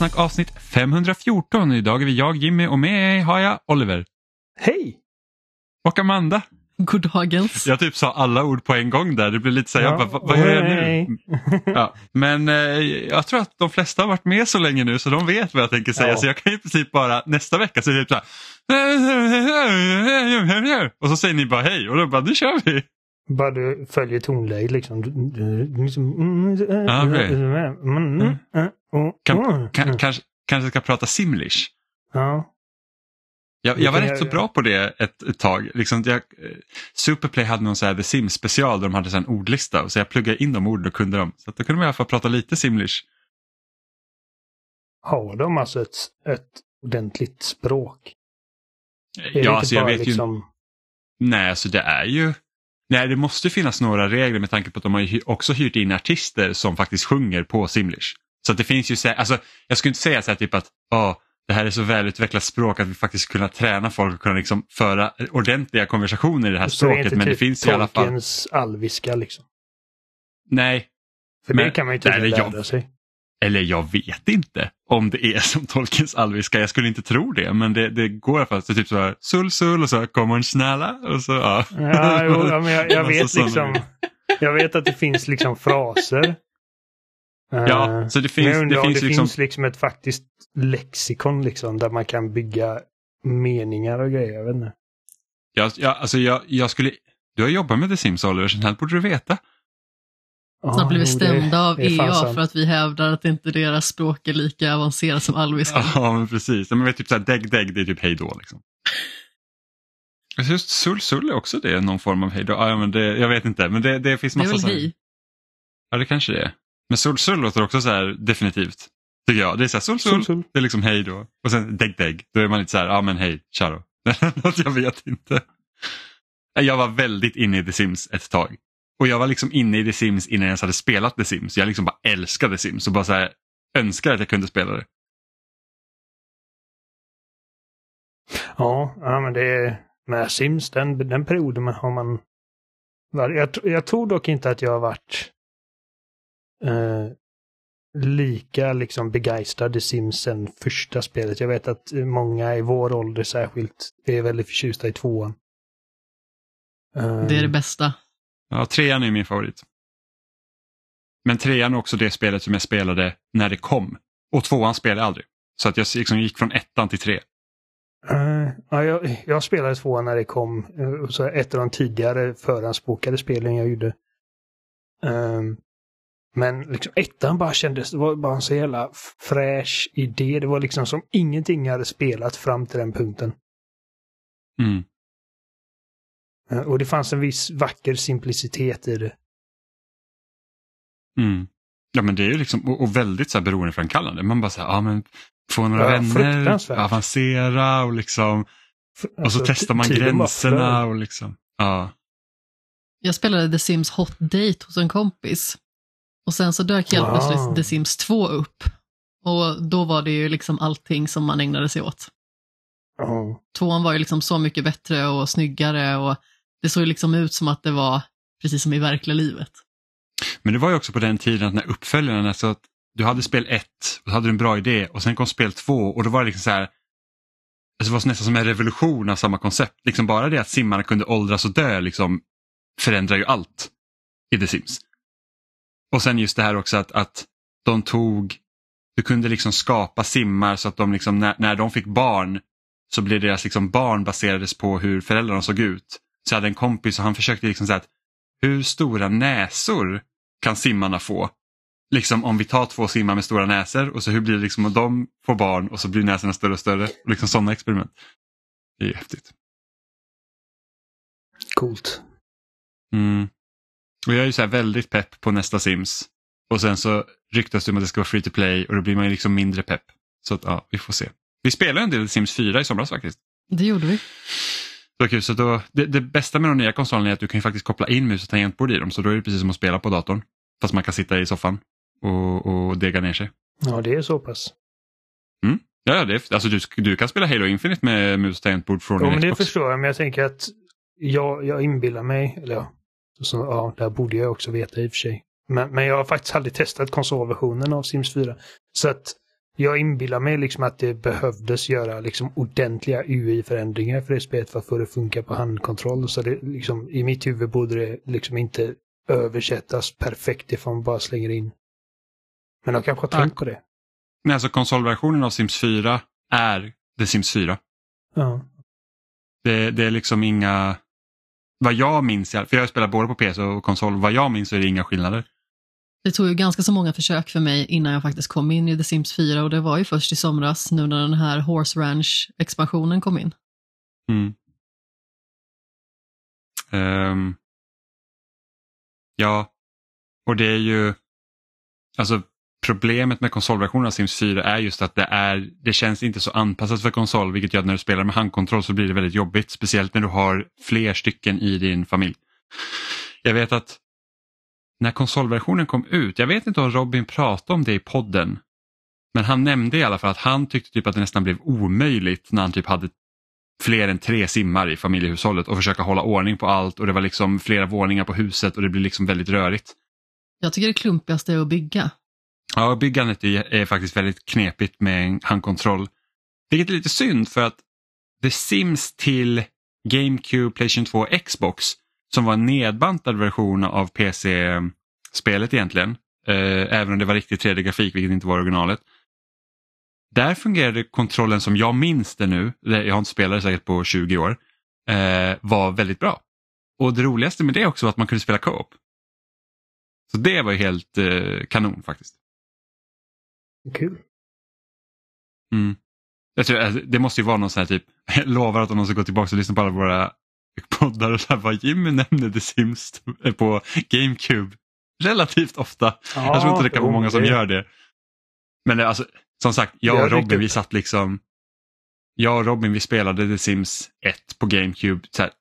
Spelsnack avsnitt 514. Idag är vi jag, Jimmy och med mig har jag Oliver. Hej! Och Amanda. Goddagens. Jag typ sa alla ord på en gång där. Det blev lite så här, Ja. jag bara, vad, gör jag nu? Ja, men eh, jag tror att de flesta har varit med så länge nu så de vet vad jag tänker säga. Ja. Så jag kan i princip bara nästa vecka så är det typ så här. Och så säger ni bara hej och då bara, nu kör vi. Bara du följer tonläget liksom. Mm, Kan, kan, kanske, kanske ska prata simlish. Ja. Jag, jag var rätt så bra på det ett, ett tag. Liksom, jag, eh, Superplay hade någon så här The Sims special där de hade en ordlista så jag pluggade in de orden och kunde dem. Så att då kunde man i alla fall prata lite simlish. Har de alltså ett, ett ordentligt språk? Ja, alltså jag vet ju liksom... Nej, alltså det är ju... Nej, det måste finnas några regler med tanke på att de har ju också hyrt in artister som faktiskt sjunger på simlish. Så det finns ju, så här- alltså jag skulle inte säga så här typ att "Åh, det här är så välutvecklat språk att vi faktiskt kunna träna folk och kunna liksom föra ordentliga konversationer i det här Så det språket. inte Men det typ finns i alla fall... Alviska liksom. Nej, För Men- det kan man ju Nej, det jag- lära sig. Eller jag vet inte om det är som Tolkiens alviska. Jag skulle inte tro det, men det, det går i alla typ så här, sull sull och så kommer en snälla och så ja. Ja, jo, ja, men jag, jag vet liksom. Jag vet att det finns liksom fraser. Ja, Eh, så det finns, undrar det finns det liksom... finns liksom ett faktiskt lexikon liksom där man kan bygga meningar och grejer. Jag vet inte. Jag, jag, alltså jag, jag skulle... Du har jobbat med The Sims Oliver, så här borde du veta. Snart blir vi jo, det- stämda av EA sant. för att vi hävdar att inte deras språk är lika avancerat som alviska. Ja, men precis. Men vet, typ så här, dägg, dägg, det är typ hej då. Liksom. Just sull, sull är också det, någon form av hej då. Ja, men det, jag vet inte, men det, det finns Det är massa väl hej? Ja, det kanske det är. Men sull, sull låter också så här definitivt. Tycker jag. Det är så här, sull, sull, Sull, det är liksom hej då. Och sen dägg, dägg. Då är man lite så här, ja men hej, tja då. Jag vet inte. Jag var väldigt inne i The Sims ett tag. Och jag var liksom inne i The Sims innan jag ens hade spelat The Sims. Jag liksom bara älskade Sims och bara så här önskade att jag kunde spela det. Ja, ja, men det är med Sims, den, den perioden har man... Jag, jag tror dock inte att jag har varit eh, lika liksom begeistrad i Sims sen första spelet. Jag vet att många i vår ålder särskilt är väldigt förtjusta i tvåan. Eh, Det är det bästa. Ja, trean är min favorit. Men trean är också det spelet som jag spelade när det kom. Och tvåan spelade jag aldrig. Så att jag liksom gick från ettan till tre. Eh, ja, jag, jag spelade tvåan när det kom. eh, så ett av de tidigare förhandsbokade spelen jag gjorde. Ehm, men liksom ettan bara kändes, det var bara en så jävla fräsch idé. Det var liksom som ingenting jag hade spelat fram till den punkten. Mm. Eh, och det fanns en viss vacker simplicitet i det. Mm. Ja men det är ju liksom, och, och väldigt så här beroendeframkallande. Man bara så här, ja men få några Ja, vänner, avancera och liksom, och så Alltså, testar man gränserna och liksom, ja. Jag spelade The Sims Hot Date hos en kompis. Och sen så dök helt Wow. plötsligt The Sims 2 upp. Och då var det ju liksom allting som man ägnade sig åt. Ja. Tvåan var ju liksom så mycket bättre och snyggare och det såg liksom ut som att det var precis som i verkliga livet. Men det var ju också på den tiden att när uppföljaren, alltså att du hade spel 1, och hade du en bra idé och sen kom spel 2 och då var det liksom så här, alltså det var nästan som en revolution av samma koncept. Liksom bara det att simmarna kunde åldras och dö liksom förändrar ju allt i The Sims. Och sen just det här också att, att de tog, du kunde liksom skapa simmar så att de liksom, när, när de fick barn så blev deras liksom barn baserades på hur föräldrarna såg ut. Så jag hade en kompis och han försökte liksom säga att hur stora näsor kan simmarna få? Liksom om vi tar två simmar med stora näsor och så hur blir det liksom om de får barn och så blir näsorna större och större. Och liksom sådana experiment. Det är häftigt. Coolt. Mm. Och jag är ju så här väldigt pepp på nästa Sims. Och sen så ryktas det om att det ska vara free to play och då blir man ju liksom mindre pepp. Så att, ja, vi får se. Vi spelade en del Sims 4 i somras faktiskt. Det gjorde vi. Det var kul. Så då, det, det bästa med de nya konsolerna är att du kan ju faktiskt koppla in mus och tangentbord i dem. Så då är det precis som att spela på datorn. Fast man kan sitta i soffan och, och dega ner sig. Ja, det är så pass. Ja, ja, det är, alltså du, du kan spela Halo Infinite med mus och tangentbord från din men det Xbox. förstår jag, men jag tänker att jag, jag inbillar mig, eller ja, så, ja, det här borde jag också veta i och för sig. Men, men jag har faktiskt aldrig testat konsolversionen av Sims 4. Så att jag inbillar mig liksom att det behövdes göra liksom ordentliga UI-förändringar för det spelet för att få det att funka på handkontroll. Så det liksom, i mitt huvud borde det liksom inte översättas perfekt ifall man bara slänger in. Men de kanske har tänkt på det. Men alltså konsolversionen av Sims 4 är The Sims 4. Ja. Det, det är liksom inga, vad jag minns, för jag spelar både på PC och konsol, vad jag minns så är det inga skillnader. Det tog ju ganska så många försök för mig innan jag faktiskt kom in i The Sims 4 och det var ju först i somras nu när den här Horse Ranch-expansionen kom in. Mm. Um, ja, och det är ju, alltså problemet med konsolversionen av Sims 4 är just att det, är, det känns inte så anpassat för konsol vilket gör att när du spelar med handkontroll så blir det väldigt jobbigt. Speciellt när du har fler stycken i din familj. Jag vet att när konsolversionen kom ut, jag vet inte om Robin pratade om det i podden, men han nämnde i alla fall att han tyckte typ att det nästan blev omöjligt när han typ hade fler än tre simmar i familjehushållet och försöka hålla ordning på allt och det var liksom flera våningar på huset och det blev liksom väldigt rörigt. Jag tycker det klumpigaste är att bygga. Ja, byggandet är, faktiskt väldigt knepigt med handkontroll. Vilket är lite synd för att The Sims till GameCube, Playstation 2 och Xbox som var en nedbantad version av PC-spelet egentligen, eh, även om det var riktigt 3D-grafik vilket inte var originalet. Där fungerade kontrollen som jag minns det nu, jag har inte spelat det säkert på 20 år, eh, var väldigt bra. Och det roligaste med det också var att man kunde spela co-op. Så det var ju helt eh, kanon faktiskt. Kul. Mm. Jag tror, alltså, det måste ju vara någon sån här typ, jag lovar att om någon ska gå tillbaka och lyssna på alla våra poddar och så här, Jimmy nämner The Sims på GameCube relativt ofta. Ja, jag tror inte det kan vara många som gör det. Men alltså, som sagt, jag och Robin vi satt liksom, jag och Robin vi spelade The Sims 1 på GameCube så här,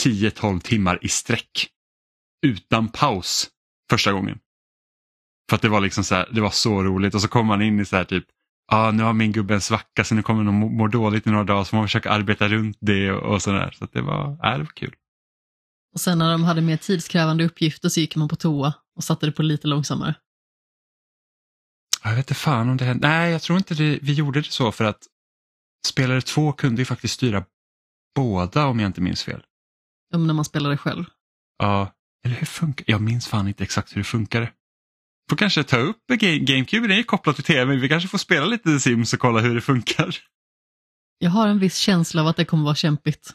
10-12 timmar i sträck. Utan paus första gången. För att det var liksom så här, det var så roligt och så kom man in i så här typ, ah, nu har min gubbe en svacka så nu kommer de må, dåligt i några dagar så man försöka arbeta runt det och, och sådär. Så det var, äh, det var kul. Och sen när de hade mer tidskrävande uppgifter så gick man på toa och satte det på lite långsammare. Jag vet inte fan om det hände. Nej, jag tror inte det, vi gjorde det så för att spelare två kunde ju faktiskt styra båda om jag inte minns fel. Ja, när man spelade själv. Ja, eller hur funkar Jag minns fan inte exakt hur det funkade. Får kanske ta upp Ga- GameCube, den är ju kopplad till tv. Vi kanske får spela lite The Sims och kolla hur det funkar. Jag har en viss känsla av att det kommer vara kämpigt.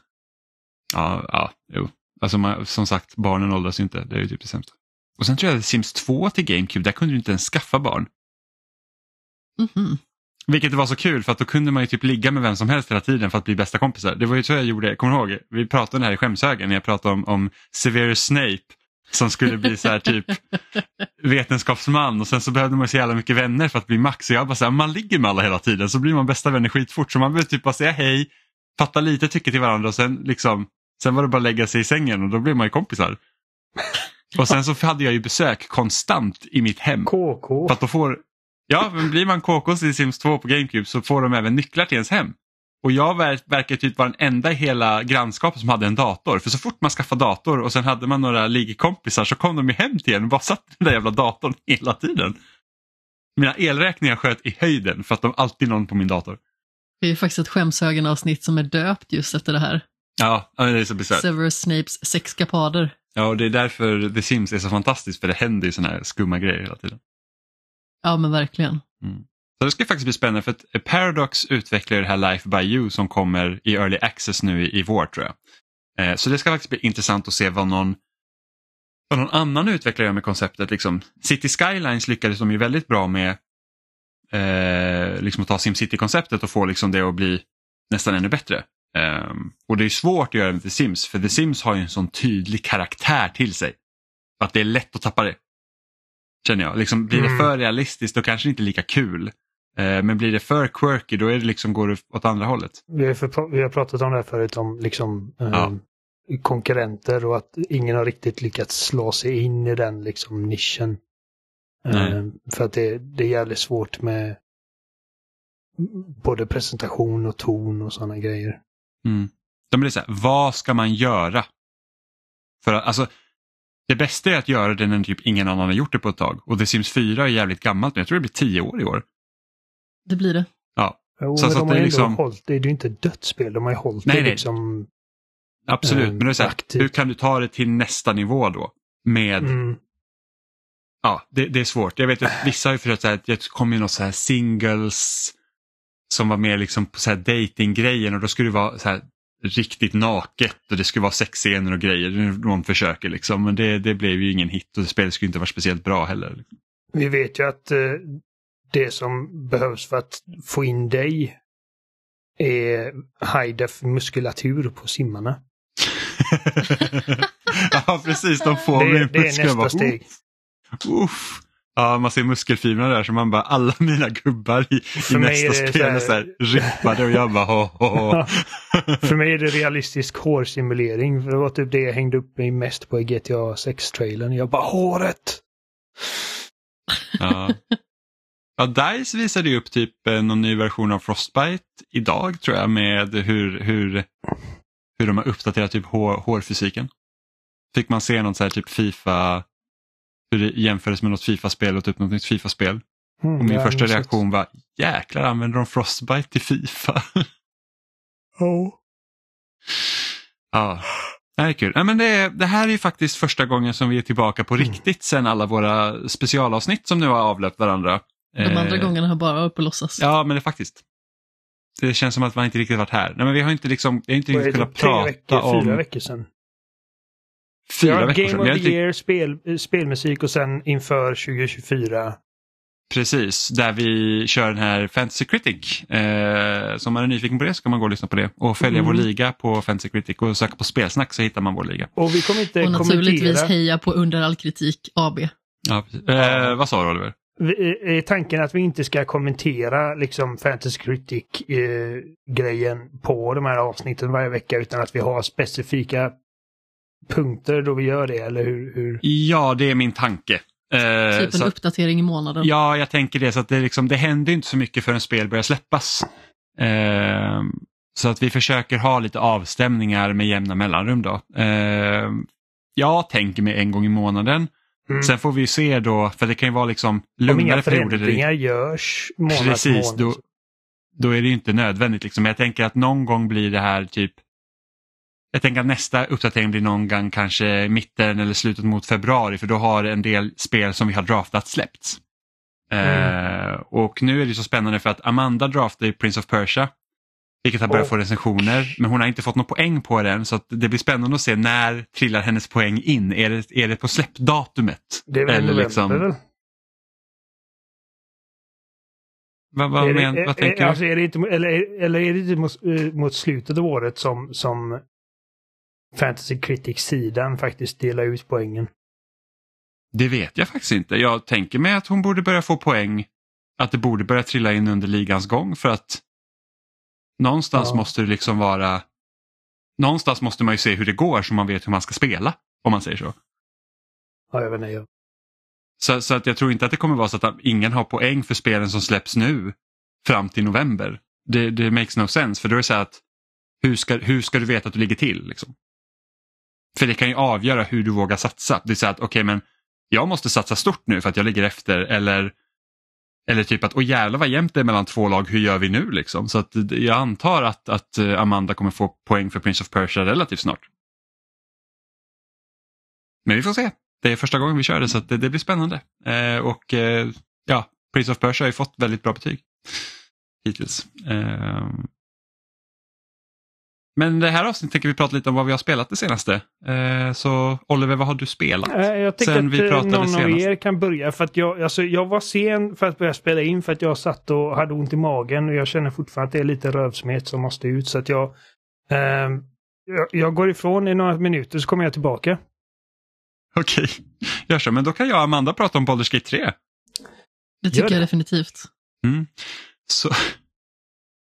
Ja, ja jo. Alltså man, som sagt, barnen åldras ju inte. Det är ju typ det sämsta. Och sen tror jag att Sims 2 till GameCube, där kunde du inte ens skaffa barn. Mhm. Vilket var så kul för att då kunde man ju typ ligga med vem som helst hela tiden för att bli bästa kompisar. Det var ju så jag gjorde, kommer du ihåg? Vi pratade om det här i skämshögen när jag pratade om, om Severus Snape som skulle bli så här typ vetenskapsman och sen så behövde man så jävla mycket vänner för att bli max. Så jag bara så här, man ligger med alla hela tiden så blir man bästa vänner skitfort. Så man behöver typ bara säga hej, fatta lite tycke till varandra och sen liksom, sen var det bara att lägga sig i sängen och då blir man ju kompisar. Och sen så hade jag ju besök konstant i mitt hem. KK. För att då får, ja, men blir man KKs i Sims 2 på GameCube så får de även nycklar till ens hem. Och jag ver verkar typ vara den enda i hela grannskapet som hade en dator. För så fort man skaffade dator och sen hade man några liggkompisar så kom de ju hem till en och bara satt i den där jävla datorn hela tiden. Mina elräkningar sköt i höjden för att de alltid någon på min dator. Det är ju faktiskt ett skämshögen-avsnitt som är döpt just efter det här. Ja, det är så bisarrt. Severus Snapes sexkapader. Ja, och det är därför The Sims är så fantastiskt för det händer ju sådana här skumma grejer hela tiden. Ja, men verkligen. Så det ska faktiskt bli spännande för att Paradox utvecklar det här Life by You som kommer i Early Access nu i, i vår tror jag. Eh, så det ska faktiskt bli intressant att se vad någon, vad någon annan utvecklare gör med konceptet. Liksom, City Skylines lyckades de ju väldigt bra med eh, liksom att ta SimCity-konceptet och få liksom det att bli nästan ännu bättre. Ehm, och det är svårt att göra med The Sims för The Sims har ju en sån tydlig karaktär till sig. Att det är lätt att tappa det. Känner jag. Liksom, blir det Mm. för realistiskt då kanske det inte är lika kul. Eh, men blir det för quirky då är det liksom, går det åt andra hållet. Vi har, för, vi har pratat om det här förut, om liksom, eh, Ja. konkurrenter och att ingen har riktigt lyckats slå sig in i den liksom, nischen. Eh, för att det, det är jävligt svårt med både presentation och ton och sådana grejer. Mm. De blir så här, vad ska man göra? För att, alltså, det bästa är att göra det när typ ingen annan har gjort det på ett tag. Och The Sims 4 är jävligt gammalt, men jag tror det blir 10 år i år. Det blir det. Jo, Så- men så de att har det är ändå liksom- hållit, det är ju inte ett dödsspel, de har ju hållit Nej, det nej. liksom. Absolut, Ehm, men det är så här, aktivt. hur kan du ta det till nästa nivå då? Med, Mm, ja, det, det är svårt. Jag vet att vissa har ju försökt säga att det kom ju något så här singles som var mer liksom på så här datinggrejen och då skulle det vara så här riktigt naket och det skulle vara sexscener och grejer. Någon försöker liksom, men det, det blev ju ingen hit och spelet skulle inte vara speciellt bra heller. vi vet ju att eh, det som behövs för att få in dig är high def muskulatur på simmarna. ja, precis. De får Det, min det är nästa bara, steg. Uff. Ja, man ser muskelfibrerna där så man bara, alla mina gubbar i, i nästa spel så här- är så här rippade och jag bara, ho, ho, ho. För mig är det realistisk hårsimulering. För det var typ det jag hängde upp mig mest på i GTA 6-trailern. Jag bara håret! Ja. Ja, DICE visade ju upp typ eh, någon ny version av Frostbite idag tror jag med hur, hur, hur de har uppdaterat typ hår, hårfysiken. Fick man se något så här typ Fifa, hur det jämfördes med något Fifa-spel och typ något nytt Fifa-spel. Mm, Och min jag första reaktion var, jäklar använder de Frostbite till Fifa? Ja. Ja, det är kul. Nej, men det, det här är ju faktiskt första gången som vi är tillbaka på Mm. riktigt sen alla våra specialavsnitt som nu har avlöpt varandra. De andra Eh, gångerna har bara varit på låtsas. Ja, men det är faktiskt. Det känns som att man inte riktigt varit här. Nej, men vi har inte, liksom, vi har inte riktigt kunnat tre prata veckor, om... fyra veckor sedan? Fyra ja, veckor Game sedan. of Vi har the inte, year, spel, eh, spelmusik och sen inför 2024. precis, där vi kör den här Fantasy Critic. Eh, så om man är nyfiken på det så kan man gå och lyssna på det. Och följa Mm. vår liga på Fantasy Critic och söka på spelsnack så hittar man vår liga. Och vi kommer inte och naturligtvis kommentera. heja på Under all kritik AB. Ja. Eh, vad sa du Oliver? Är tanken att vi inte ska kommentera liksom Fantasy Critic-grejen på de här avsnitten varje vecka utan att vi har specifika punkter då vi gör det, eller hur? hur? Ja, det är min tanke. Eh, Typ en så att- uppdatering i månaden. Ja, jag tänker det. Så att det, liksom, det händer inte så mycket förrän spel börjar släppas. Ehm, så att vi försöker ha lite avstämningar med jämna mellanrum. Då. Ehm, jag tänker mig en gång i månaden. Mm. Sen får vi se då, för det kan ju vara liksom Om inga lugnare där det- förändringar görs månad till Precis, månad. då, då är det ju inte nödvändigt. Liksom. Jag tänker att någon gång blir det här typ jag tänker att nästa uppdatering blir någon gång kanske mitten eller slutet mot februari för då har en del spel som vi har draftat släppts. Eh, och nu är det så spännande för att Amanda draftade Prince of Persia. Vilket har börjat Oh. få recensioner men hon har inte fått någon poäng på den så det blir spännande att se när trillar hennes poäng in. Är det, är det på släppdatumet? Det är väl Eller november liksom- väl? Vad, vad, är det, men, vad är- tänker du? alltså, är det inte, eller, eller är det inte mot, eh, mot slutet av året som, som Fantasy Critics-sidan faktiskt delar ut poängen? Det vet jag faktiskt inte. Jag tänker mig att hon borde börja få poäng. Att det borde börja trilla in under ligans gång för att någonstans Ja. måste det liksom vara Någonstans måste man ju se hur det går så man vet hur man ska spela. Om man säger så. Ja, jag vet inte. Jag. Så, så att jag tror inte att det kommer vara så att ingen har poäng för spelen som släpps nu fram till november. Det, det makes no sense för då är det så att hur ska, hur ska du veta att du ligger till? Liksom? För det kan ju avgöra hur du vågar satsa. Det är så att okej men jag måste satsa stort nu för att jag ligger efter eller eller typ att åh jävlar vad jämnt det är mellan två lag, hur gör vi nu liksom? Så att jag antar att, att eh, Amanda kommer få poäng för Prince of Persia relativt snart. Men vi får se. Det är första gången vi kör det så att det, det blir spännande. Eh, och eh, ja, Prince of Persia har ju fått väldigt bra betyg hittills. Eh, men det här avsnittet tänker vi prata lite om vad vi har spelat det senaste. Eh, så Oliver, vad har du spelat? Eh, Jag Sen att vi eh, pratade någon av senast. er kan börja för att jag, alltså, jag var sen för att börja spela in för att jag satt och hade ont i magen och jag känner fortfarande att det är lite rövsmet som måste ut så att jag ehm, jag, jag går ifrån i några minuter så kommer jag tillbaka. Okej, gör så. Men då kan jag och Amanda prata om Baldur's Gate 3. Det tycker jag definitivt. Mm. Så,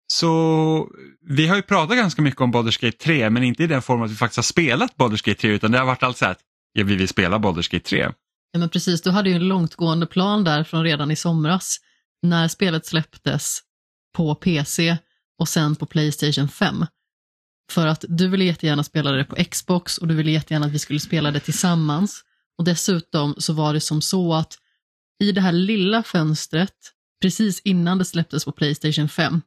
så vi har ju pratat ganska mycket om Baldur's Gate 3 men inte i den form att vi faktiskt har spelat Baldur's Gate 3 utan det har varit allt så här att ja, vi vill spela Baldur's Gate 3. Ja, men precis, du hade ju en långtgående plan där från redan i somras när spelet släpptes på PC och sen på Playstation 5. För att du ville jättegärna spela det på Xbox och du ville jättegärna att vi skulle spela det tillsammans. Och dessutom så var det som så att i det här lilla fönstret precis innan det släpptes på Playstation 5.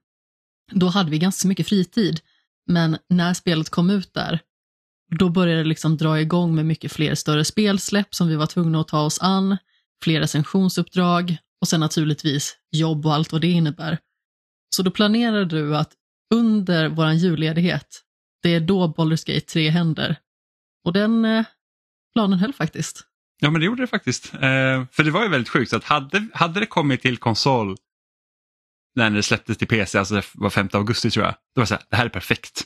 Då hade vi ganska mycket fritid, men när spelet kom ut där, då började det liksom dra igång med mycket fler större spelsläpp som vi var tvungna att ta oss an, fler recensionsuppdrag och sen naturligtvis jobb och allt vad det innebär. Så då planerade du att under vår julledighet, det är då Baldur's Gate 3 händer. Och den eh, planen höll faktiskt. Ja men det gjorde det faktiskt. Eh, för det var ju väldigt sjukt så att hade, hade det kommit till konsol när det släpptes till PC, alltså det var 5 augusti tror jag, då var det så här, det här är perfekt.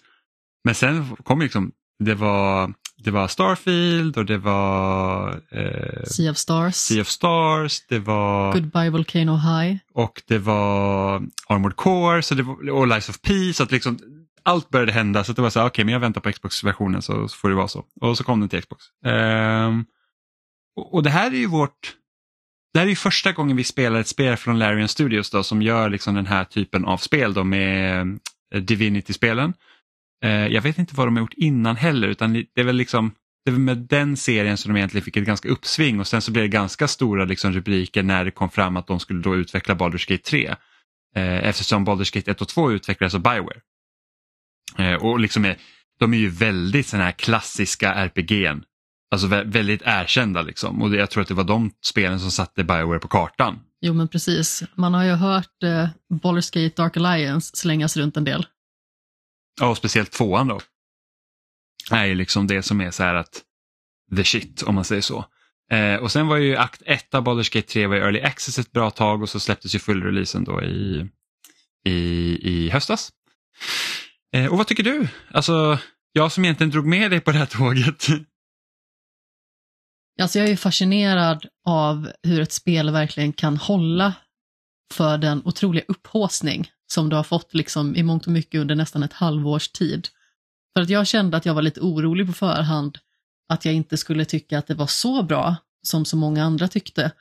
Men sen kom liksom, det var, det var Starfield och det var eh, Sea of Stars, Sea of Stars, det var Goodbye Volcano High. och det var Armored Core så det var, och Lies of P. Så att liksom, allt började hända så det var så här, okej men jag väntar på Xbox-versionen så, får det vara så. Och så kom den till Xbox. Och, och det här är ju vårt det här är ju första gången vi spelar ett spel från Larian Studios då, som gör liksom den här typen av spel då med eh, Divinity-spelen. Eh, jag vet inte vad de har gjort innan heller utan det är väl liksom det var med den serien som de egentligen fick ett ganska uppsving och sen så blev det ganska stora liksom rubriker när det kom fram att de skulle då utveckla Baldur's Gate 3. Eh, eftersom Baldur's Gate 1 och 2 utvecklades av Bioware. Och liksom är, de är ju väldigt sådana här klassiska RPG'n. Alltså vä- väldigt erkända liksom och det, jag tror att det var de spelen som satte Bioware på kartan. Jo men precis, man har ju hört eh, Baldur's Gate Dark Alliance slängas runt en del. Ja, och speciellt tvåan då. är ju liksom det som är så här att the shit om man säger så. Eh, och sen var ju akt 1 av Baldur's Gate 3 var i Early Access ett bra tag och så släpptes ju fullreleasen då i, i, i höstas. Eh, och vad tycker du? Alltså, jag som egentligen drog med dig på det här tåget. Alltså jag är fascinerad av hur ett spel verkligen kan hålla för den otroliga upphåsning som du har fått liksom i mångt och mycket under nästan ett halvårs tid. För att jag kände att jag var lite orolig på förhand att jag inte skulle tycka att det var så bra som så många andra tyckte.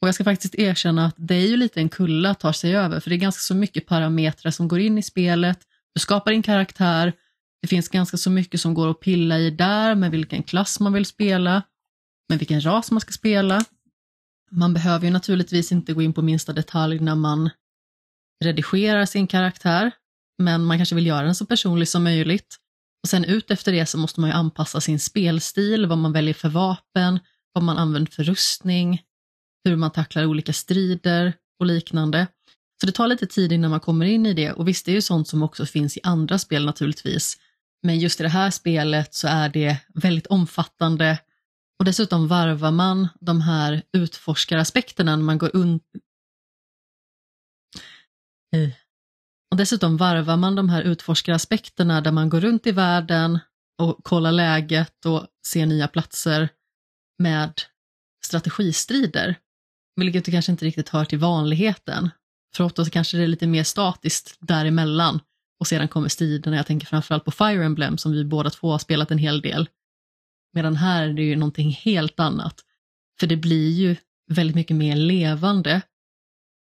Och jag ska faktiskt erkänna att det är ju lite en kulla att ta sig över, för det är ganska så mycket parametrar som går in i spelet. Du skapar din karaktär, det finns ganska så mycket som går att pilla i där med vilken klass man vill spela, med vilken ras man ska spela. Man behöver ju naturligtvis inte gå in på minsta detalj när man redigerar sin karaktär, men man kanske vill göra den så personlig som möjligt. Och sen ut efter det så måste man ju anpassa sin spelstil, vad man väljer för vapen, vad man använder för rustning, hur man tacklar olika strider och liknande. Så det tar lite tid innan man kommer in i det och visst det är ju sånt som också finns i andra spel naturligtvis. Men just i det här spelet så är det väldigt omfattande och dessutom varvar man de här utforskaraspekterna när man går un... Och dessutom varvar man de här utforskaraspekterna där man går runt i världen och kollar läget och ser nya platser med strategistrider. Vilket du kanske inte riktigt hör till vanligheten. För ofta så kanske det är lite mer statiskt däremellan och sedan kommer striderna. Jag tänker framförallt på Fire Emblem som vi båda två har spelat en hel del. Medan här är det ju någonting helt annat. För det blir ju väldigt mycket mer levande.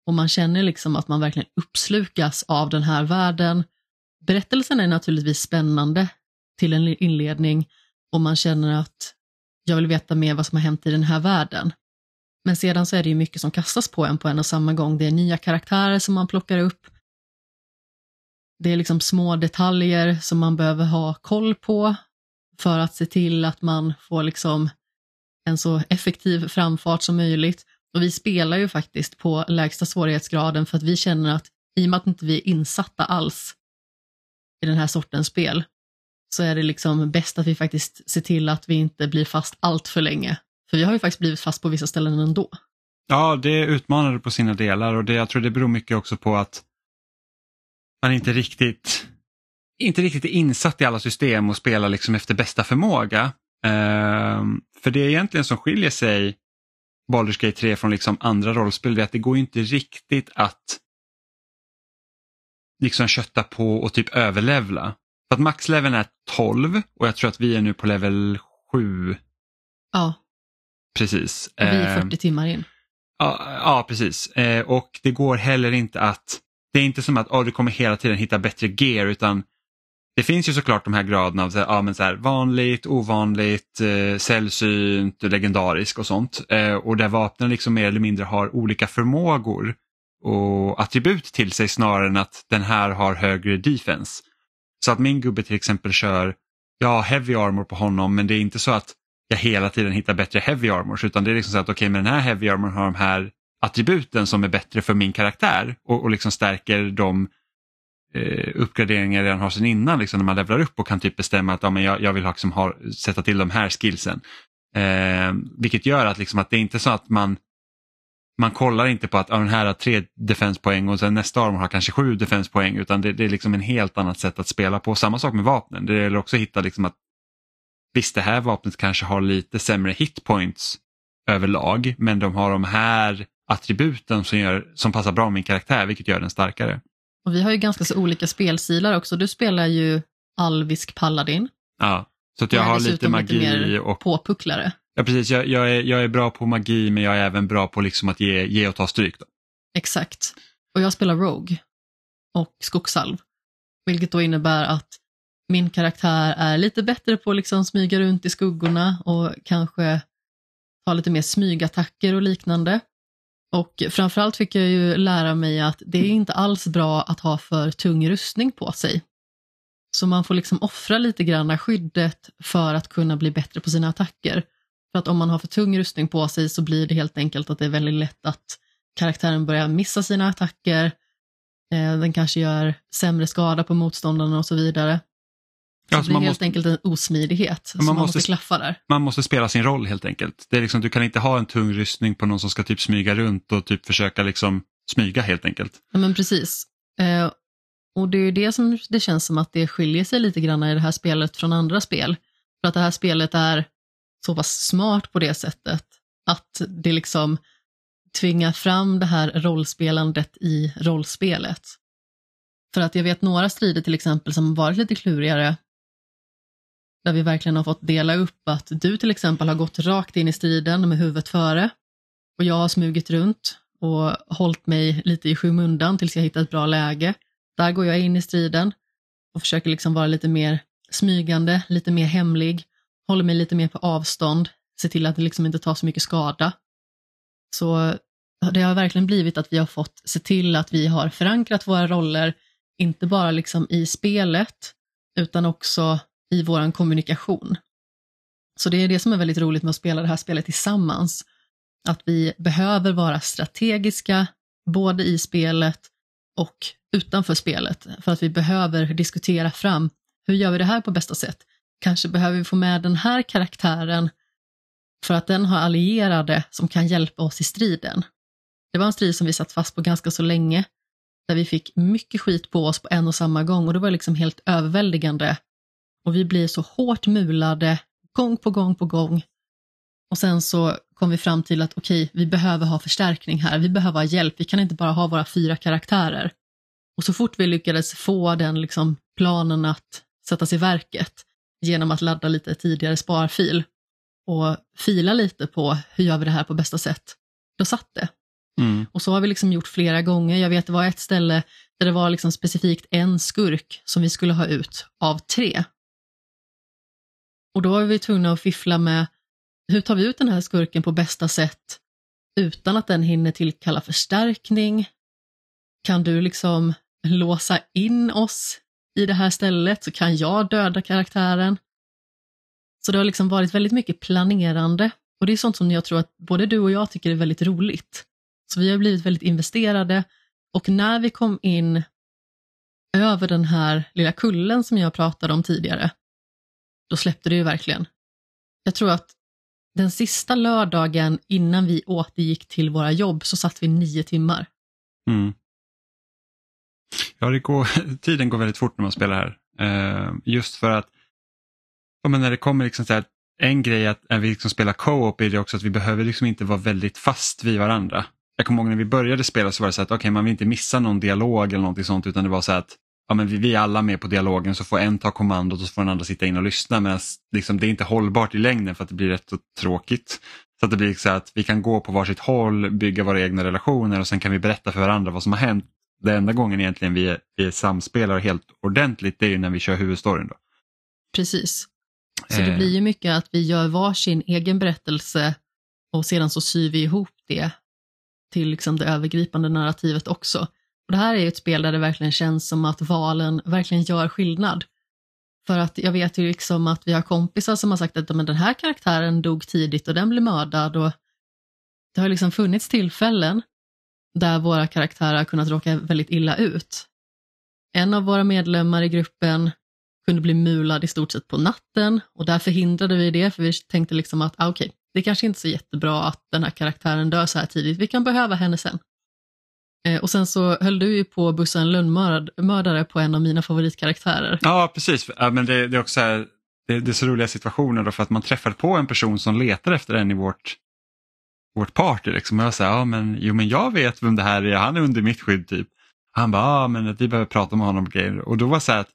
Och man känner liksom att man verkligen uppslukas av den här världen. Berättelsen är naturligtvis spännande till en inledning och man känner att jag vill veta mer vad som har hänt i den här världen. Men sedan så är det ju mycket som kastas på en på en och samma gång. Det är nya karaktärer som man plockar upp. Det är liksom små detaljer som man behöver ha koll på för att se till att man får liksom en så effektiv framfart som möjligt. Och vi spelar ju faktiskt på lägsta svårighetsgraden för att vi känner att i och med att inte vi är insatta alls i den här sortens spel så är det liksom bäst att vi faktiskt ser till att vi inte blir fast allt för länge. För vi har ju faktiskt blivit fast på vissa ställen ändå. Ja, det är utmanande på sina delar och det, jag tror det beror mycket också på att man inte riktigt inte riktigt är insatt i alla system och spelar liksom efter bästa förmåga. Ehm, för det är egentligen som skiljer sig Baldur's Gate 3 från liksom andra rollspel, det är att det går inte riktigt att liksom kötta på och typ överlevla. För att maxleveln är 12 och jag tror att vi är nu på level 7. Ja, Precis. och vi är Ehm, 40 timmar in. Ja, ja precis. Eh, och det går heller inte att, det är inte som att oh, du kommer hela tiden hitta bättre gear utan det finns ju såklart de här graderna av så här, ja, men så här, vanligt, ovanligt, eh, sällsynt, legendarisk och sånt. Eh, och där vapnen liksom mer eller mindre har olika förmågor och attribut till sig snarare än att den här har högre defense. Så att min gubbe till exempel kör, ja heavy armor på honom men det är inte så att jag hela tiden hittar bättre heavy armors utan det är liksom så att okej okay, men den här heavy armor har de här attributen som är bättre för min karaktär och, och liksom stärker de eh, uppgraderingar redan har sedan innan liksom, när man levlar upp och kan typ bestämma att ja, men jag, jag vill liksom ha, sätta till de här skillsen. Eh, vilket gör att, liksom, att det är inte så att man man kollar inte på att ja, den här har tre defenspoäng och sen nästa armor har kanske sju defenspoäng utan det, det, är liksom en helt annat sätt att spela på. Samma sak med vapnen. Det gäller också att hitta liksom att visst det här vapnet kanske har lite sämre hitpoints överlag men de har de här attributen som, gör, som passar bra med min karaktär vilket gör den starkare. Och vi har ju ganska så olika spelstilar också. Du spelar ju alvisk paladin. Ja, så att jag har lite magi lite och... påpucklare. Ja, precis. Jag, jag, är, jag är bra på magi men jag är även bra på liksom att ge, ge och ta stryk. Då. Exakt. Och jag spelar Rogue och skogsalv. Vilket då innebär att min karaktär är lite bättre på att liksom smyga runt i skuggorna och kanske ha lite mer smygattacker och liknande. Och framförallt fick jag ju lära mig att det är inte alls bra att ha för tung rustning på sig. Så man får liksom offra lite grann skyddet för att kunna bli bättre på sina attacker. För att om man har för tung rustning på sig så blir det helt enkelt att det är väldigt lätt att karaktären börjar missa sina attacker, eh, den kanske gör sämre skada på motståndarna och så vidare. Så ja, det blir helt måste, enkelt en osmidighet man som man måste, måste klaffa där. Man måste spela sin roll helt enkelt. Det är liksom, du kan inte ha en tung rustning på någon som ska typ smyga runt och typ försöka liksom smyga helt enkelt. Ja men precis. Eh, och det är det som det känns som att det skiljer sig lite grann i det här spelet från andra spel. För att det här spelet är så pass smart på det sättet att det liksom tvingar fram det här rollspelandet i rollspelet. För att jag vet några strider till exempel som varit lite klurigare där vi verkligen har fått dela upp att du till exempel har gått rakt in i striden med huvudet före och jag har smugit runt och hållit mig lite i skymundan tills jag hittat ett bra läge. Där går jag in i striden och försöker liksom vara lite mer smygande, lite mer hemlig, håller mig lite mer på avstånd, ser till att det liksom inte tar så mycket skada. Så det har verkligen blivit att vi har fått se till att vi har förankrat våra roller, inte bara liksom i spelet, utan också i vår kommunikation. Så det är det som är väldigt roligt med att spela det här spelet tillsammans. Att vi behöver vara strategiska, både i spelet och utanför spelet, för att vi behöver diskutera fram hur gör vi det här på bästa sätt? Kanske behöver vi få med den här karaktären för att den har allierade som kan hjälpa oss i striden. Det var en strid som vi satt fast på ganska så länge, där vi fick mycket skit på oss på en och samma gång och det var liksom helt överväldigande och vi blir så hårt mulade gång på gång på gång. Och sen så kom vi fram till att okej, vi behöver ha förstärkning här, vi behöver ha hjälp, vi kan inte bara ha våra fyra karaktärer. Och så fort vi lyckades få den liksom planen att sättas i verket genom att ladda lite tidigare sparfil och fila lite på hur gör vi det här på bästa sätt, då satt det. Mm. Och så har vi liksom gjort flera gånger. Jag vet det var ett ställe där det var liksom specifikt en skurk som vi skulle ha ut av tre. Och då var vi tvungna att fiffla med hur tar vi ut den här skurken på bästa sätt utan att den hinner tillkalla förstärkning? Kan du liksom låsa in oss i det här stället så kan jag döda karaktären. Så det har liksom varit väldigt mycket planerande och det är sånt som jag tror att både du och jag tycker är väldigt roligt. Så vi har blivit väldigt investerade och när vi kom in över den här lilla kullen som jag pratade om tidigare då släppte det ju verkligen. Jag tror att den sista lördagen innan vi återgick till våra jobb så satt vi nio timmar. Mm. Ja, det går, tiden går väldigt fort när man spelar här. Uh, just för att ja, men när det kommer liksom så här, en grej att när vi liksom spelar co-op är det också att vi behöver liksom inte vara väldigt fast vid varandra. Jag kommer ihåg när vi började spela så var det så att okay, man vill inte missa någon dialog eller någonting sånt utan det var så att ja, men vi, vi är alla med på dialogen så får en ta kommandot och så får den andra sitta in och lyssna. Men liksom, det är inte hållbart i längden för att det blir rätt så tråkigt. Så att det blir så att vi kan gå på varsitt håll, bygga våra egna relationer och sen kan vi berätta för varandra vad som har hänt. Den enda gången egentligen vi, vi samspelar helt ordentligt det är när vi kör huvudstoryn. Då. Precis. Så det blir ju mycket att vi gör varsin egen berättelse och sedan så syr vi ihop det till liksom det övergripande narrativet också. Och det här är ju ett spel där det verkligen känns som att valen verkligen gör skillnad. För att jag vet ju liksom att vi har kompisar som har sagt att men den här karaktären dog tidigt och den blev mördad och det har liksom funnits tillfällen där våra karaktärer har kunnat råka väldigt illa ut. En av våra medlemmar i gruppen kunde bli mulad i stort sett på natten och där förhindrade vi det för vi tänkte liksom att ah, okej, okay, det kanske inte är så jättebra att den här karaktären dör så här tidigt, vi kan behöva henne sen. Eh, och sen så höll du ju på att bussa en lönnmördare på en av mina favoritkaraktärer. Ja, precis. Ja, men det, det är också här, det, det, är så roliga situationer då för att man träffar på en person som letar efter en i vårt, vårt party. Liksom. Och jag säger, ja men, jo men jag vet vem det här är, han är under mitt skydd typ. Han bara, ja men vi behöver prata med honom och grejer. Och då var det så här att,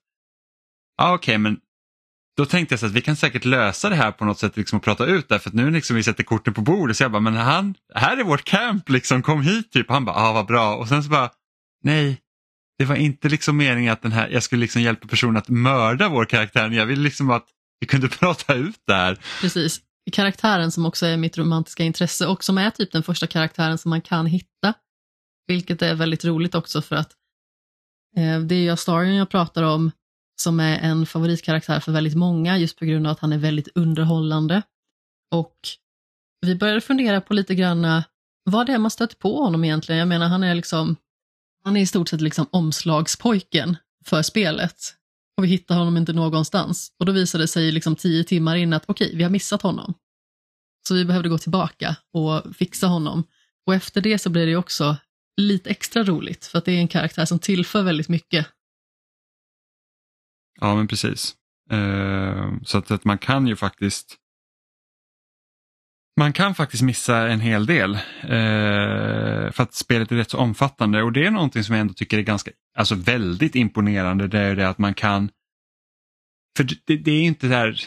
ja okej okay, men då tänkte jag så att vi kan säkert lösa det här på något sätt liksom, och prata ut det för att nu liksom vi sätter korten på bordet så jag bara, men han, här är vårt camp, liksom, kom hit typ. Han bara, ah vad bra och sen så bara, nej, det var inte liksom meningen att den här, jag skulle liksom hjälpa personen att mörda vår karaktär, jag ville liksom att vi kunde prata ut det här. Precis, karaktären som också är mitt romantiska intresse och som är typ den första karaktären som man kan hitta. Vilket är väldigt roligt också för att eh, det är ju Astarion jag pratar om som är en favoritkaraktär för väldigt många just på grund av att han är väldigt underhållande. Och vi började fundera på lite grann eh, vad det är man stött på honom egentligen. Jag menar han är liksom, han är i stort sett liksom omslagspojken för spelet. Och vi hittar honom inte någonstans. Och då visade det sig liksom tio timmar in att okej, okay, vi har missat honom. Så vi behövde gå tillbaka och fixa honom. Och efter det så blir det också lite extra roligt för att det är en karaktär som tillför väldigt mycket Ja, men precis. Eh, så att, att, man kan ju faktiskt man kan faktiskt missa en hel del eh, för att spelet är rätt så omfattande och det är någonting som jag ändå tycker är ganska, alltså väldigt imponerande. Det är det att man kan, för det, det är inte där,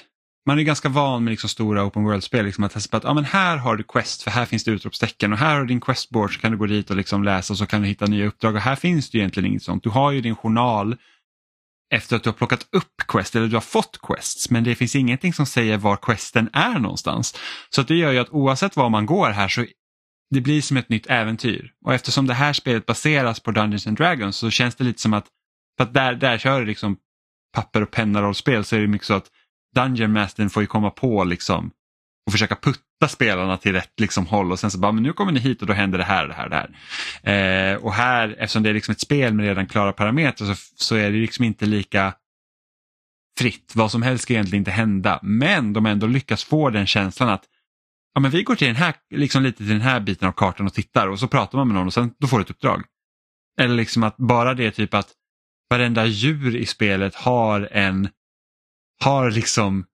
man är ganska van med liksom stora open world-spel, liksom att, att ah, men här har du quest för här finns det utropstecken och här har du din questboard så kan du gå dit och liksom läsa och så kan du hitta nya uppdrag och här finns det egentligen inget sånt. Du har ju din journal efter att du har plockat upp quest eller du har fått quests men det finns ingenting som säger var questen är någonstans. Så det gör ju att oavsett var man går här så det blir som ett nytt äventyr. Och eftersom det här spelet baseras på Dungeons and Dragons så känns det lite som att, för att där, där kör det liksom papper och penna rollspel så är det mycket så att Dungeon Mastern får ju komma på liksom och försöka putta spelarna till rätt liksom håll och sen så bara, men nu kommer ni hit och då händer det här och det här och det här. Eh, och här, eftersom det är liksom ett spel med redan klara parametrar så, så är det liksom inte lika fritt. Vad som helst ska egentligen inte hända, men de ändå lyckas få den känslan att ja, men vi går till den här, liksom lite till den här biten av kartan och tittar och så pratar man med någon och sen då får du ett uppdrag. Eller liksom att bara det typ att varenda djur i spelet har en, har liksom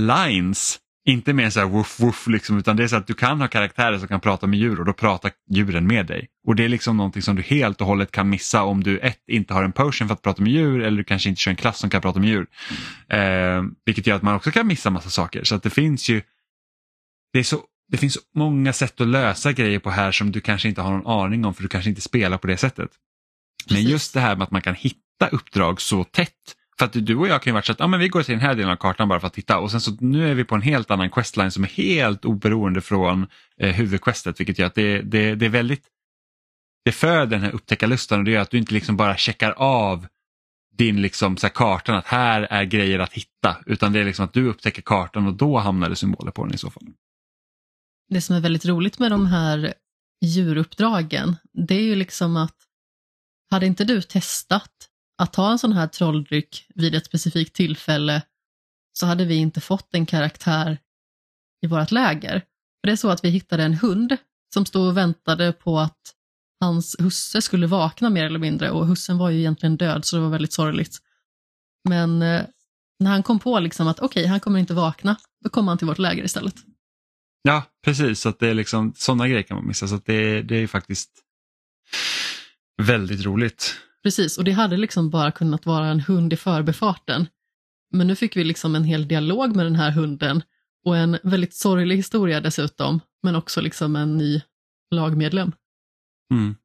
lines inte mer så här woof woof liksom, utan det är så att du kan ha karaktärer som kan prata med djur och då pratar djuren med dig. Och det är liksom någonting som du helt och hållet kan missa om du ett, inte har en potion för att prata med djur eller du kanske inte kör en klass som kan prata med djur. Eh, vilket gör att man också kan missa massa saker. Så att det finns ju det, är så, det finns många sätt att lösa grejer på här som du kanske inte har någon aning om för du kanske inte spelar på det sättet. Men just det här med att man kan hitta uppdrag så tätt för att du och jag kan ju varit så att ah, men vi går till den här delen av kartan bara för att titta och sen så nu är vi på en helt annan questline som är helt oberoende från eh, huvudquestet vilket gör att det, det, det är väldigt det föder den här upptäckarlusten och det gör att du inte liksom bara checkar av din liksom så här, kartan att här är grejer att hitta utan det är liksom att du upptäcker kartan och då hamnar det symboler på den i så fall. Det som är väldigt roligt med de här djuruppdragen det är ju liksom att hade inte du testat att ta en sån här trolldryck vid ett specifikt tillfälle så hade vi inte fått en karaktär i vårt läger. För det är så att vi hittade en hund som stod och väntade på att hans husse skulle vakna mer eller mindre och hussen var ju egentligen död så det var väldigt sorgligt. Men eh, när han kom på liksom att okej, okay, han kommer inte vakna, då kom han till vårt läger istället. Ja, precis. Så att det är liksom, sådana grejer kan man missa. Så att det, det är faktiskt väldigt roligt. Precis, och det hade liksom bara kunnat vara en hund i förbefarten. Men nu fick vi liksom en hel dialog med den här hunden och en väldigt sorglig historia dessutom, men också liksom en ny lagmedlem. Mm.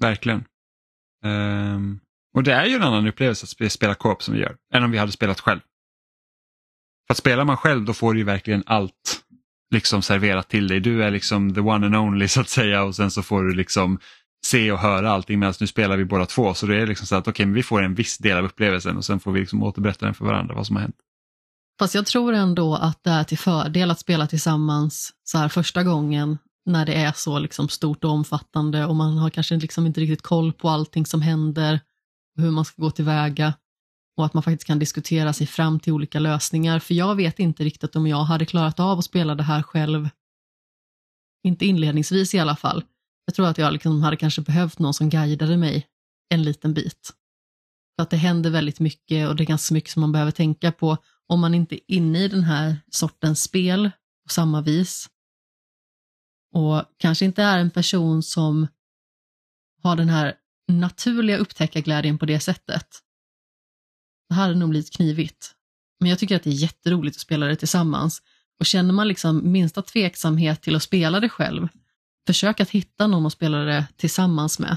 Verkligen. Um, och det är ju en annan upplevelse att spela co som vi gör, än om vi hade spelat själv. För att spelar man själv då får du ju verkligen allt liksom serverat till dig. Du är liksom the one and only så att säga och sen så får du liksom se och höra allting medan nu spelar vi båda två. Så det är liksom så att okej, okay, vi får en viss del av upplevelsen och sen får vi liksom återberätta den för varandra vad som har hänt. Fast jag tror ändå att det är till fördel att spela tillsammans så här första gången när det är så liksom stort och omfattande och man har kanske liksom inte riktigt koll på allting som händer, hur man ska gå tillväga och att man faktiskt kan diskutera sig fram till olika lösningar. För jag vet inte riktigt om jag hade klarat av att spela det här själv, inte inledningsvis i alla fall. Jag tror att jag liksom hade kanske behövt någon som guidade mig en liten bit. För att det händer väldigt mycket och det är ganska mycket som man behöver tänka på om man inte är inne i den här sortens spel på samma vis och kanske inte är en person som har den här naturliga upptäckarglädjen på det sättet. Det här hade nog blivit knivigt. Men jag tycker att det är jätteroligt att spela det tillsammans. Och känner man liksom minsta tveksamhet till att spela det själv, försök att hitta någon att spela det tillsammans med.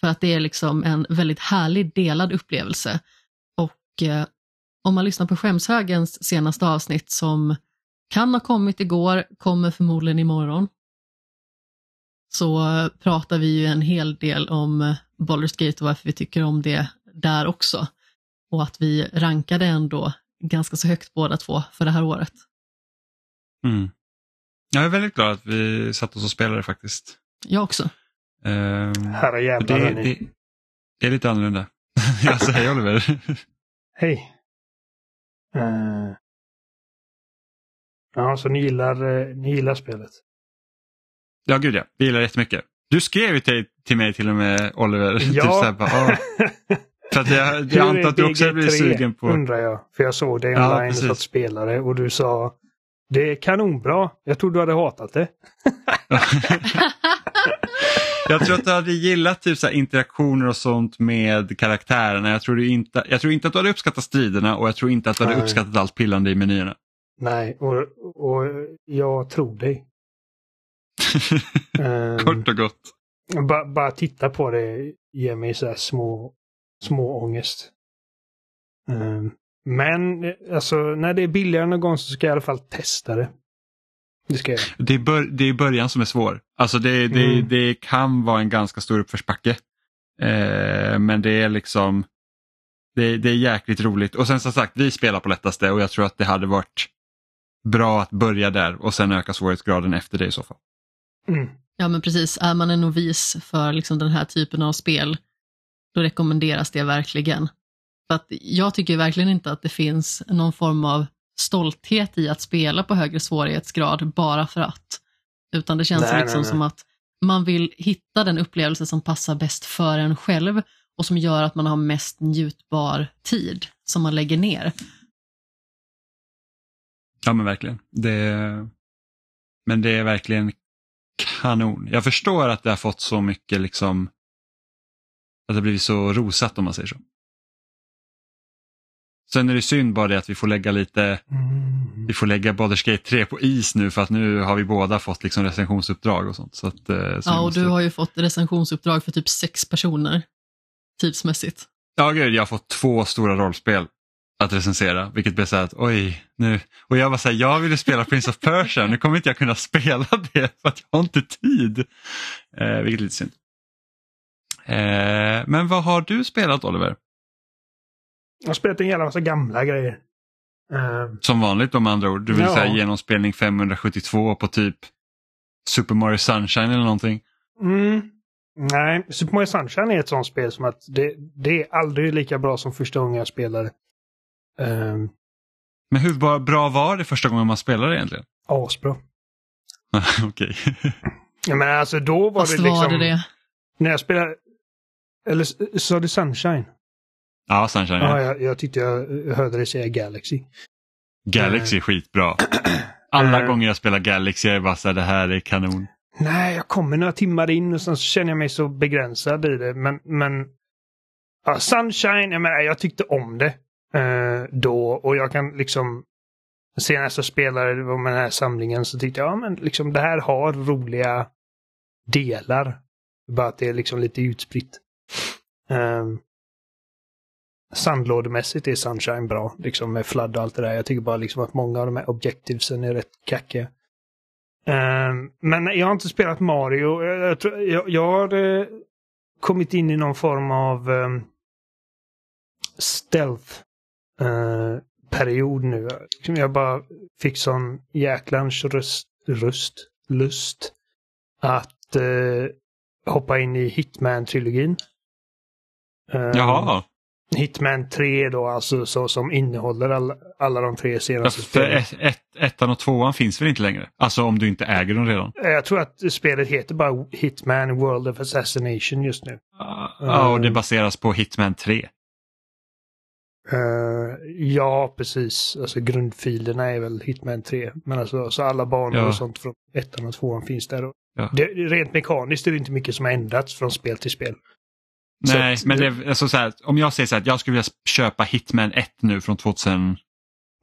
För att det är liksom en väldigt härlig delad upplevelse. Och eh, om man lyssnar på Skämshögens senaste avsnitt som kan ha kommit igår, kommer förmodligen imorgon, så pratar vi ju en hel del om Baldur's Gate och varför vi tycker om det där också. Och att vi rankade ändå ganska så högt båda två för det här året. Mm. Jag är väldigt glad att vi satt oss och spelade faktiskt. Jag också. Um, Herre jävlar det, det, det är lite annorlunda. jag säger hej Oliver. Hej. Uh, ja, så ni gillar, uh, ni gillar spelet? Ja, gud ja. Vi gillar det jättemycket. Du skrev ju till, till mig till och med Oliver. Typ ja. typ så här, bara, För att jag, jag antar att du också blir sugen på... undrar jag. För jag såg dig online ja, att spelare och du sa det är kanonbra. Jag tror du hade hatat det. jag tror att du hade gillat typ så interaktioner och sånt med karaktärerna. Jag tror, du inte, jag tror inte att du hade uppskattat striderna och jag tror inte att du hade Nej. uppskattat allt pillande i menyerna. Nej, och, och jag tror dig. Kort och gott. Bara, bara titta på det ger mig så små, små ångest. Um, men alltså när det är billigare någon gång så ska jag i alla fall testa det. Det ska jag Det är, bör, det är början som är svår. Alltså det, det, mm. det kan vara en ganska stor uppförsbacke. Eh, men det är liksom det, det är jäkligt roligt. Och sen som sagt, vi spelar på lättaste och jag tror att det hade varit bra att börja där och sen öka svårighetsgraden efter det i så fall. Mm. Ja men precis, är man en novis för liksom den här typen av spel, då rekommenderas det verkligen. För att jag tycker verkligen inte att det finns någon form av stolthet i att spela på högre svårighetsgrad bara för att. Utan det känns nej, liksom nej, nej. som att man vill hitta den upplevelse som passar bäst för en själv och som gör att man har mest njutbar tid som man lägger ner. Ja men verkligen. Det, men det är verkligen kanon. Jag förstår att det har fått så mycket liksom, att det har blivit så rosat om man säger så. Sen är det synd bara det att vi får lägga lite, vi får lägga Baldur's Gate 3 på is nu för att nu har vi båda fått liksom recensionsuppdrag och sånt. Så att, eh, så ja, och måste... du har ju fått recensionsuppdrag för typ sex personer tidsmässigt. Ja, gud, jag har fått två stora rollspel att recensera, vilket blev så här att oj, nu. Och jag var så här, jag ville spela Prince of Persia, nu kommer inte jag kunna spela det för att jag har inte tid. Eh, vilket är lite synd. Eh, men vad har du spelat Oliver? Jag har spelat en jävla massa gamla grejer. Uh, Som vanligt om andra ord, du vill ja. säga genomspelning 572 på typ Super Mario Sunshine eller någonting? Mm. Nej, Super Mario Sunshine är ett sånt spel som att det, det är aldrig lika bra som första gången jag spelade. Um, Men hur bra var det första gången man spelade egentligen? Asbra. Okej. ja, men alltså då var Fast det liksom... var det det? När jag spelade... Eller sa du Sunshine? Ja, Sunshine. Ja, jag, jag tyckte jag hörde dig säga Galaxy. Galaxy är skitbra. Alla uh, gånger jag spelar Galaxy är jag bara så här, det här är kanon. Nej, jag kommer några timmar in och sen så känner jag mig så begränsad i det. Men, men ja, Sunshine, jag, menar, jag tyckte om det uh, då och jag kan liksom Senast jag spelade med den här samlingen så tyckte jag, ja men liksom det här har roliga delar. Bara att det är liksom lite utspritt. Um, sandlådemässigt är Sunshine bra, liksom med fladd och allt det där. Jag tycker bara liksom att många av de här objektivsen är rätt kackiga. Um, men jag har inte spelat Mario. Jag, tror- jag, jag har eh, kommit in i någon form av um, stealth eh, period nu. Liksom, jag bara fick sån jäklans röst, röst, lust att eh, hoppa in i Hitman-trilogin. Um, Jaha, Hitman 3 då, alltså så, som innehåller alla, alla de tre senaste spelen. ett, ett, ettan och tvåan finns väl inte längre? Alltså om du inte äger dem redan? Jag tror att spelet heter bara Hitman World of Assassination just nu. Ja, och det baseras på Hitman 3. Eh, ja, precis. Alltså grundfilerna är väl Hitman 3. Men alltså så alla banor Ja. och sånt från ettan och tvåan finns där. Ja. det, rent mekaniskt är det inte mycket som har ändrats från spel till spel. Nej, att- men det, alltså, så här, om jag säger så här att jag skulle vilja köpa Hitman 1 nu från 2015,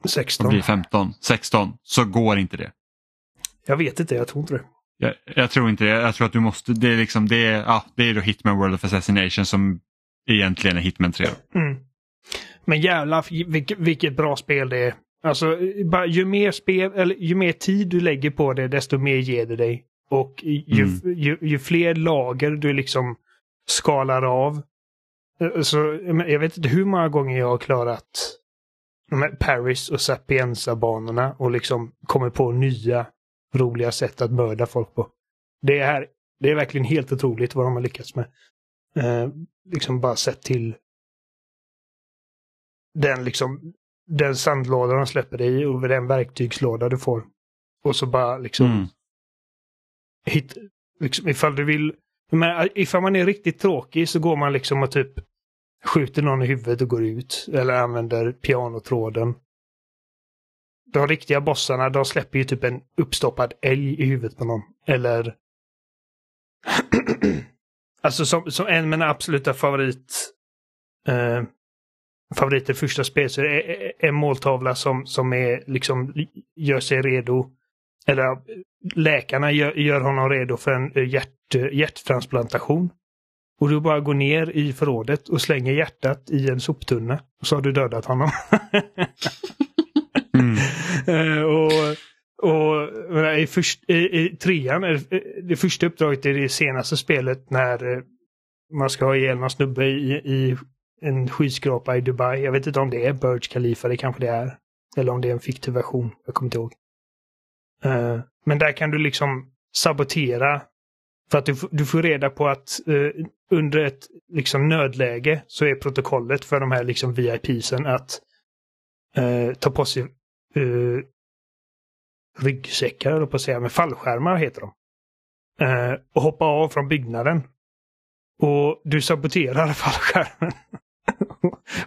16. 16, så går inte det. Jag vet inte, jag tror inte det. Jag, jag tror inte det. Jag tror att du måste, det är liksom, det är, ja, det är då Hitman World of Assassination som egentligen är Hitman 3. Mm. Men jävlar vilket, vilket bra spel det är. Alltså, bara, ju mer spel, eller ju mer tid du lägger på det, desto mer ger det dig. Och ju, Mm. ju, ju fler lager du liksom skalar av. eh, Så, jag vet inte hur många gånger jag har klarat Paris och Sapienza-banorna och liksom kommer på nya roliga sätt att mörda folk på. Det är, det är verkligen helt otroligt vad de har lyckats med. Eh, liksom bara sett till den liksom den sandlåda de släpper dig i och den verktygslåda du får. Och så bara liksom Mm. hit, liksom, ifall du vill, men ifall man är riktigt tråkig så går man liksom och typ skjuter någon i huvudet och går ut. Eller använder pianotråden. De riktiga bossarna, de släpper ju typ en uppstoppad älg i huvudet på någon. Eller... alltså som, som en av mina absoluta favorit... Eh, favoriter i första spel så är det en måltavla som, som är liksom gör sig redo. Eller läkarna gör, gör honom redo för en eh, hjärt, hjärttransplantation. Och du bara går ner i förrådet och slänger hjärtat i en soptunna. Och så har du dödat honom. Mm. Eh, och och i, först, i, i trean, det- första uppdraget i det senaste spelet när eh, man ska ha ihjäl någon snubbe i, i en skyskrapa i Dubai. Jag vet inte om det är Burj Khalifa, det kanske det är. Eller om det är en fiktiv version, jag kommer inte ihåg. Eh, men där kan du liksom sabotera för att du, du får reda på att uh, under ett liksom nödläge så är protokollet för de här liksom VIPsen att uh, ta på sig uh, ryggsäckar, eller på att säga, med fallskärmar heter de. Och hoppa av från byggnaden. Och du saboterar fallskärmen.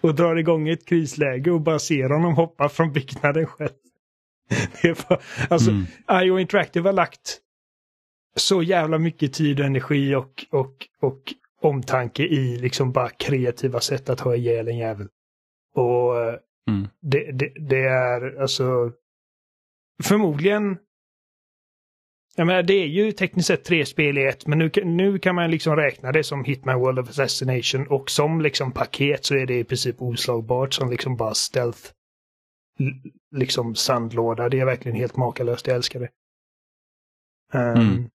och drar igång ett krisläge och bara ser honom hoppa från byggnaden själv. Bara, alltså, Mm. IO Interactive har lagt så jävla mycket tid och energi och, och, och omtanke i liksom bara kreativa sätt att ha ihjäl en jävel. Och eh, Mm. det, det, det är alltså förmodligen jag menar, det är ju tekniskt sett tre spel i ett, men nu, nu kan man liksom räkna det som Hitman World of Assassination och som liksom paket så är det i princip oslagbart som liksom bara stealth liksom sandlåda. Det är verkligen helt makalöst, jag älskar det. Ehm, Mm.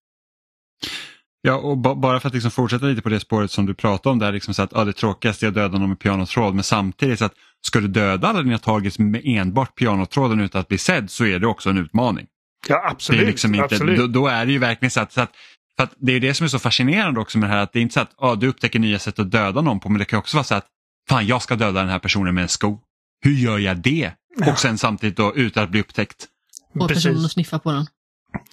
Ja, och ba- bara för att liksom fortsätta lite på det spåret som du pratade om där, liksom så att ja, det tråkigaste är att döda någon med pianotråd, men samtidigt så att ska du döda alla dina targets med enbart pianotråden utan att bli sedd så är det också en utmaning. Ja, Det absolut. är liksom inte, absolut. då, då är det ju verkligen så att, så att, för att det är det som är så fascinerande också med det här att det är inte så att ja, du upptäcker nya sätt att döda någon på men det kan också vara så att fan jag ska döda den här personen med en sko. Hur gör jag det? Ja. Och sen samtidigt då utan att bli upptäckt. Precis. personen att sniffa på den.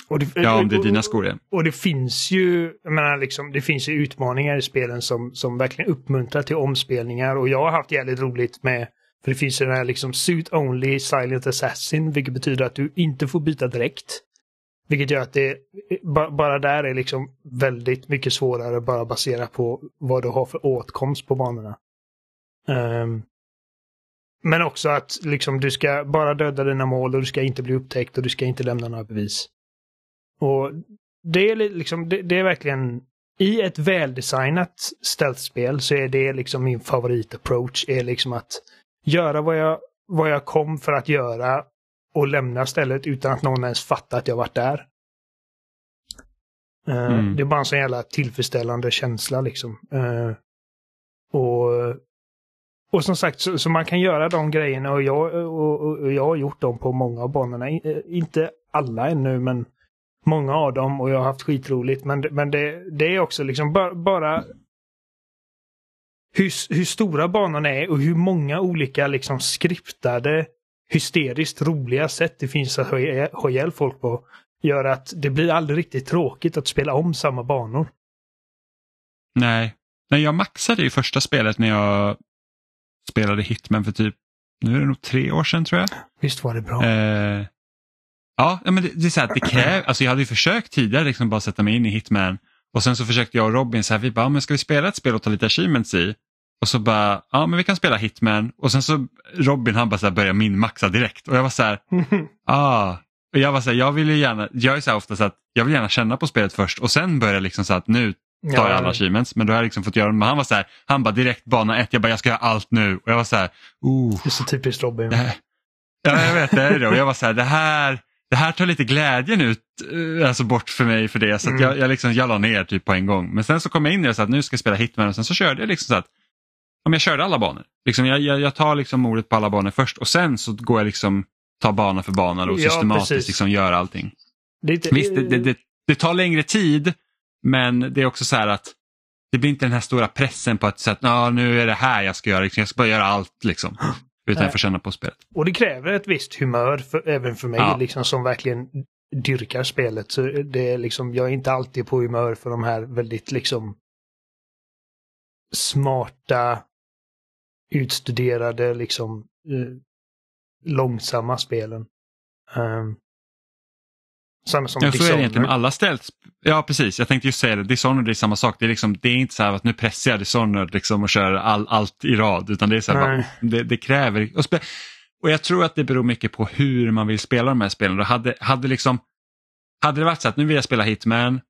Och det, Ja, om det är och- dina skor igen. Och det finns ju, jag menar, liksom, det finns ju utmaningar i spelen som, som verkligen uppmuntrar till omspelningar. Och jag har haft jävligt roligt med, för det finns ju den här liksom suit only silent assassin, vilket betyder att du inte får byta direkt. Vilket gör att det ba- bara där är liksom väldigt mycket svårare bara baserat på vad du har för åtkomst på banorna. Ehm, men också att liksom du ska bara döda dina mål och du ska inte bli upptäckt och du ska inte lämna några bevis. Och det är li- liksom, det, det är verkligen i ett väldesignat stealth-spel så är det liksom min favorit-approach. Är liksom att göra vad jag, vad jag kom för att göra och lämna stället utan att någon ens fattar att jag varit där. Eh, Mm. Det är bara en sån jävla tillfredsställande känsla liksom. Eh, och, och som sagt, så, så man kan göra de grejerna och jag, och, och, jag har gjort dem på många av banorna. Eh, inte alla ännu, men många av dem och jag har haft skitroligt. Men, det- men det, det är också liksom bara, bara hur, hur stora banorna är och hur många olika liksom skriptade hysteriskt roliga sätt det finns att ha ihjäl- ha ihjäl folk på gör att det blir aldrig riktigt tråkigt att spela om samma banor. Nej. Nej, jag maxade ju första spelet när jag spelade Hitman för typ, nu är det nog tre år sedan tror jag. Visst var det bra? Eh, ja, men det, det är så här, att det kräver, alltså jag hade ju försökt tidigare liksom bara sätta mig in i Hitman och sen så försökte jag och Robin så här, vi bara, "Ja, men ska vi spela ett spel och ta lite achievements i? Och så bara, ja men vi kan spela Hitman och sen så Robin han bara så här började minmaxa direkt och jag var så här, ah. Och jag var så här, jag vill ju gärna, jag är så här ofta så att jag vill gärna känna på spelet först och sen börja liksom så att nu tar jag alla achievements. Men då har jag liksom fått göra men han var så här, han bara direkt bana ett, jag bara jag ska göra allt nu och jag var så här, oh. Det är så typiskt Robin. Ja, jag vet det är det. Och jag var så här, det här, det här tar lite glädjen ut, eh, alltså bort för mig för det. Så Mm. jag, jag, liksom, jag la ner typ på en gång. Men sen så kom jag in i det så att nu ska jag spela Hitman och sen så körde jag liksom så att om jag körde alla banor. Liksom, jag, jag, jag tar liksom mordet på alla banor först och sen så går jag liksom ta bana för bana och Ja, systematiskt precis. liksom göra allting. Det inte, Visst, det, det, det tar längre tid men det är också så här att det blir inte den här stora pressen på att, så att "Ja, nu är det här jag ska göra, liksom, jag ska bara göra allt liksom. Utan jag får känna på spelet. Och det kräver ett visst humör för, även för mig Ja. liksom, som verkligen dyrkar spelet. Så det är liksom, jag är inte alltid på humör för de här väldigt liksom smarta, utstuderade, liksom eh, långsamma spelen. Um, samma som Ja, så är det egentligen med alla ställs. Ja, precis. Jag tänkte just säga det. Dishonored är samma sak. Det är, liksom, det är inte så här att nu pressar jag Dishonored liksom och kör all, allt i rad. Utan det är så här, det, det kräver... Och, och jag tror att det beror mycket på hur man vill spela de här spelen. Då hade, hade, liksom, hade det varit så att nu vill jag spela Hitman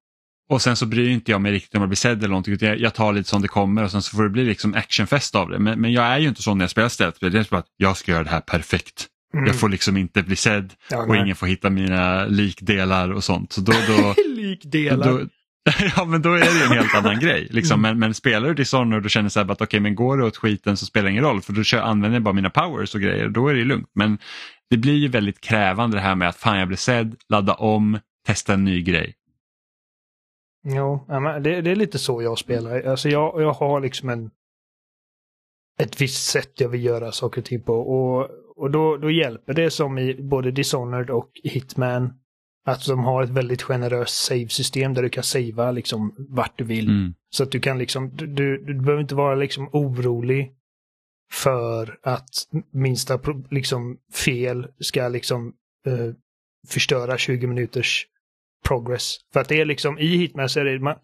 och sen så bryr inte jag mig riktigt om jag blir sedd eller någonting. utan Jag, jag tar lite som det kommer och sen så får det bli liksom actionfest av det. Men, men jag är ju inte sån när jag spelar stället. Det är bara att jag ska göra det här perfekt. Mm. Jag får liksom inte bli sedd Ja, och ingen får hitta mina likdelar och sånt. Så då, då, Likdelar. då, ja men då är det en helt annan grej. Liksom. Men, men spelar du Dishonored och känner så här att okej men går det åt skiten så spelar det ingen roll för då kör, använder jag bara mina powers och grejer. Då är det lugnt. Men det blir ju väldigt krävande det här med att fan jag blir sedd, ladda om, testa en ny grej. Jo, det, det är lite så jag spelar. Alltså jag, jag har liksom en ett visst sätt jag vill göra saker och ting på. Och, och då, då hjälper det som i både Dishonored och Hitman att de har ett väldigt generöst save-system där du kan savea liksom vart du vill. Mm. Så att du kan liksom, du, du, du behöver inte vara liksom orolig för att minsta liksom fel ska liksom eh, förstöra 20 minuters progress. För att det är liksom i Hitman så är det man,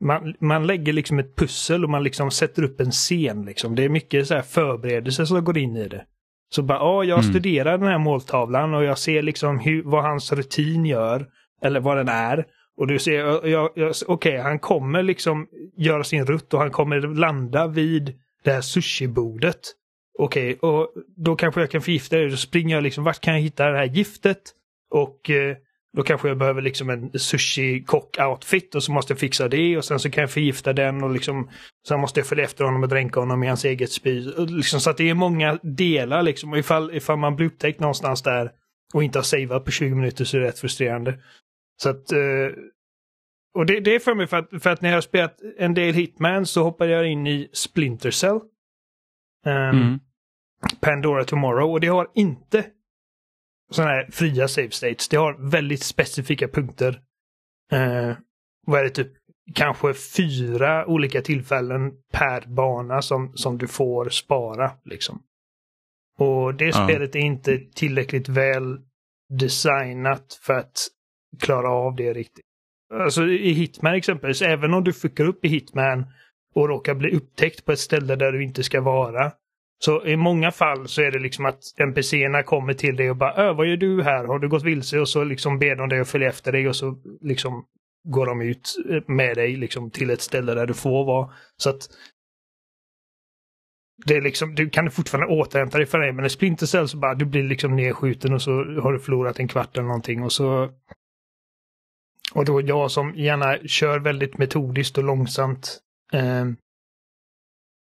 man, man lägger liksom ett pussel och man liksom sätter upp en scen liksom. Det är mycket så här förberedelse som går in i det. Så bara, ja, jag Mm. studerar den här måltavlan och jag ser liksom hur, vad hans rutin gör. Eller vad den är. Och du ser, jag, jag, jag, okej, han kommer liksom göra sin rutt och han kommer landa vid det här sushibordet. Okej, och då kanske jag kan förgifta det. Då springer jag liksom, vart kan jag hitta det här giftet? Och eh, då kanske jag behöver liksom en sushi-kock-outfit och så måste jag fixa det och sen så kan jag förgifta den och liksom sen måste jag följa efter honom och dränka honom i hans eget spy. Liksom, så att det är många delar liksom och ifall, ifall man blir upptäckt någonstans där och inte har saveat på 20 minuter så är det rätt frustrerande. Så att eh, och det, det är för mig för att, för att när jag har spelat en del Hitman så hoppar jag in i Splinter Cell. Ehm, Mm. Pandora Tomorrow och det har inte sådana här fria save states. Det har väldigt specifika punkter. Eh, vad är det typ? Kanske fyra olika tillfällen per bana som, som du får spara. liksom. Och det Ja. spelet är inte tillräckligt väl designat för att klara av det riktigt. Alltså i Hitman exempelvis, även om du fuckar upp i Hitman och råkar bli upptäckt på ett ställe där du inte ska vara. Så i många fall så är det liksom att NPCerna kommer till dig och bara äh, vad gör du här? Har du gått vilse? Och så liksom ber de dig att följa efter dig och så liksom går de ut med dig liksom till ett ställe där du får vara. Så att det är liksom, du kan fortfarande återhämta dig för det, men i Splinter Cell så bara du blir liksom nedskjuten och så har du förlorat en kvart eller någonting och så Och då jag som gärna kör väldigt metodiskt och långsamt eh,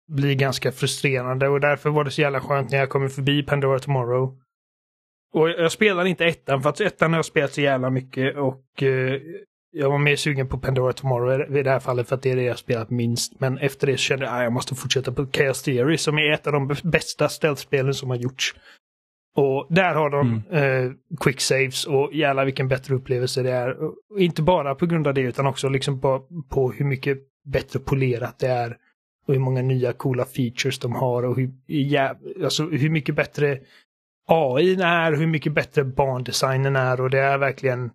blir ganska frustrerande och därför var det så jävla skönt när jag kommer förbi Pandora Tomorrow. Och jag spelar inte ettan för att ettan har jag spelat så jävla mycket och eh, jag var mer sugen på Pandora Tomorrow i det här fallet för att det är det jag spelat minst. Men efter det så kände jag att jag måste fortsätta på Chaos Theory som är ett av de bästa stealth-spelen som har gjorts. Och där har de mm. eh, quick saves och jävlar vilken bättre upplevelse det är. Och inte bara på grund av det utan också liksom på, på hur mycket bättre polerat det är. Och hur många nya coola features de har och hur, ja, alltså hur mycket bättre AI är, hur mycket bättre bandesignen är och det är verkligen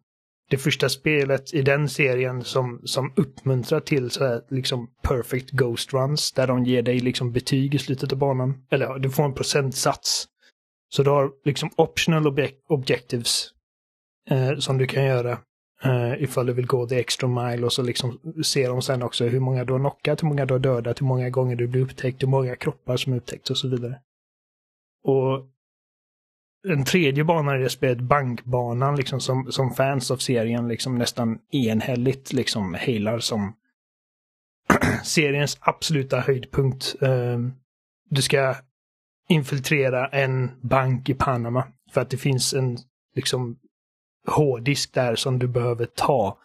det första spelet i den serien som, som uppmuntrar till så här, liksom perfect ghost runs där de ger dig liksom betyg i slutet av banan. Eller du får en procentsats. Så du har liksom optional objectives eh, som du kan göra Uh, ifall du vill gå the extra mile och så liksom ser de sen också hur många du har knockat, hur många du har dödat, hur många gånger du blir upptäckt, hur många kroppar som upptäckts och så vidare. Och den tredje banan i det spelet, bankbanan, liksom som, som fans av serien liksom nästan enhälligt liksom hailar som seriens absoluta höjdpunkt. Uh, du ska infiltrera en bank i Panama för att det finns en liksom hårddisk där som du behöver ta.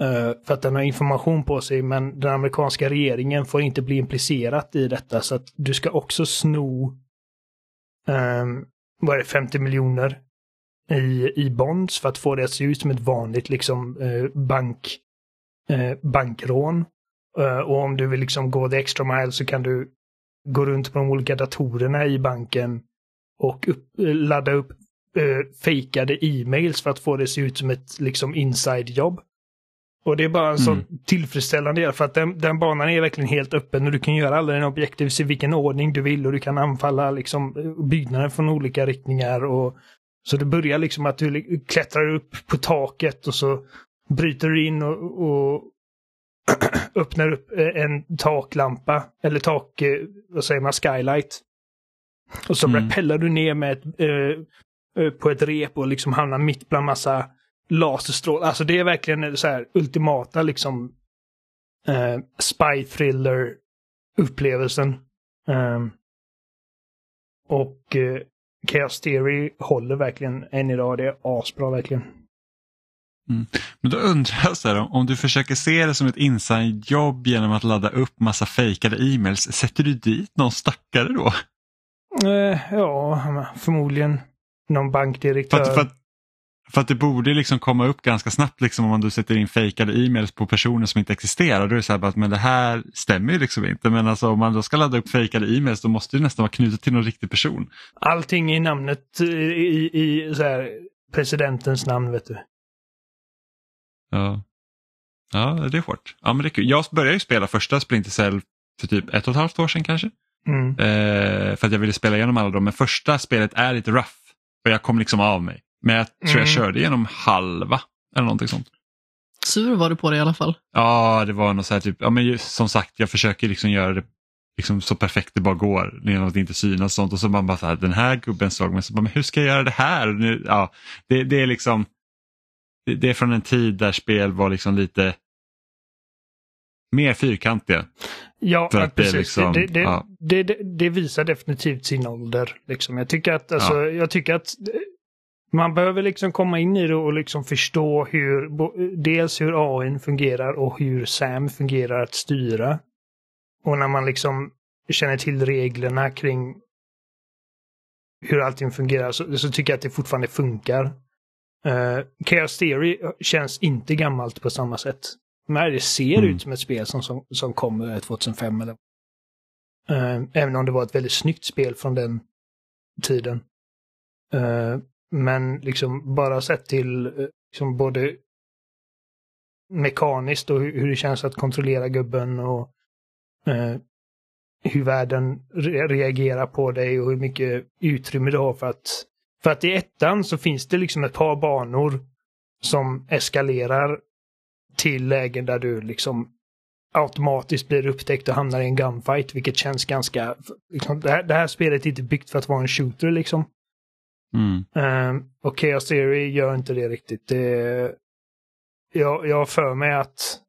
Uh, för att den har information på sig men den amerikanska regeringen får inte bli implicerat i detta så att du ska också sno um, vad är det, 50 miljoner i, i bonds för att få det att se ut som ett vanligt liksom uh, bank, uh, bankrån. Och om du vill liksom gå the extra mile så kan du gå runt på de olika datorerna i banken och upp, ladda upp eh, fejkade e-mails för att få det att se ut som ett liksom inside-jobb. Och det är bara en mm. sån tillfredsställande del för att den, den, banan är verkligen helt öppen och du kan göra alla dina objektiv i vilken ordning du vill och du kan anfalla liksom byggnader från olika riktningar. Och, så det börjar liksom att du klättrar upp på taket och så bryter du in och, och öppnar upp eh, en taklampa eller tak, eh, vad säger man, skylight. Och så mm. rappellar du ner med ett, eh, på ett rep och liksom hamnar mitt bland massa laserstrål. Alltså det är verkligen så här ultimata liksom uh, spy thriller upplevelsen. Um, och uh, Chaos Theory håller verkligen än idag. Det är asbra verkligen. Mm. Men då undrar jag så här, om du försöker se det som ett inside-jobb genom att ladda upp massa fejkade e-mails, sätter du dit någon stackare då? Uh, ja, förmodligen någon bankdirektör. För att, för att, för att det borde liksom komma upp ganska snabbt liksom om du sätter in fejkade e-mails på personer som inte existerar. Då är det så här att men det här stämmer ju liksom inte. Men alltså om man då ska ladda upp fejkade e-mails då måste det nästan vara knutet till någon riktig person. Allting i namnet i, i så här, presidentens namn vet du. Ja. Ja, det är hårt. Ja, men det är kul. Jag började ju spela första Splinter Cell för typ ett och ett halvt år sedan kanske. Mm. Eh, för att jag ville spela igenom alla dem. Men första spelet är lite rough. Och jag kom liksom av mig. Men jag tror jag mm. körde genom halva eller någonting sånt. Sur var du på det i alla fall. Ja, det var något så här typ, ja men som sagt jag försöker liksom göra det liksom så perfekt det bara går genom att inte synas och sånt och så man bara så här, den här gubben såg mig, så bara, men hur ska jag göra det här? Nu, ja, det, det är liksom, det, det, är från en tid där spel var liksom lite mer fyrkantiga. Ja, att precis. Det, liksom, det, det, ja. det, det, visar definitivt sin ålder. Liksom. Jag, tycker att, alltså, ja. jag tycker att man behöver liksom komma in i det och liksom förstå hur, dels hur AI fungerar och hur SAM fungerar att styra. Och när man liksom känner till reglerna kring hur allting fungerar så, så tycker jag att det fortfarande funkar. Uh, Chaos Theory känns inte gammalt på samma sätt. Men det ser mm. ut som ett spel som, som, som kom 2005 eller uh, Även om det var ett väldigt snyggt spel från den tiden. Uh, men liksom bara sett till eh, liksom både mekaniskt och hur det känns att kontrollera gubben och eh, hur världen re reagerar på dig och hur mycket utrymme du har för att... För att i ettan så finns det liksom ett par banor som eskalerar till lägen där du liksom automatiskt blir upptäckt och hamnar i en gunfight, vilket känns ganska... Liksom, det, här, det här spelet är inte byggt för att vara en shooter liksom. Mm. Um, och Chaos Theory gör inte det riktigt. Det, jag, jag för mig att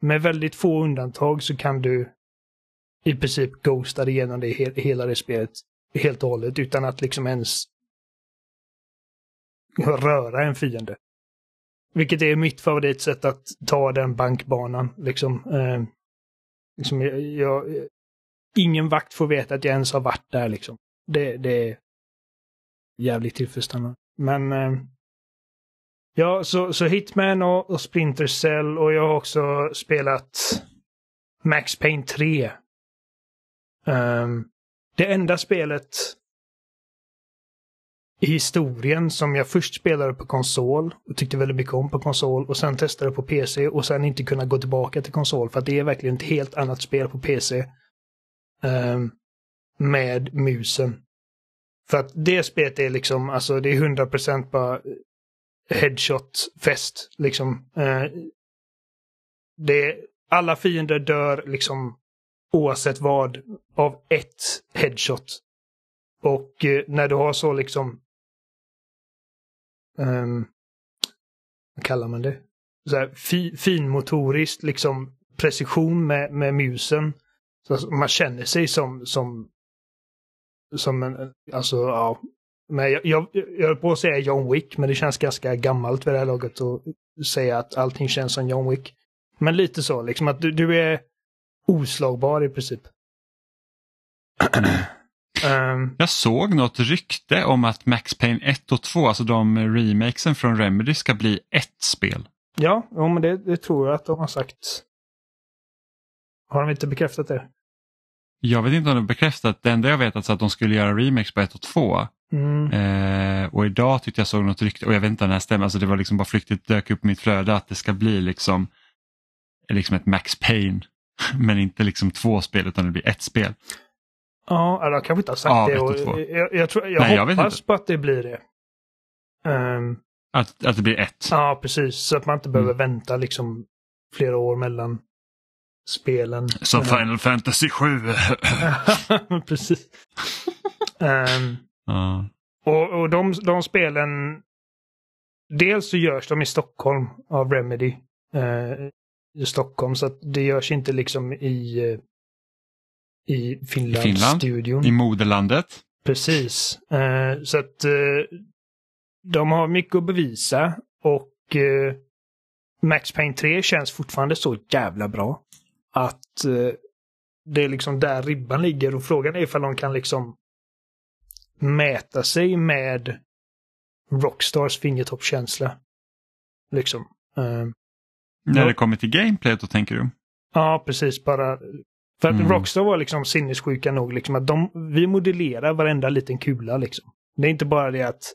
med väldigt få undantag så kan du i princip ghosta igenom det he hela det spelet helt och hållet utan att liksom ens röra en fiende. Vilket är mitt favoritsätt att ta den bankbanan. Liksom, eh, liksom jag, jag, ingen vakt får veta att jag ens har varit där. Liksom. Det, det är jävligt tillfredsställande. Men eh, ja, så, så Hitman och, och Splinter Cell och jag har också spelat Max Payne 3. Um, eh, det enda spelet historien som jag först spelade på konsol och tyckte väldigt mycket om på konsol och sen testade på PC och sen inte kunna gå tillbaka till konsol för att det är verkligen ett helt annat spel på PC. Um, ehm, med musen. För att det spelet är liksom, alltså det är 100% bara eh, headshot-fest. Liksom. Uh, det, alla fiender dör liksom oavsett vad av ett headshot. Och eh, när du har så liksom um, vad kallar man det? Så här, fi, finmotoriskt liksom precision med, med musen. Så alltså, man känner sig som, som, som en, alltså ja. Men jag, jag, jag höll på att säga John Wick, men det känns ganska gammalt vid det här laget att säga att allting känns som John Wick. Men lite så, liksom att du, du är oslagbar i princip. Um, jag såg något rykte om att Max Payne 1 och 2, alltså de remakesen från Remedy, ska bli ett spel. Ja, ja men det, det tror jag att de har sagt. Har de inte bekräftat det? Jag vet inte om de har bekräftat. Det enda jag vet är att de skulle göra remakes på 1 och 2. Mm. Eh, och idag tyckte jag såg något rykte, och jag vet inte om det här stämmer, alltså det var liksom bara flyktigt dök upp i mitt flöde att det ska bli liksom, liksom ett Max Payne. Men inte liksom två spel utan det blir ett spel. Ja, eller jag kanske inte har sagt ja, det. Och jag, jag, tror, jag Nej, hoppas jag på att det blir det. Um, att, att det blir ett? Ja, precis. Så att man inte behöver mm. vänta liksom flera år mellan spelen. Som Final Fantasy 7. precis. um, uh. Och, och de, de spelen, dels så görs de i Stockholm av Remedy. Uh, I Stockholm, så att det görs inte liksom i uh, i Finland, I Finland studion. I moderlandet. Precis. Uh, så att uh, de har mycket att bevisa och uh, Max Payne 3 känns fortfarande så jävla bra. Att det är liksom där ribban ligger och frågan är ifall de kan liksom mäta sig med Rockstars fingertoppskänsla. Liksom. När det kommer till gameplay då tänker du? Ja, precis. Bara för att mm. Rockstar var liksom sinnessjuka nog liksom att de, vi modellerar varenda liten kula liksom. Det är inte bara det att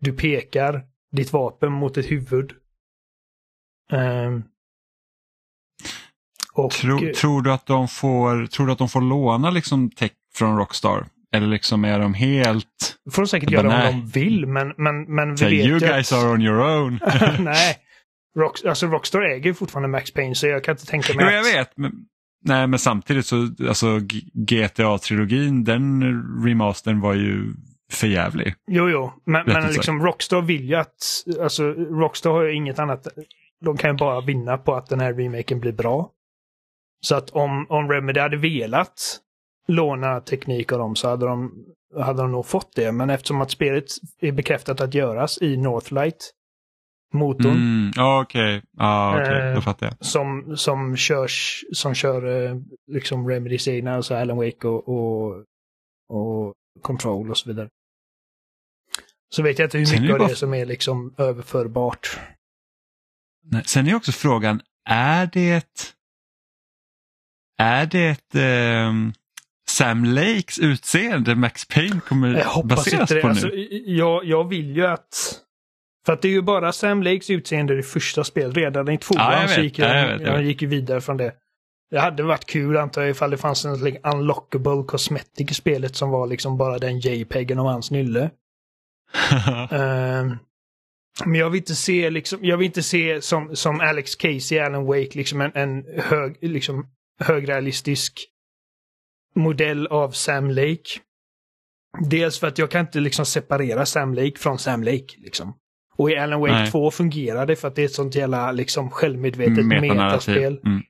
du pekar ditt vapen mot ett huvud. Um, och, tror, tror, du att de får, tror du att de får låna liksom tech från Rockstar? Eller liksom är de helt... får de säkert göra nej. om de vill men, men, men vi so vet You guys att... are on your own. nej. Rock, alltså Rockstar äger fortfarande Max Payne så jag kan inte tänka mig jo, jag vet. Men, Nej men samtidigt så, alltså GTA-trilogin, den remastern var ju förjävlig. Jo, jo, men, men liksom Rockstar vill ju att, alltså Rockstar har ju inget annat, de kan ju bara vinna på att den här remaken blir bra. Så att om, om Remedy hade velat låna teknik av dem så hade de, hade de nog fått det. Men eftersom att spelet är bekräftat att göras i Northlight motorn. Mm, Okej, okay. ah, okay. Då fattar jag. Som, som, körs, som kör eh, liksom Remedys egna, alltså Alan Wake och, och, och Control och så vidare. Så vet jag inte hur mycket av det som är liksom överförbart. Nej, sen är också frågan, är det är det eh, Sam Lakes utseende Max Payne kommer baseras på nu? Alltså, jag, jag vill ju att för att det är ju bara Sam Lakes utseende i första spel. Redan i tvåan ja, så gick jag, jag, jag, gick vidare från det. Det hade varit kul antar jag ifall det fanns en like, unlockable cosmetic i spelet som var liksom bara den JPEGen av hans nylle. uh, men jag vill inte se liksom, jag vill inte se som, som Alex Casey, Alan Wake, liksom en, en hög, liksom högrealistisk modell av Sam Lake. Dels för att jag kan inte liksom separera Sam Lake från Sam Lake. Liksom. Och i Alan Wake Nej. 2 fungerar det för att det är ett sånt jävla liksom självmedvetet metaspel. Mm.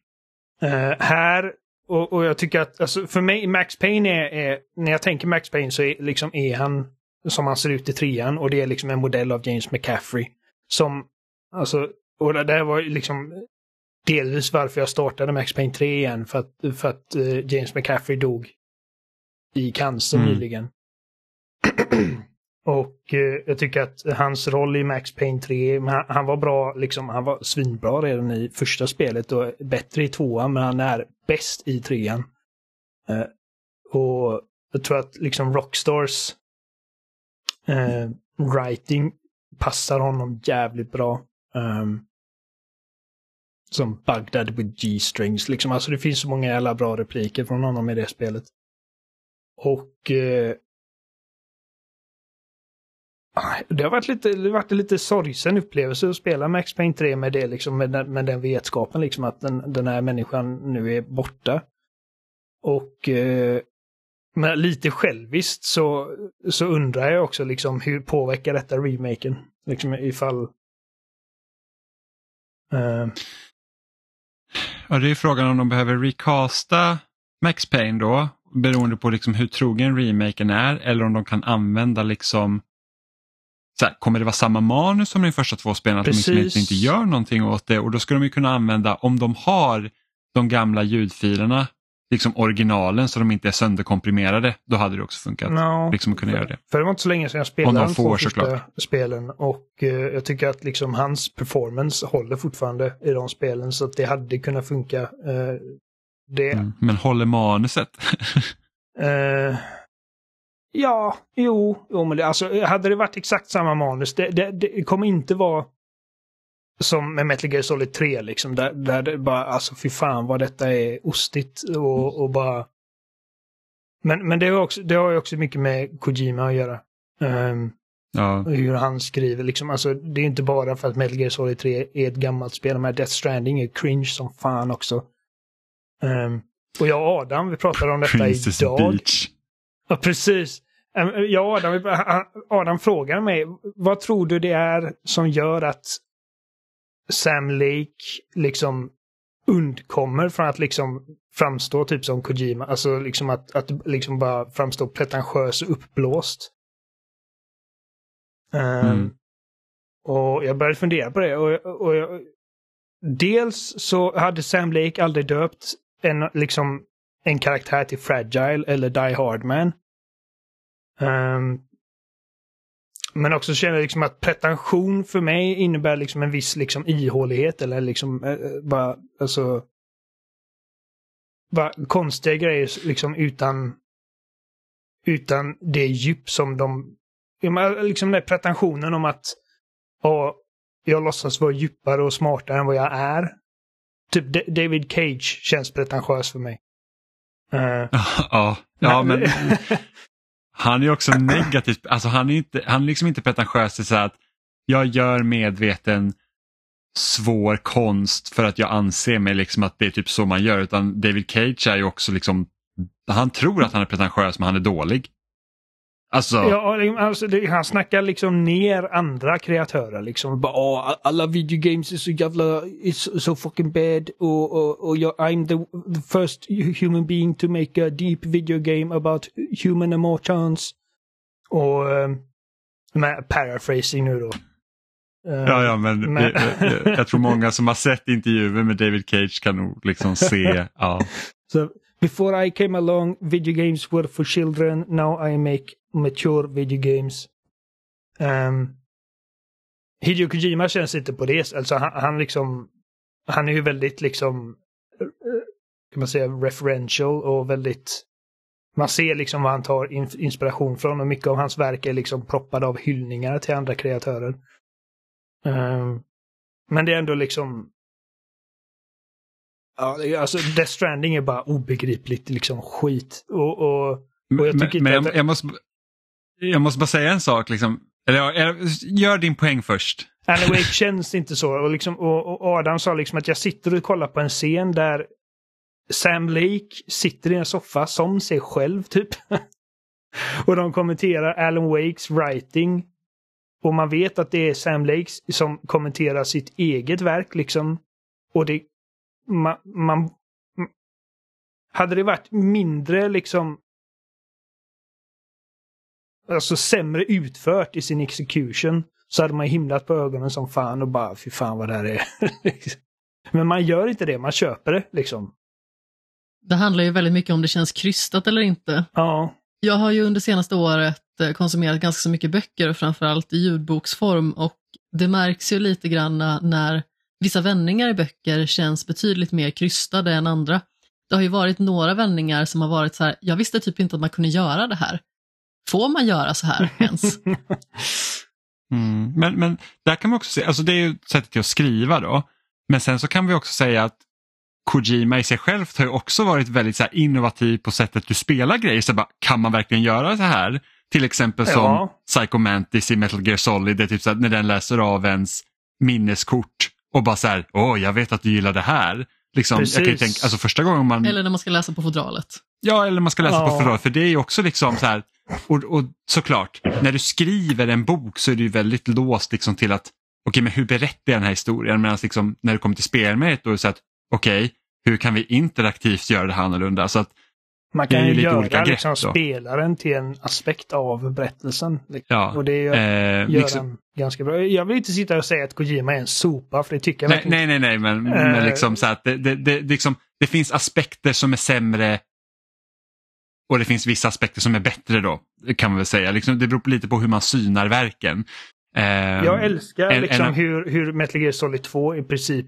Eh, här, och, och jag tycker att, alltså, för mig, Max Payne är, är, när jag tänker Max Payne så är, liksom, är han som han ser ut i trean och det är liksom en modell av James McCaffrey. Som, alltså, och det där var liksom delvis varför jag startade Max Payne 3 igen, för att, för att eh, James McCaffrey dog i cancer Mm. nyligen. och eh, jag tycker att hans roll i Max Payne 3, han, han var bra, liksom, han var svinbra redan i första spelet och bättre i tvåan, men han är bäst i trean. Eh, och jag tror att liksom Rockstars eh, writing passar honom jävligt bra. Um, som Bagdad with G-strings. Liksom. Alltså det finns så många jävla bra repliker från honom i det spelet. Och eh, Ah, det har varit lite, det har varit en lite sorgsen upplevelse att spela Max Payne 3 med det liksom, med den, med den vetskapen liksom att den, den här människan nu är borta. Och eh, men lite själviskt så, så undrar jag också liksom hur påverkar detta remaken? Liksom ifall... Eh, Ja, det är frågan om de behöver recasta Max Payne då, beroende på liksom hur trogen remaken är, eller om de kan använda liksom här, kommer det vara samma manus som de första två spelen, att de liksom Precis. inte gör någonting åt det och då ska de ju kunna använda, om de har de gamla ljudfilerna, liksom originalen så de inte är sönderkomprimerade, då hade det också funkat. no, Liksom att kunna göra det. För det var inte så länge sedan jag spelade de de två första såklart. spelen och eh, jag tycker att liksom hans performance håller fortfarande i de spelen så att det hade kunnat funka. Eh, det, Mm. Men håller manuset? Eh, ja, jo, jo men det, alltså, hade det varit exakt samma manus, det, det, det kommer inte vara som med Metal Gear Solid 3 liksom, där, där det bara, alltså fy fan vad detta är ostigt och, och bara... Men, men det, har också, det har ju också mycket med Kojima att göra. Ehm, ja. hur han skriver liksom, alltså det är inte bara för att Metal Gear Solid 3 är ett gammalt spel, men Death Stranding är cringe som fan också. Ehm, och jag och Adam, vi pratade om detta Princess idag. Beach. Ja, precis. Och Adam, Adam frågar mig, vad tror du det är som gör att Sam Lake liksom undkommer från att liksom framstå typ som Kojima, alltså liksom att, att liksom bara framstå pretentiös och uppblåst. Mm. Och jag började fundera på det och, och jag, dels så hade Sam Lake aldrig döpt en, liksom, en karaktär till Fragile eller Die Hard Man. Ehm, men också känner jag liksom att pretension för mig innebär liksom en viss liksom ihålighet eller liksom eh, eh, bara, alltså bara konstiga grejer liksom utan utan det djup som de men liksom den pretensionen om att ja, jag låtsas vara djupare och smartare än vad jag är. Typ David Cage känns pretentiös för mig. Eh, ja, ja men han är också negativ, alltså han är, inte, han är liksom inte pretentiös i så att jag gör medveten svår konst för att jag anser mig liksom att det är typ så man gör utan David Cage är ju också liksom, han tror att han är pretentiös men han är dålig. Alltså, Ja, alltså, det, han snackar liksom ner andra kreatörer liksom. Bara, "Åh, alla videogames är så jävla, it's so fucking bad. Och, och, och jag, I'm the, the first human being to make a deep video game about human emotions. Och med paraphrasing nu då. Eh, ja, ja men, men- jag, jag, jag tror många som har sett intervjuer med David Cage kan nog liksom se, ja. So before I came along, video games were for children. Now I make mature video games. Um, Hideo Kojima känns inte på det. Alltså han, han liksom, han är ju väldigt liksom, eh, eh, kan man säga, referential och väldigt, man ser liksom vad han tar in, inspiration från och mycket av hans verk är liksom proppade av hyllningar till andra kreatörer. Um, men det är ändå liksom, Ja, alltså Death Stranding är bara obegripligt liksom skit. Och, och Och jag Men, men jag, att- jag, måste, jag måste bara säga en sak. Liksom. Eller, gör din poäng först. Alan Wake känns inte så. Och, liksom, och, och Adam sa liksom att jag sitter och kollar på en scen där Sam Lake sitter i en soffa som sig själv typ. och de kommenterar Alan Wakes writing och man vet att det är Sam Lake som kommenterar sitt eget verk liksom. Och det... Man, man, hade det varit mindre liksom alltså sämre utfört i sin execution så hade man himlat på ögonen som fan och bara fy fan vad det här är. Men man gör inte det, man köper det liksom. Det handlar ju väldigt mycket om det känns krystat eller inte. Ja. Jag har ju under senaste året eh, konsumerat ganska så mycket böcker, framförallt i ljudboksform och det märks ju lite grann när vissa vändningar i böcker känns betydligt mer krystade än andra. Det har ju varit några vändningar som har varit så här, jag visste typ inte att man kunde göra det här. Får man göra så här ens? mm, men, men där kan man också se, alltså det är ju sättet att skriva då. Men sen så kan vi också säga att Kojima i sig själv har ju också varit väldigt så innovativ på sättet du spelar grejer. Så bara, kan man verkligen göra så här? Till exempel som ja. Psycho Mantis i Metal Gear Solid, det är typ så när den läser av ens minneskort och bara så här, åh jag vet att du gillar det här. Liksom, jag kan tänka, alltså första gången man... Eller när man ska läsa på fodralet. Ja, eller man ska läsa ja. på fodralet, för det är ju också liksom så här, och, och såklart, när du skriver en bok så är du väldigt låst liksom till att, okej okay, men hur berättar jag den här historien? Medan liksom, när du kommer till spelmediet då är det så att, okej, okay, hur kan vi interaktivt göra det här annorlunda? Så att, man kan ju göra liksom, spelaren till en aspekt av berättelsen. Ja, och det gör, eh, gör liksom, ganska bra. Jag vill inte sitta och säga att Kojima är en sopa, för det tycker jag nej, verkligen. Nej, nej, nej, men, eh, men liksom så att det, det, det, liksom, det finns aspekter som är sämre och det finns vissa aspekter som är bättre då, kan man väl säga. Liksom, det beror lite på hur man synar verken. Eh, jag älskar en, liksom en, hur, hur Metal Gear Solid 2 i princip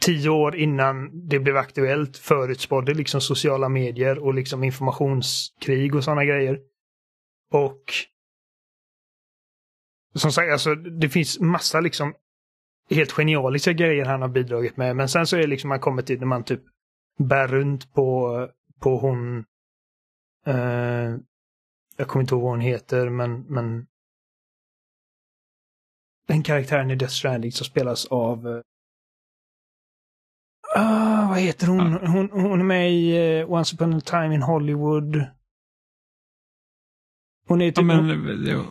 tio år innan det blev aktuellt förutspådde liksom sociala medier och liksom informationskrig och sådana grejer. Och som sagt, alltså det finns massa liksom helt genialiska grejer han har bidragit med. Men sen så är det liksom man kommer till när man typ bär runt på, på hon eh, jag kommer inte ihåg vad hon heter men, men den karaktären i Death Stranding som spelas av eh, eh, Uh, vad heter hon? Ja. hon? Hon är med i uh, Once upon a time in Hollywood. Hon är typ... Ja, men, det,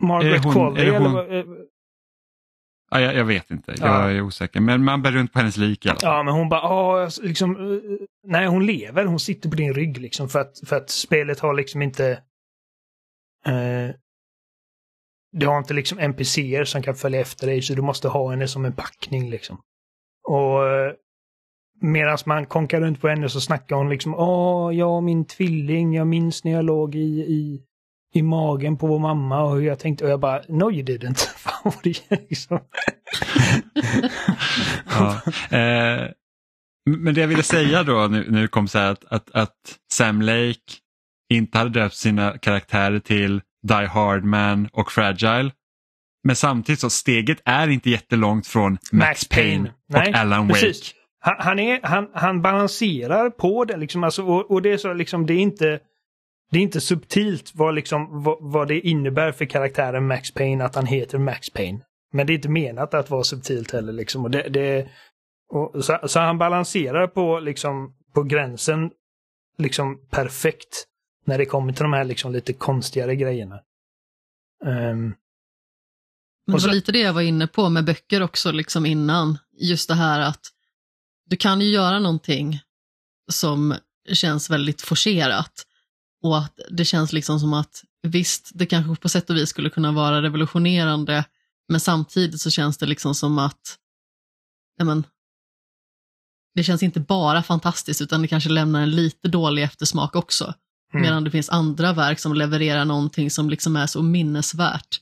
Margaret hon, Qualley eller vad? Eh, ja, jag, jag, vet inte, ja. jag är osäker. Men man bär runt på hennes lik fall. Ja, men hon bara, ah, liksom, uh, nej hon lever, hon sitter på din rygg liksom för att, för att spelet har liksom inte uh, det har inte liksom NPCer som kan följa efter dig så du måste ha henne som en packning liksom. Och Medan man konkar runt på henne så snackar hon liksom Åh, jag min tvilling, jag minns när jag låg i, i, i magen på vår mamma och hur jag tänkte och jag bara No you didn't. Fan vad det är liksom. ja, eh, men det jag ville säga då nu, nu kom så här att, att, att Sam Lake inte hade döpt sina karaktärer till Die Hard Man och Fragile. Men samtidigt så steget är inte jättelångt från Max, Max Payne och Nej, Alan Wake. Precis. Han, han, är, han, han balanserar på det liksom, alltså, och, och, det är så liksom, det är inte det är inte subtilt vad, liksom, vad, vad, det innebär för karaktären Max Payne att han heter Max Payne. Men det är inte menat att vara subtilt heller liksom. Och det, det och så, så, han balanserar på, liksom, på gränsen liksom perfekt när det kommer till de här liksom, lite konstigare grejerna. Um, Men det var lite det jag var inne på med böcker också liksom innan. Just det här att du kan ju göra någonting som känns väldigt forcerat och att det känns liksom som att visst, det kanske på sätt och vis skulle kunna vara revolutionerande, men samtidigt så känns det liksom som att men, det känns inte bara fantastiskt utan det kanske lämnar en lite dålig eftersmak också. Mm. Medan det finns andra verk som levererar någonting som liksom är så minnesvärt.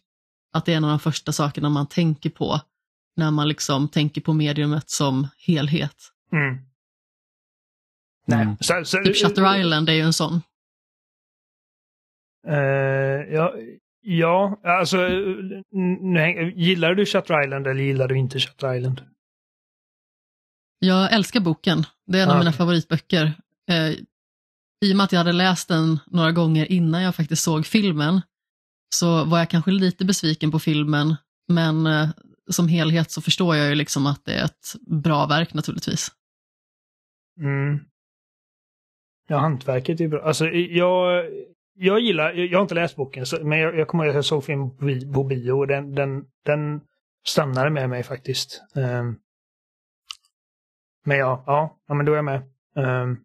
Att det är en av de första sakerna man tänker på när man liksom tänker på mediumet som helhet. Mm. Nej. Mm. Så, så, typ Shutter Island är ju en sån. Uh, ja, ja, alltså nu, gillar du Shutter Island eller gillar du inte Shutter Island? Jag älskar boken. Det är en ah. av mina favoritböcker. Uh, I och med att jag hade läst den några gånger innan jag faktiskt såg filmen så var jag kanske lite besviken på filmen, men uh, som helhet så förstår jag ju liksom att det är ett bra verk naturligtvis. Mm. Ja, hantverket är bra. Alltså, jag, jag gillar, jag har inte läst boken, så, men jag, jag kommer ihåg att jag såg filmen på, bio och den, den, den stannade med mig faktiskt. Um, men ja, ja, ja, men då är jag med. Um,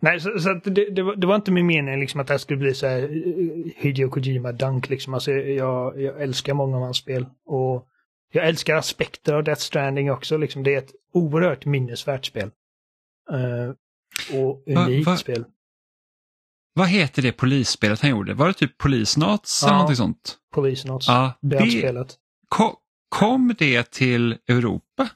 nej, så, så att det, det, var, det var inte min mening liksom att det här skulle bli så här eh, eh, Hideo Kojima-dunk liksom. Alltså, jag, jag älskar många av hans spel. Och jag älskar aspekter av Death Stranding också. Liksom. Det är ett oerhört minnesvärt spel. Eh, och Va- unikt va- spel. Vad heter det polisspelet han gjorde? Var det typ Polisnats eller Ja. någonting sånt? Police Notes. Ja, det det, spelet. ko- kom det till Europa?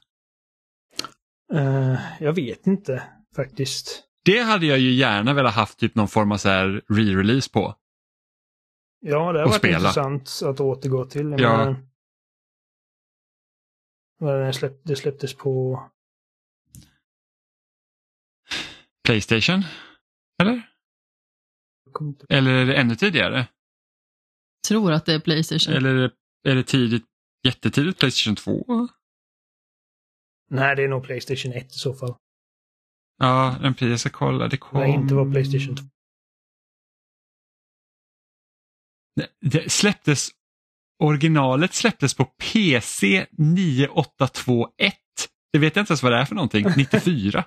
Eh, jag vet inte faktiskt. Det hade jag ju gärna velat haft typ någon form av så här re-release på. Ja, det har Och varit spela. intressant att återgå till. Jag Ja. det, släpp, det släpptes på... Playstation? Eller? jag Eller är det ännu tidigare? Tror att det är Playstation. Eller är det, är det tidigt, jättetidigt Playstation 2? Nej, det är nog Playstation 1 i så fall. Ja, den precis. Jag ska kolla. Det kom... Nej, inte var Playstation 2. Det- Det släpptes... Originalet släpptes på PC 9821. Det vet jag inte ens vad det är för någonting. 94.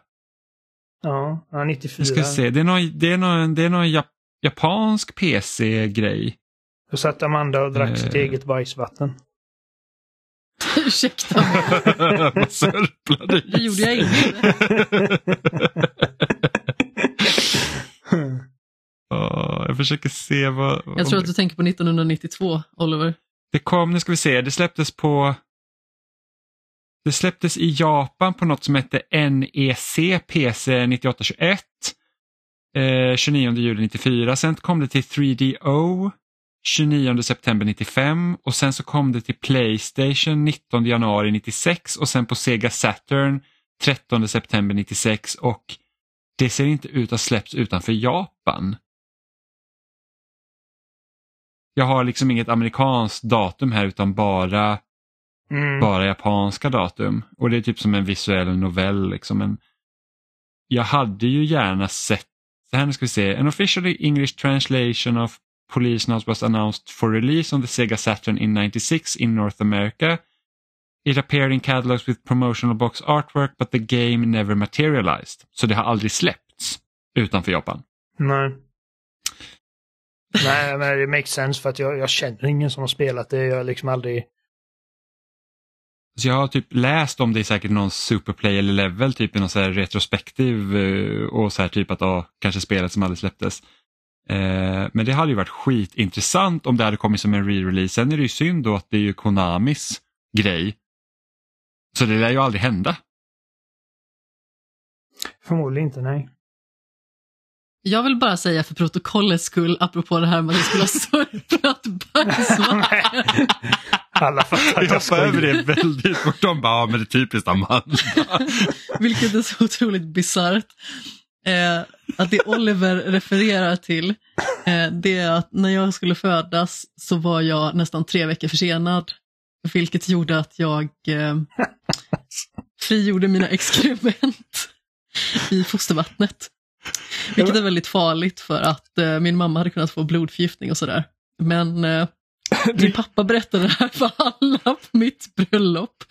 Ja, ja 94. Jag ska se. Det är någon, det är någon, det är någon jap japansk PC-grej. Då satt Amanda och drack sitt Eh. eget bajsvatten. Ursäkta Vad sörplade det gjorde jag inte. Ja, jag försöker se vad... Jag tror att du tänker på 1992, Oliver. Det kom, nu ska vi se, det släpptes på... Det släpptes i Japan på något som hette NEC PC 9821. Eh, 29 juli 94. Sen kom det till 3DO 29 september 95 och sen så kom det till Playstation 19 januari 96 och sen på Sega Saturn 13 september 96 och det ser inte ut att ha släppts utanför Japan. Jag har liksom inget amerikanskt datum här utan bara, Mm. bara japanska datum. Och det är typ som en visuell novell. Liksom. Men jag hade ju gärna sett, så här nu ska vi se, an officially English translation of Police Notes was announced for release on the Sega Saturn in 96 in North America. It appeared in catalogs with promotional box artwork but the game never materialized. Så det har aldrig släppts utanför Japan. Nej. Nej, men det makes sense för att jag, jag känner ingen som har spelat det. Jag har liksom aldrig... Så jag har typ läst om det i säkert någon superplay eller level, typ i någon så här retrospektiv eh, och så här typ att ja, kanske spelet som aldrig släpptes. Eh, men det hade ju varit skitintressant om det hade kommit som en re-release. Sen är det ju synd då att det är ju Konamis grej. Så det lär ju aldrig hända. Förmodligen inte, nej. Jag vill bara säga för protokollets skull, apropå det här med att jag skulle ha sörplat bajsvatten. Alla fattar jag hoppar över det väldigt fort. De bara, ja men det är typiskt Amanda. Vilket är så otroligt bisarrt. Eh, att det Oliver refererar till, eh, det är att när jag skulle födas så var jag nästan tre veckor försenad. Vilket gjorde att jag eh, frigjorde mina exkrement i fostervattnet. Vilket är väldigt farligt för att eh, min mamma hade kunnat få blodförgiftning och sådär. Men eh, min pappa berättade det här för alla på mitt bröllop.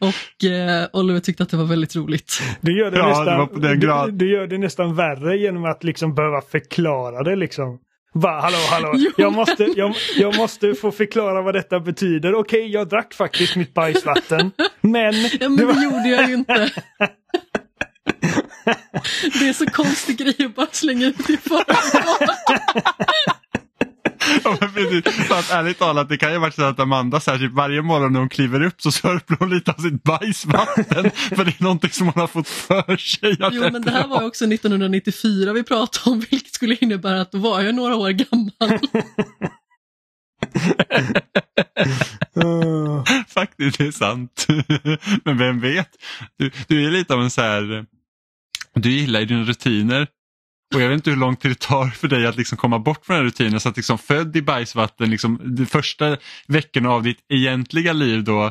Och eh, Oliver tyckte att det var väldigt roligt. Det gör det, Ja, det nästan, det, grad. det gör det nästan värre genom att liksom behöva förklara det liksom. Va, hallå, hallå. Jo. Jag måste, jag, jag måste få förklara vad detta betyder. Okej, jag drack faktiskt mitt bajsvatten. Men... Ja, det men var- det gjorde jag ju inte. Det är så konstig grej att bara slänga ut i förväg. Ja, men precis. Så att, ärligt talat, det kan ju vara så att Amanda så här, typ, varje morgon när hon kliver upp så sörplar hon lite av sitt bajsvatten. för det är någonting som hon har fått för sig. Att Jo, men det här var ju också 1994 vi pratade om, vilket skulle innebära att då var jag några år gammal. Faktiskt, det är sant. Men vem vet? Du, du är lite av en så här... Du gillar ju dina rutiner. Och jag vet inte hur lång tid det tar för dig att liksom komma bort från den här rutinen. Så att liksom född i bajsvatten, liksom, de första veckorna av ditt egentliga liv då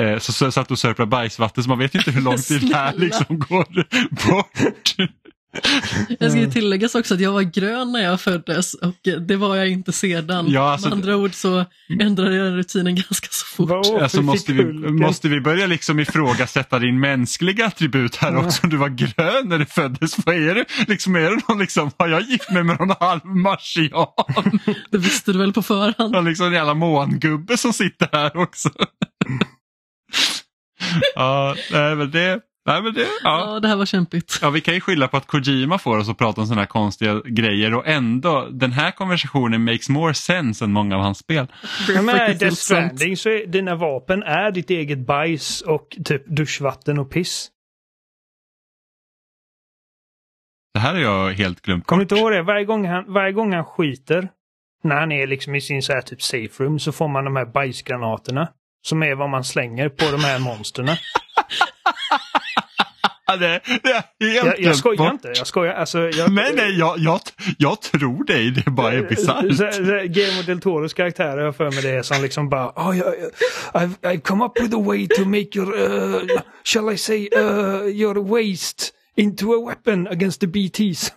eh, så, satt du och sörplade bajsvatten så man vet inte hur lång tid det här liksom går bort. Jag ska ju tilläggas också att jag var grön när jag föddes och det var jag inte sedan. Ja, alltså- Med andra ord så ändrade jag rutinen ganska så fort. Vad var Alltså måste, vi, måste vi börja liksom ifrågasätta din mänskliga attribut här också? Om du var grön när du föddes, vad är det? Liksom, är det någon liksom, har jag gift mig med någon halv marsian? Det visste du väl på förhand? Någon liksom en jävla mångubbe som sitter här också. ja, nej men det, nej men det, ja. Ja, det här var kämpigt. Ja, vi kan ju skylla på att Kojima får oss att prata om sådana här konstiga grejer och ändå, den här konversationen makes more sense än många av hans spel. Ja, men Faktiskt Death. Stranding så är dina vapen är ditt eget bajs och typ duschvatten och piss. Det här har jag helt glömt Kommer du inte ihåg det? Varje gång han, varje gång han skiter, när han är liksom i sin så här typ safe room, så får man de här bajsgranaterna. Som är vad man slänger på de här monsterna. Det, det Jag, jag skojar bort. inte. Jag skojar. Alltså, jag, Nej, nej, jag, jag, jag tror dig. Det bara är bisarrt. så- Guillermo del Toros karaktär jag för mig det är som liksom bara oh, jag, I've, I've come up with a way to make your, uh, shall I say, uh, your waste into a weapon against the BTs.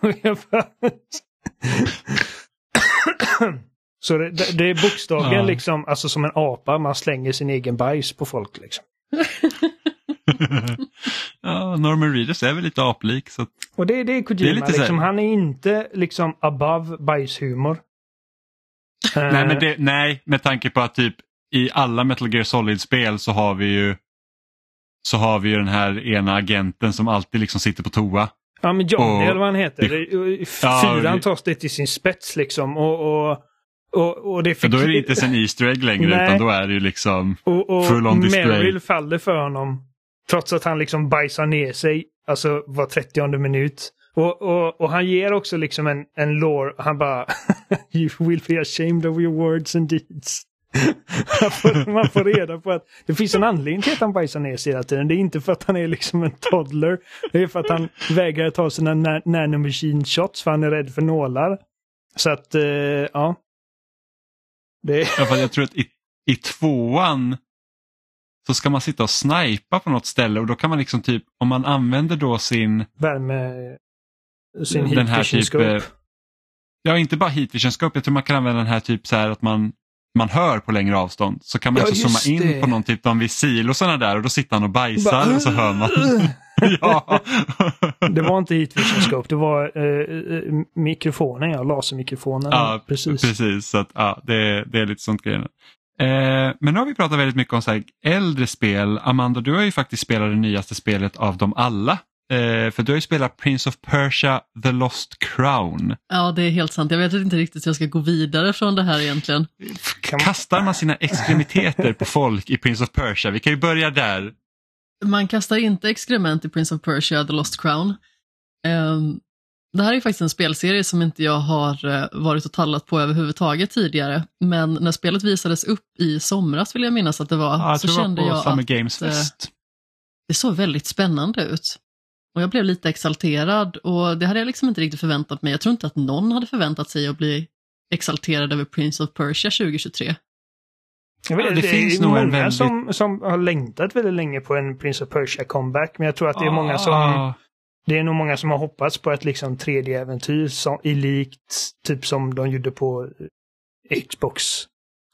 Så det, det, det är bokstavligen Ja. liksom, alltså som en apa, man slänger sin egen bajs på folk liksom. ja, Norman Reedus är väl lite aplik. Så Och det, det är Kojima, Det är lite liksom, han är inte liksom above bajshumor. nej, Eh, men det, nej, med tanke på att typ i alla Metal Gear Solid-spel så har vi ju så har vi ju den här ena agenten som alltid liksom sitter på toa. Ja men Johnny eller vad han heter. det- Ja, fyran det- tas det till sin spets liksom. Och, och, och, och det fick, då är det inte ens en Easter egg längre Nej. utan då är det ju liksom och, och full on display. Meryl faller för honom. Trots att han liksom bajsar ner sig. Alltså var 30 minut. Och, och, och han ger också liksom en, en lore. Han bara You will be ashamed of your words and deeds. Man får, man får reda på att det finns en anledning till att han bajsar ner sig hela tiden. Det är inte för att han är liksom en toddler. Det är för att han vägrar ta sina na- nanomachine shots för han är rädd för nålar. Så att, eh, ja. Det, Ja, jag tror att i, i tvåan så ska man sitta och snipa på något ställe och då kan man liksom typ, om man använder då sin, värme... Sin den här typ, scope. eh, ja inte bara heat vision scope, jag tror man kan använda den här typ så här att man, man hör på längre avstånd. Så kan man Ja, just zooma in det. på någon typ och sådana där och då sitter han och bajsar Bara, och så hör man. ja. Det var inte heat vision scope, det var eh, eh, mikrofonen, ja, lasermikrofonen. Ja, precis. precis. Så att, ja, det, det är lite sånt grejer. Eh, men nu har vi pratat väldigt mycket om så här, äldre spel. Amanda, du har ju faktiskt spelat det nyaste spelet av dem alla. Eh, för du har ju spelat Prince of Persia The Lost Crown. Ja, det är helt sant. Jag vet inte riktigt hur jag ska gå vidare från det här egentligen. Kastar man sina extremiteter på folk i Prince of Persia? Vi kan ju börja där. Man kastar inte exkrement i Prince of Persia, The Lost Crown. Ehm, det här är faktiskt en spelserie som inte jag har eh, varit och tallat på överhuvudtaget tidigare. Men när spelet visades upp i somras vill jag minnas att det var, Ja, jag så tror det kände var på jag Summer att Games eh, Fest. det såg väldigt spännande ut. Och jag blev lite exalterad och det hade jag liksom inte riktigt förväntat mig. Jag tror inte att någon hade förväntat sig att bli exalterad över Prince of Persia 2023. Jag vet, det, det finns är nog många en väldigt- som, som har längtat väldigt länge på en Prince of Persia comeback. Men jag tror att det är många som... Ah, Det är nog många som har hoppats på ett liksom 3D-äventyr som, i likt typ som de gjorde på eh, Xbox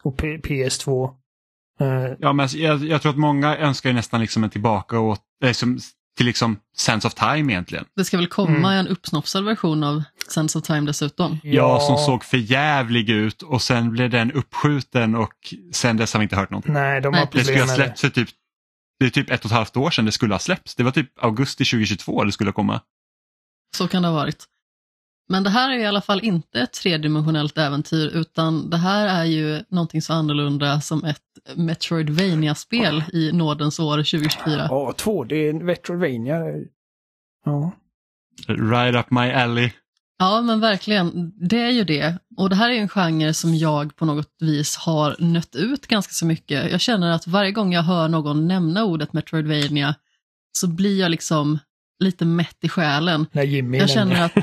och P- PS2. Eh, Ja, men jag, jag tror att många önskar ju nästan liksom en tillbaka åt, eh, som, till liksom Sense of Time egentligen. Det ska väl komma Mm. en uppsnopsad version av Sense of Time dessutom. Ja, som såg för jävlig ut och sen blev den uppskjuten och sen dess har vi inte hört någonting. Nej, de Nej, har Det skulle problem ha med det. släppts för typ, det är typ ett och ett halvt år sedan det skulle ha släppts. Det var typ augusti 2022 det skulle komma. Så kan det ha varit. Men det här är i alla fall inte ett tredimensionellt äventyr, utan det här är ju någonting så annorlunda som ett Metroidvania-spel i nådens år 2024. Ja, 2D Vetrovania. Ja. Right up my alley. Ja, men verkligen. Det är ju det. Och det här är en genre som jag på något vis har nött ut ganska så mycket. Jag känner att varje gång jag hör någon nämna ordet Metroidvania så blir jag liksom lite mätt i själen. Jimmy Jag känner att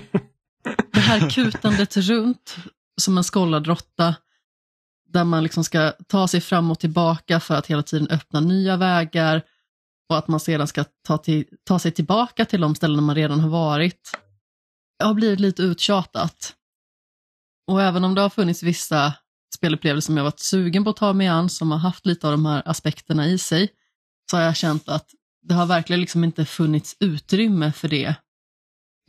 det här kutandet runt som en skållad råtta, där man liksom ska ta sig fram och tillbaka för att hela tiden öppna nya vägar och att man sedan ska ta, till, ta sig tillbaka till de ställen man redan har varit har blivit lite uttjatat. Och även om det har funnits vissa spelupplevelser som jag varit sugen på att ta mig an, som har haft lite av de här aspekterna i sig, så har jag känt att det har verkligen liksom inte funnits utrymme för det.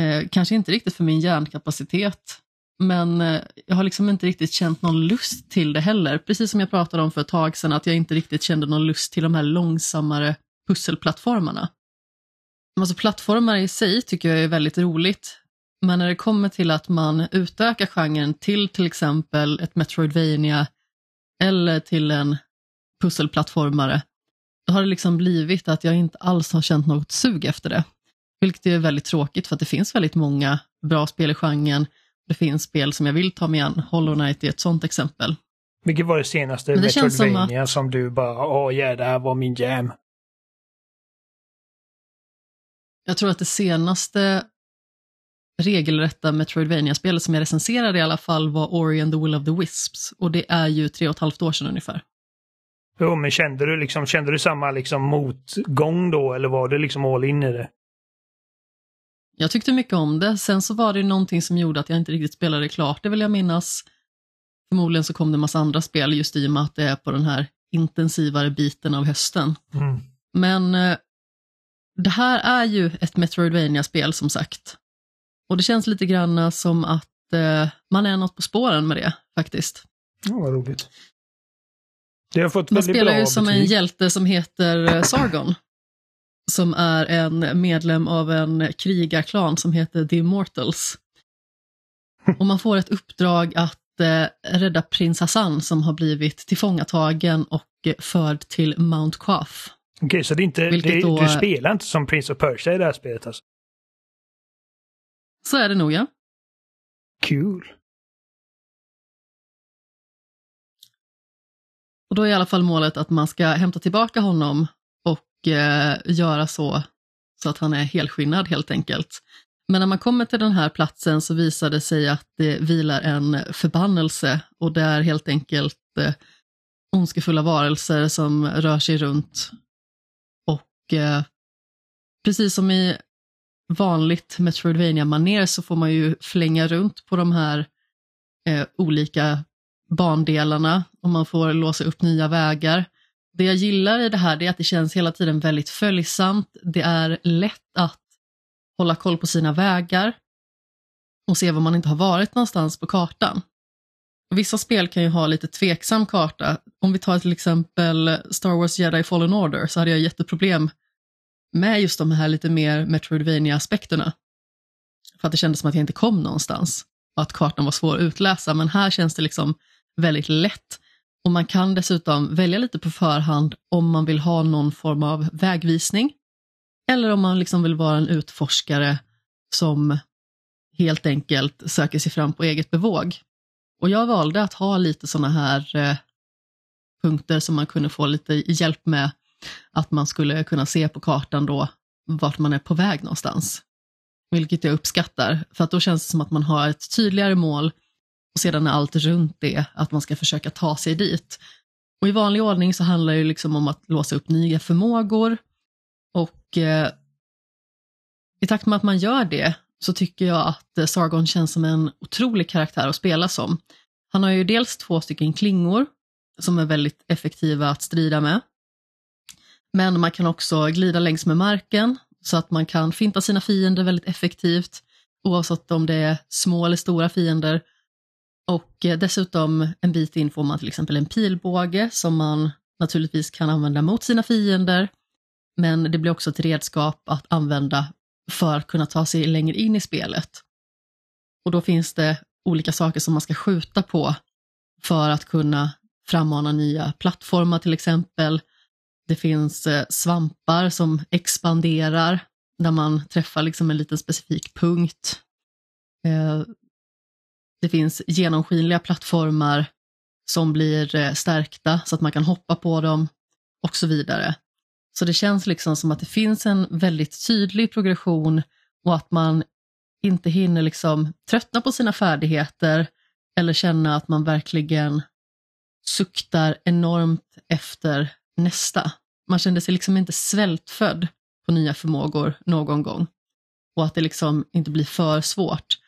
Eh, kanske inte riktigt för min hjärnkapacitet, men eh, jag har liksom inte riktigt känt någon lust till det heller. Precis som jag pratade om för ett tag sedan, att jag inte riktigt kände någon lust till de här långsammare pusselplattformarna. Alltså plattformar i sig tycker jag är väldigt roligt, men när det kommer till att man utökar genren till till exempel ett Metroidvania eller till en pusselplattformare, då har det liksom blivit att jag inte alls har känt något sug efter det. Vilket är väldigt tråkigt för att det finns väldigt många bra spel i genren. Det finns spel som jag vill ta mig an. Hollow Knight är ett sånt exempel. Vilket var det senaste Men det känns som Metroidvania att- som, du bara, åh ja, det här var min jam. Jag tror att det senaste regelrätta Metroidvania-spelet som jag recenserade i alla fall var Ori and the Will of the Wisps och det är ju tre och ett halvt år sedan ungefär. Jo, men kände du liksom, kände du samma liksom motgång då, eller var du liksom all in i det? Jag tyckte mycket om det, sen så var det någonting som gjorde att jag inte riktigt spelade klart, det vill jag minnas. Förmodligen så kom det en massa andra spel just i och med att det är på den här intensivare biten av hösten. Mm. Men eh, det här är ju ett Metroidvania-spel som sagt. Och det känns lite grann som att eh, man är något på spåren med det faktiskt. Ja, vad roligt. Det har fått Man spelar ju som en hjälte som heter eh, Sargon. Som är en medlem av en krigarklan som heter The Immortals. Och man får ett uppdrag att eh, rädda prins Hassan som har blivit tillfångatagen och förd till Mount Qaf. Okej, så det är inte, det, då- du spelar inte som Prince of Persia i det här spelet alltså? Så är det nog ja. Kul. Och då är i alla fall målet att man ska hämta tillbaka honom och eh, göra så, så att han är helskinnad helt enkelt. Men när man kommer till den här platsen så visar det sig att det vilar en förbannelse och det är helt enkelt eh, ondskefulla varelser som rör sig runt. Och eh, precis som i vanligt Metroidvania-manér så får man ju flänga runt på de här eh, olika bandelarna och man får låsa upp nya vägar. Det jag gillar i det här är att det känns hela tiden väldigt följsamt. Det är lätt att hålla koll på sina vägar och se var man inte har varit någonstans på kartan. Vissa spel kan ju ha lite tveksam karta. Om vi tar till exempel Star Wars Jedi Fallen Order så hade jag jätteproblem med just de här lite mer Metroidvania-aspekterna. För att det kändes som att jag inte kom någonstans och att kartan var svår att utläsa. Men här känns det liksom väldigt lätt. Och man kan dessutom välja lite på förhand om man vill ha någon form av vägvisning. Eller om man liksom vill vara en utforskare som helt enkelt söker sig fram på eget bevåg. Och jag valde att ha lite sådana här eh, punkter som man kunde få lite hjälp med. Att man skulle kunna se på kartan då vart man är på väg någonstans. Vilket jag uppskattar, för att då känns det som att man har ett tydligare mål och sedan är allt runt det att man ska försöka ta sig dit. Och i vanlig ordning så handlar det liksom om att låsa upp nya förmågor och eh, i takt med att man gör det så tycker jag att eh, Sargon känns som en otrolig karaktär att spela som. Han har ju dels två stycken klingor som är väldigt effektiva att strida med. Men man kan också glida längs med marken så att man kan finta sina fiender väldigt effektivt oavsett om det är små eller stora fiender. Och eh, dessutom en bit in får man till exempel en pilbåge som man naturligtvis kan använda mot sina fiender. Men det blir också ett redskap att använda för att kunna ta sig längre in i spelet. Och då finns det olika saker som man ska skjuta på för att kunna frammana nya plattformar till exempel. Det finns eh, svampar som expanderar när man träffar liksom en liten specifik punkt. Eh, det finns genomskinliga plattformar som blir eh, stärkta så att man kan hoppa på dem och så vidare. Så det känns liksom som att det finns en väldigt tydlig progression och att man inte hinner liksom tröttna på sina färdigheter eller känna att man verkligen suktar enormt efter nästa. Man kände sig liksom inte svältfödd på nya förmågor någon gång och att det liksom inte blir för svårt.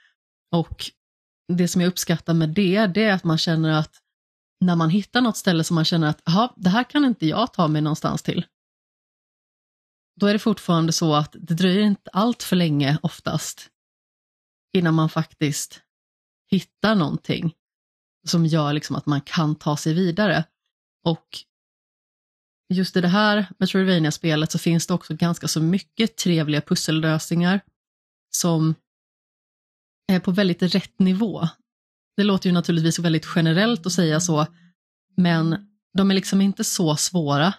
Och det som jag uppskattar med det, det är att man känner att när man hittar något ställe som man känner att Aha, det här kan inte jag ta mig någonstans till. Då är det fortfarande så att det dröjer inte allt för länge oftast innan man faktiskt hittar någonting som gör liksom att man kan ta sig vidare. Och just i det här Metroidvania-spelet så finns det också ganska så mycket trevliga pussellösningar som är på väldigt rätt nivå. Det låter ju naturligtvis väldigt generellt att säga så, men de är liksom inte så svåra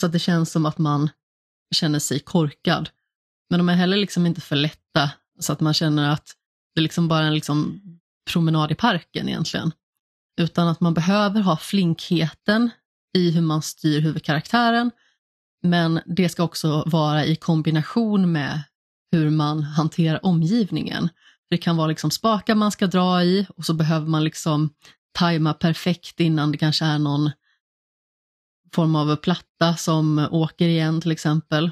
så att det känns som att man känner sig korkad. Men de är heller liksom inte för lätta så att man känner att det liksom bara är en liksom promenad i parken egentligen. Utan att man behöver ha flinkheten i hur man styr huvudkaraktären, men det ska också vara i kombination med hur man hanterar omgivningen. Det kan vara liksom spakar man ska dra i och så behöver man liksom tajma perfekt innan det kanske är någon form av platta som åker igen till exempel.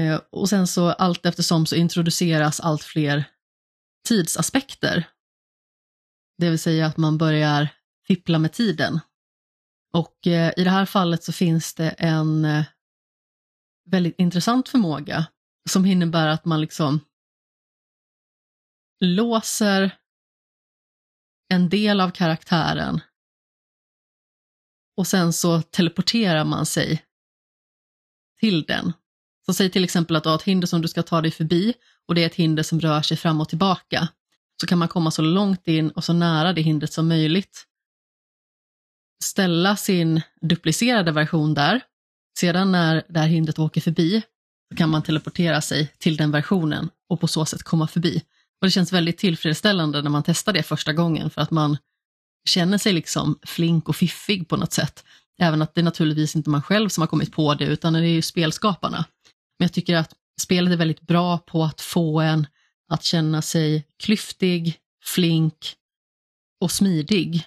Eh, och sen så allt eftersom så introduceras allt fler tidsaspekter. Det vill säga att man börjar fippla med tiden. Och eh, i det här fallet så finns det en eh, väldigt intressant förmåga som innebär att man liksom låser en del av karaktären och sen så teleporterar man sig till den. Så säg till exempel att du har ett hinder som du ska ta dig förbi och det är ett hinder som rör sig fram och tillbaka. Så kan man komma så långt in och så nära det hindret som möjligt. Ställa sin duplicerade version där. Sedan när det här hindret åker förbi så kan man teleportera sig till den versionen och på så sätt komma förbi. Och det känns väldigt tillfredsställande när man testar det första gången för att man känner sig liksom flink och fiffig på något sätt. Även att det är naturligtvis inte man själv som har kommit på det utan det är ju spelskaparna. Men jag tycker att spelet är väldigt bra på att få en att känna sig klyftig, flink och smidig.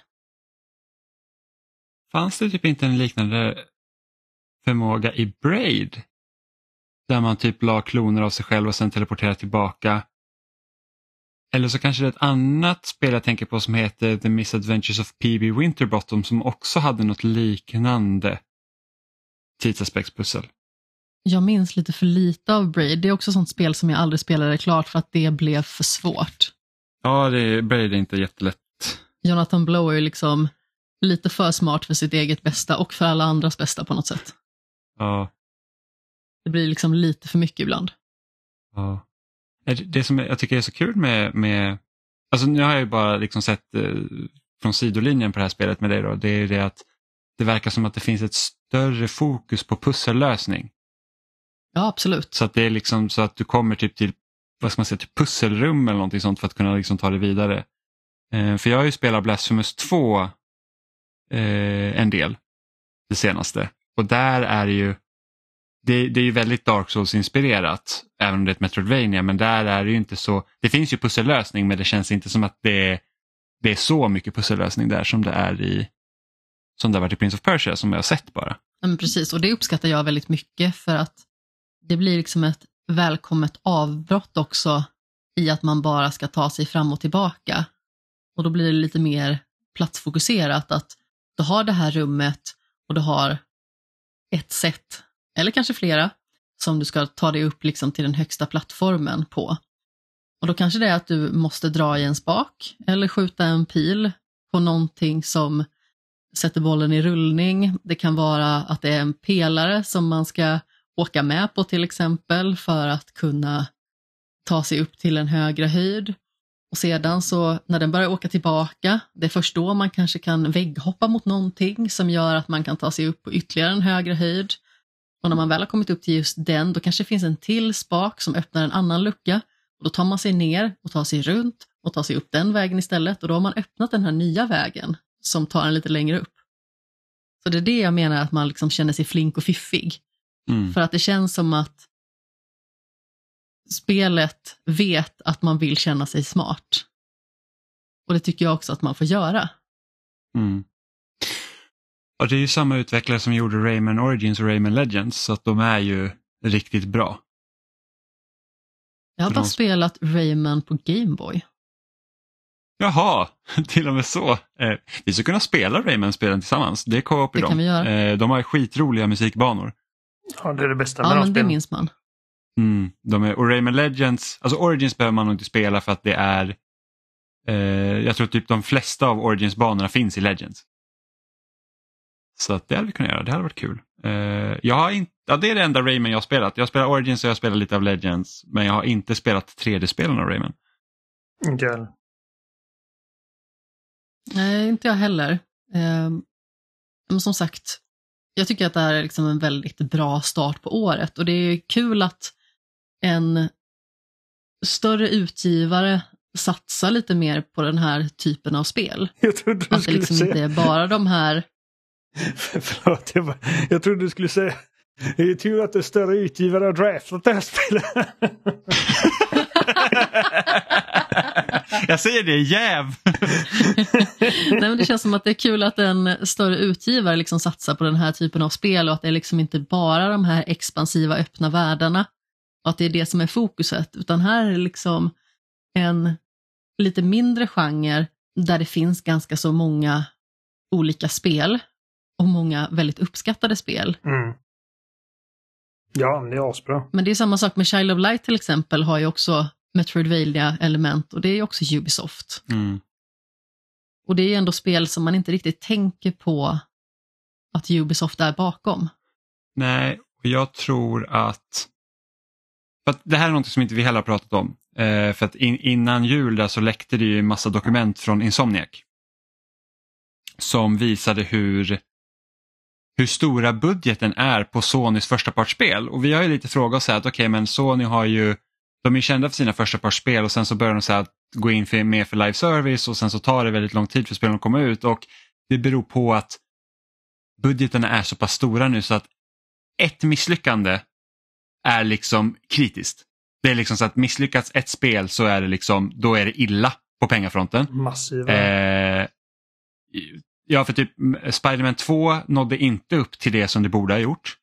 Fanns det typ inte en liknande förmåga i Braid? Där man typ la kloner av sig själv och sen teleporterade tillbaka. Eller så kanske det är ett annat spel jag tänker på som heter The Misadventures of PB Winterbottom som också hade något liknande tidsaspektspussel. Jag minns lite för lite av Braid. Det är också sånt spel som jag aldrig spelade klart för att det blev för svårt. Ja, det är, Braid är inte jättelätt. Jonathan Blow är ju liksom lite för smart för sitt eget bästa och för alla andras bästa på något sätt. Ja. Det blir liksom lite för mycket ibland. ja. Det som jag tycker är så kul med, med alltså nu har jag ju bara liksom sett eh, från sidolinjen på det här spelet med dig då, det är det att det verkar som att det finns ett större fokus på pussellösning. Ja, absolut. Så att det är liksom så att du kommer typ till, vad ska man säga, till pusselrum eller någonting sånt för att kunna liksom ta det vidare. Eh, för jag har ju spelat Blasphemous 2 eh, en del, det senaste. Och där är det ju, det, det är ju väldigt Dark Souls-inspirerat, även om det är ett Metroidvania, men där är det ju inte så, det finns ju pussellösning men det känns inte som att det är, det är så mycket pussellösning där som det är i, som det har varit i Prince of Persia som jag har sett bara. Ja, men precis, och det uppskattar jag väldigt mycket för att det blir liksom ett välkommet avbrott också i att man bara ska ta sig fram och tillbaka. Och då blir det lite mer platsfokuserat att du har det här rummet och du har ett sätt, eller kanske flera, som du ska ta dig upp liksom till den högsta plattformen på. Och då kanske det är att du måste dra i en spak eller skjuta en pil på någonting som sätter bollen i rullning. Det kan vara att det är en pelare som man ska åka med på till exempel för att kunna ta sig upp till en högre höjd. Och sedan så när den börjar åka tillbaka, det är först då man kanske kan vägghoppa mot någonting som gör att man kan ta sig upp på ytterligare en högre höjd. Och när man väl har kommit upp till just den, då kanske det finns en till spak som öppnar en annan lucka. Och då tar man sig ner och tar sig runt och tar sig upp den vägen istället och då har man öppnat den här nya vägen som tar en lite längre upp. Så det är det jag menar att man liksom känner sig flink och fiffig. Mm. För att det känns som att spelet vet att man vill känna sig smart. Och det tycker jag också att man får göra. Mm. Och det är ju samma utvecklare som gjorde Rayman Origins och Rayman Legends så att de är ju riktigt bra. Jag har bara de- spelat Rayman på Gameboy. Jaha, till och med så. Eh, vi skulle kunna spela Rayman-spelen tillsammans. Det är co-op i Det kan dem. vi göra. Eh, de har skitroliga musikbanor. Ja, det är det bästa med Ja, de men det spelen. minns man. Mm, de är, och Rayman Legends, alltså Origins behöver man nog inte spela för att det är, eh, jag tror typ de flesta av Origins-banorna finns i Legends. Så att det hade vi kunnat göra, det hade varit kul. Eh, jag har inte, ja, det är det enda Rayman jag har spelat. Jag spelar Origins och jag spelar lite av Legends, men jag har inte spelat 3D-spelen av Rayman. Inte jag. Nej, inte jag heller. Ehm, men som sagt, jag tycker att det här är liksom en väldigt bra start på året och det är kul att en större utgivare satsar lite mer på den här typen av spel. Jag trodde du Att det liksom säga... inte är bara de här Förlåt, jag, bara... jag trodde du skulle säga... Det är tur att det är större utgivare har draftat det här spelet. jag säger det, jäv! Nej, men det känns som att det är kul att en större utgivare liksom satsar på den här typen av spel och att det är liksom inte bara de här expansiva öppna världarna att det är det som är fokuset, utan här är det liksom en lite mindre genre där det finns ganska så många olika spel och många väldigt uppskattade spel. Mm. Ja, det är asbra. Men det är samma sak med Child of Light till exempel, har ju också Metroidvania-element och det är ju också Ubisoft. Mm. Och det är ju ändå spel som man inte riktigt tänker på att Ubisoft är bakom. Nej, och jag tror att, för att det här är något som inte vi heller har pratat om. Eh, för att in, innan jul där så läckte det ju en massa dokument från Insomniac. Som visade hur, hur stora budgeten är på Sonys förstapartsspel. Och vi har ju lite frågat oss här att okej men Sony har ju, de är ju kända för sina förstapartsspel och sen så börjar de så här att gå in för, mer för live service och sen så tar det väldigt lång tid för spelen att komma ut och det beror på att budgeterna är så pass stora nu så att ett misslyckande är liksom kritiskt. Det är liksom så att misslyckats ett spel så är det liksom, då är det illa på pengafronten. Massiva. Eh, ja, för typ Spiderman 2 nådde inte upp till det som det borde ha gjort.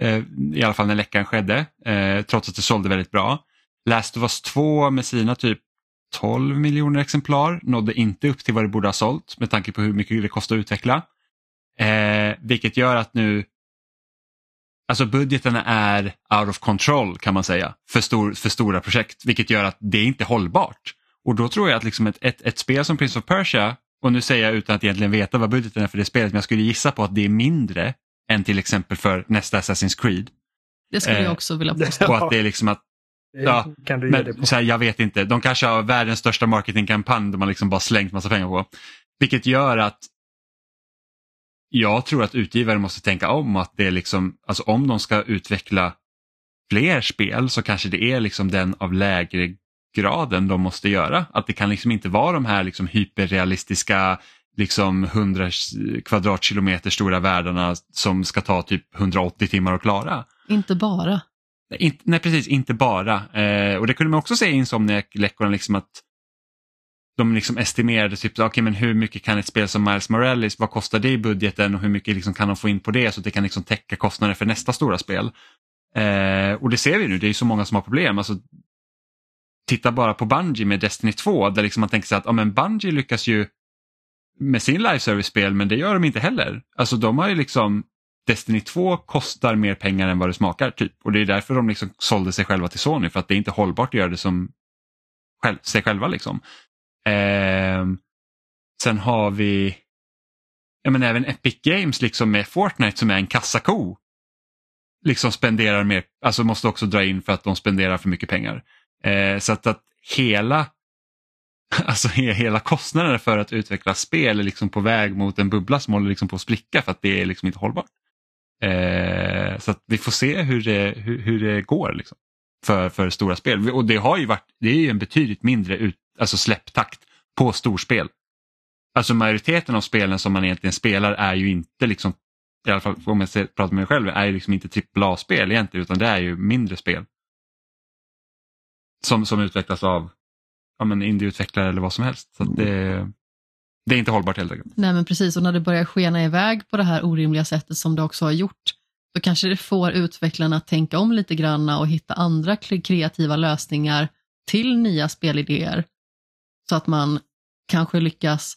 Eh, I alla fall när läckan skedde, eh, trots att det sålde väldigt bra. Last of Us 2 med sina typ 12 miljoner exemplar nådde inte upp till vad det borde ha sålt med tanke på hur mycket det kostar att utveckla. Eh, vilket gör att nu Alltså budgeterna är out of control kan man säga för, stor, för stora projekt vilket gör att det är inte hållbart. Och då tror jag att liksom ett, ett, ett spel som Prince of Persia, och nu säger jag utan att egentligen veta vad budgeten är för det spelet, men jag skulle gissa på att det är mindre än till exempel för nästa Assassin's Creed. Det skulle Eh, jag också vilja påstå. Och att det är liksom att, ja, kan du ge det men på. så här, jag vet inte, de kanske har världens största marketingkampanj de har liksom bara slängt massa pengar på. Vilket gör att jag tror att utgivare måste tänka om att det är liksom, alltså om de ska utveckla fler spel så kanske det är liksom den av lägre graden de måste göra. Att det kan liksom inte vara de här liksom hyperrealistiska liksom 100 kvadratkilometer stora världarna som ska ta typ 180 timmar att klara. Inte bara. Nej, inte, nej precis, inte bara. Eh, och det kunde man också se i Insomniac-läckorna liksom att de liksom estimerade typ, ah, okay, men hur mycket kan ett spel som Miles Morales, vad kostar det i budgeten och hur mycket liksom kan de få in på det så att det kan liksom täcka kostnader för nästa stora spel. Eh, och det ser vi nu, det är så många som har problem. Alltså, titta bara på Bungie med Destiny 2 där liksom man tänker sig att ja, men Bungie lyckas ju med sin live service-spel men det gör de inte heller. Alltså de har ju liksom Destiny 2 kostar mer pengar än vad det smakar typ och det är därför de liksom sålde sig själva till Sony för att det är inte hållbart att göra det som själv, sig själva liksom. Eh, sen har vi ja, men även Epic Games liksom med Fortnite som är en kassako. Liksom spenderar mer, alltså måste också dra in för att de spenderar för mycket pengar. Eh, så att, att hela Alltså hela kostnaden för att utveckla spel är liksom på väg mot en bubbla som håller liksom på att spricka för att det är liksom inte hållbart. Eh, så att vi får se hur det, hur, hur det går liksom för, för stora spel. Och det har ju varit, det är ju en betydligt mindre ut, alltså släpptakt på storspel. Alltså majoriteten av spelen som man egentligen spelar är ju inte liksom, i alla fall om jag pratar med mig själv, är ju liksom inte AAA-spel egentligen utan det är ju mindre spel. Som, som utvecklas av ja, men indieutvecklare eller vad som helst. Så att det, det är inte hållbart helt enkelt. Nej men precis, och när det börjar skena iväg på det här orimliga sättet som det också har gjort, så kanske det får utvecklarna att tänka om lite granna och hitta andra kreativa lösningar till nya spelidéer. Så att man kanske lyckas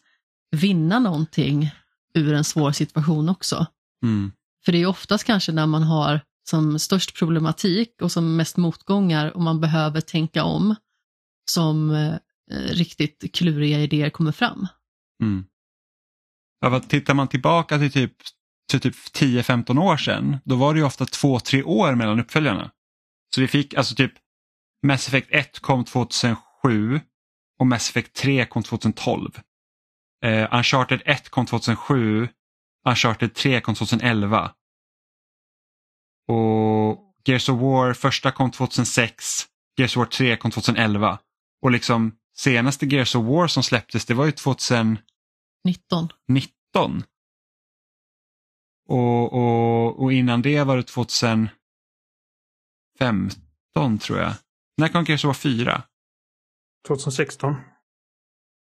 vinna någonting ur en svår situation också. Mm. För det är oftast kanske när man har som störst problematik och som mest motgångar och man behöver tänka om som eh, riktigt kluriga idéer kommer fram. Mm. Ja, tittar man tillbaka till typ, till typ 10-15 år sedan, då var det ju ofta två, tre år mellan uppföljarna. Så vi fick alltså typ Mass Effect 1 kom 2007 och Mass Effect 3 kom 2012. Eh, Uncharted 1 kom 2007, Uncharted 3 kom 2011. Och Gears of War första kom 2006, Gears of War 3 kom 2011. Och liksom senaste Gears of War som släpptes det var ju 2019. 19. Och, och, och innan det var det 2015 tror jag. När kom Gears of War 4? 2016.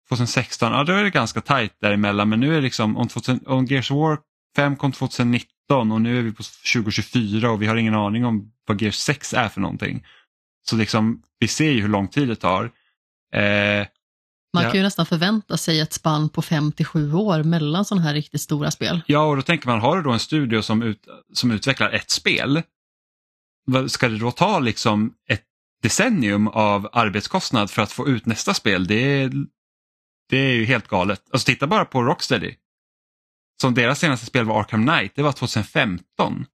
2016, ja då är det ganska tajt däremellan men nu är det liksom om, 2000, om Gears of War 5 kom 2019 och nu är vi på 2024 och vi har ingen aning om vad Gears 6 är för någonting. Så liksom vi ser ju hur lång tid det tar. Eh, Man Ja. kan ju nästan förvänta sig ett spann på 5 till 7 år mellan sådana här riktigt stora spel. ja och då tänker man, har du då en studio som, ut, som utvecklar ett spel, ska det då ta liksom ett decennium av arbetskostnad för att få ut nästa spel? Det är, det är ju helt galet. Alltså titta bara på Rocksteady. Som deras senaste spel var Arkham Knight, det var 2015.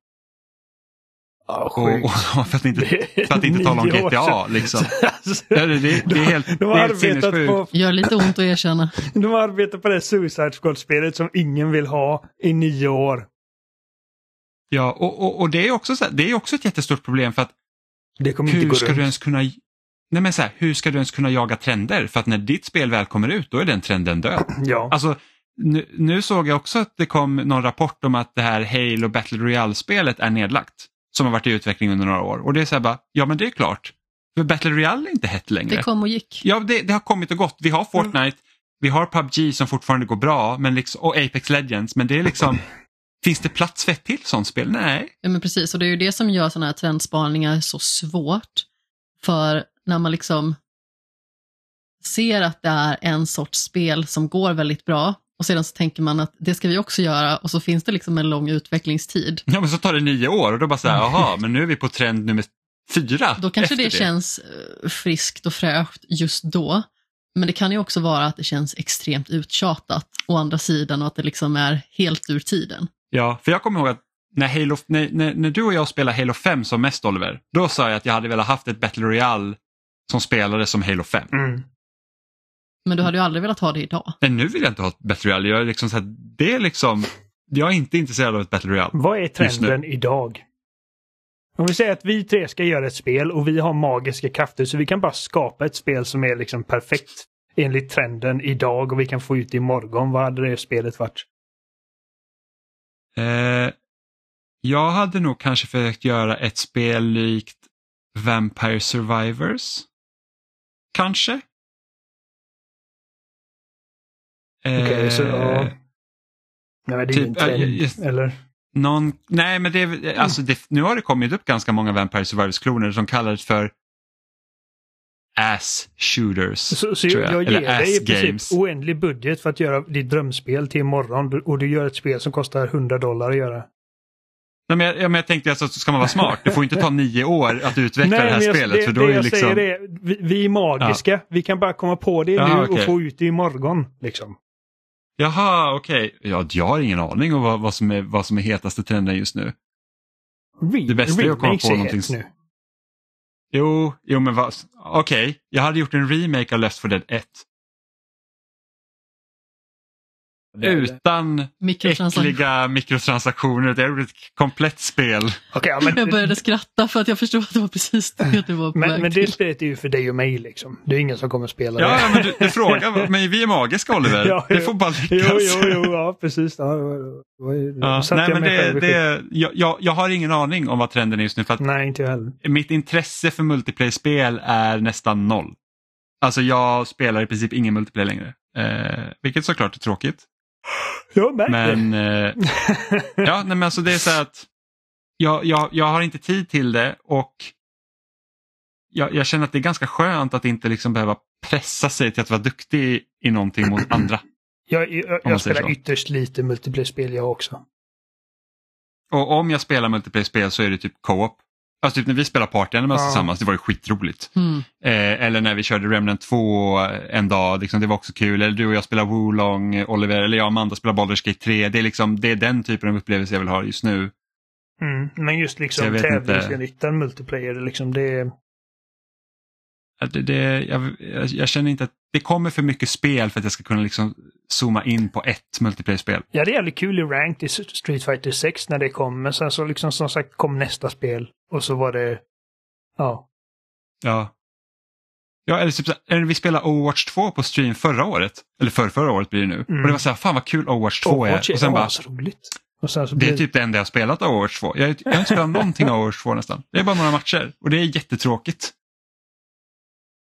Ja, Och, för att inte, för att inte tala om GTA liksom. Alltså, Ja, det, det, det är helt, de det är helt sinnessjukt. på, Gör lite ont att erkänna. de har arbetat på det Suicide Squad-spelet som ingen vill ha i nio år. Ja, och, och, och det är också här, det är också ett jättestort problem för att Det kommer inte hur gå ska runt. du ens kunna Nej men så här, hur ska du ens kunna jaga trender? För att när ditt spel väl kommer ut då är den trenden död. Ja. Alltså, nu, nu såg jag också att det kom någon rapport om att det här Halo Battle Royale-spelet är nedlagt. Som har varit i utveckling under några år. Och det är så här bara, ja men det är klart. För Battle Royale är inte hett längre. Det kom och gick. Ja, det, det har kommit och gått. Vi har Fortnite, Mm. vi har PubG som fortfarande går bra men liksom, och Apex Legends. Men det är liksom, finns det plats för ett till sånt spel? Nej. Ja, men precis, och det är ju det som gör sådana här trendspaningar så svårt. För när man liksom ser att det är en sorts spel som går väldigt bra och sedan så tänker man att det ska vi också göra och så finns det liksom en lång utvecklingstid. Ja, men så tar det nio år och då bara så här, jaha, men nu är vi på trend nummer fyra. Då kanske efter det känns eh, friskt och fräscht just då. Men det kan ju också vara att det känns extremt uttjatat å andra sidan och att det liksom är helt ur tiden. Ja, för jag kommer ihåg att när, Halo, när, när, när du och jag spelade Halo 5 som mest Oliver, då sa jag att jag hade velat haft ett Battle Royale som spelade som Halo 5. Mm. Men du hade ju aldrig velat ha det idag. Men nu vill jag inte ha ett Battle Royale. Jag är liksom så här, det är liksom, jag är inte intresserad av ett Battle Royale. Vad är trenden idag? Om vi säger att vi tre ska göra ett spel och vi har magiska krafter så vi kan bara skapa ett spel som är liksom perfekt enligt trenden idag och vi kan få ut det imorgon. Vad hade det spelet varit? Eh, jag hade nog kanske försökt göra ett spel likt Vampire Survivors. Kanske. Okej, så Eh, ja. Nej, det är typ, trend. ja, just- Eller? Någon, nej men det, alltså det, nu har det kommit upp ganska många Vampire Survivors-kloner som kallades för ass shooters. Så, så jag, jag. ger Eller dig i princip games. oändlig budget för att göra ditt drömspel till imorgon och du gör ett spel som kostar 100 dollar att göra. Nej, men jag, ja, men jag tänkte alltså, ska man vara smart, det får inte ta nio år att utveckla det här jag, spelet. det, för då det är jag liksom, säger är, vi, vi är magiska. Vi kan bara komma på det Ja, nu och okej. få ut det imorgon. Liksom. Jaha, okej. Ja, jag har ingen aning om vad, vad, som är, vad som är hetaste trenden just nu. Re- Det bästa är att komma på någonting nu. Jo, jo men okej, okej. Jag hade gjort en remake av Left 4 Dead 1. Utan äckliga mikrotransaktioner. Det är ett komplett spel. Okej, ja, men, Jag började skratta för att jag förstod att det var precis det du var på men, väg men det spelet är ju för dig och mig liksom. Det är ingen som kommer spela Ja, det. ja men du, du frågar, men vi är magiska Oliver. Ja, det jo. får bara Jo, lyckas. jo, jo, ja precis. Ja, Ja, nej, jag men mig det, det, jag, jag, jag har ingen aning om vad trenden är just nu. För att Nej, inte jag heller. mitt intresse för multiplayer-spel är nästan noll. Alltså jag spelar i princip ingen multiplayer längre. Eh, vilket såklart är tråkigt. Jag märker Men, eh, ja, nej, men alltså det är så att jag, jag, jag har inte tid till det och jag, jag känner att det är ganska skönt att inte liksom behöva pressa sig till att vara duktig i någonting mot andra. Jag, jag, jag spelar så. ytterst lite multiplayer-spel jag också. Och om jag spelar multiplayer-spel så är det typ co-op. Alltså typ när vi spelar Party Animals Ja. tillsammans, det var ju skitroligt. Mm. Eh, eller när vi körde Remnant 2 en dag, liksom, det var också kul. Eller du och jag spelar Wolong, Oliver, eller jag och Amanda spelar Baldur's Gate 3. Det är, liksom, det är den typen av upplevelse jag vill ha just nu. Mm. Men just liksom tävlingsinriktad multiplayer, liksom det... Det, det, jag, jag, jag känner inte att det kommer för mycket spel för att jag ska kunna liksom zooma in på ett multiplayer-spel. Ja, det är jävligt kul i Ranked i Street Fighter 6 när det kom. Men sen så liksom som sagt kom nästa spel. Och så var det... Ja. Ja. Ja, eller typ, eller vi spelade Overwatch 2 på stream förra året. Eller för förra året blir det nu. Mm. Och det var så här, fan vad kul Overwatch 2 Overwatch är. Och sen bara, asroligt. Och sen så det blir är typ det enda jag har spelat av Overwatch 2. Jag, jag har inte spelat någonting av Overwatch 2 nästan. Det är bara några matcher och det är jättetråkigt.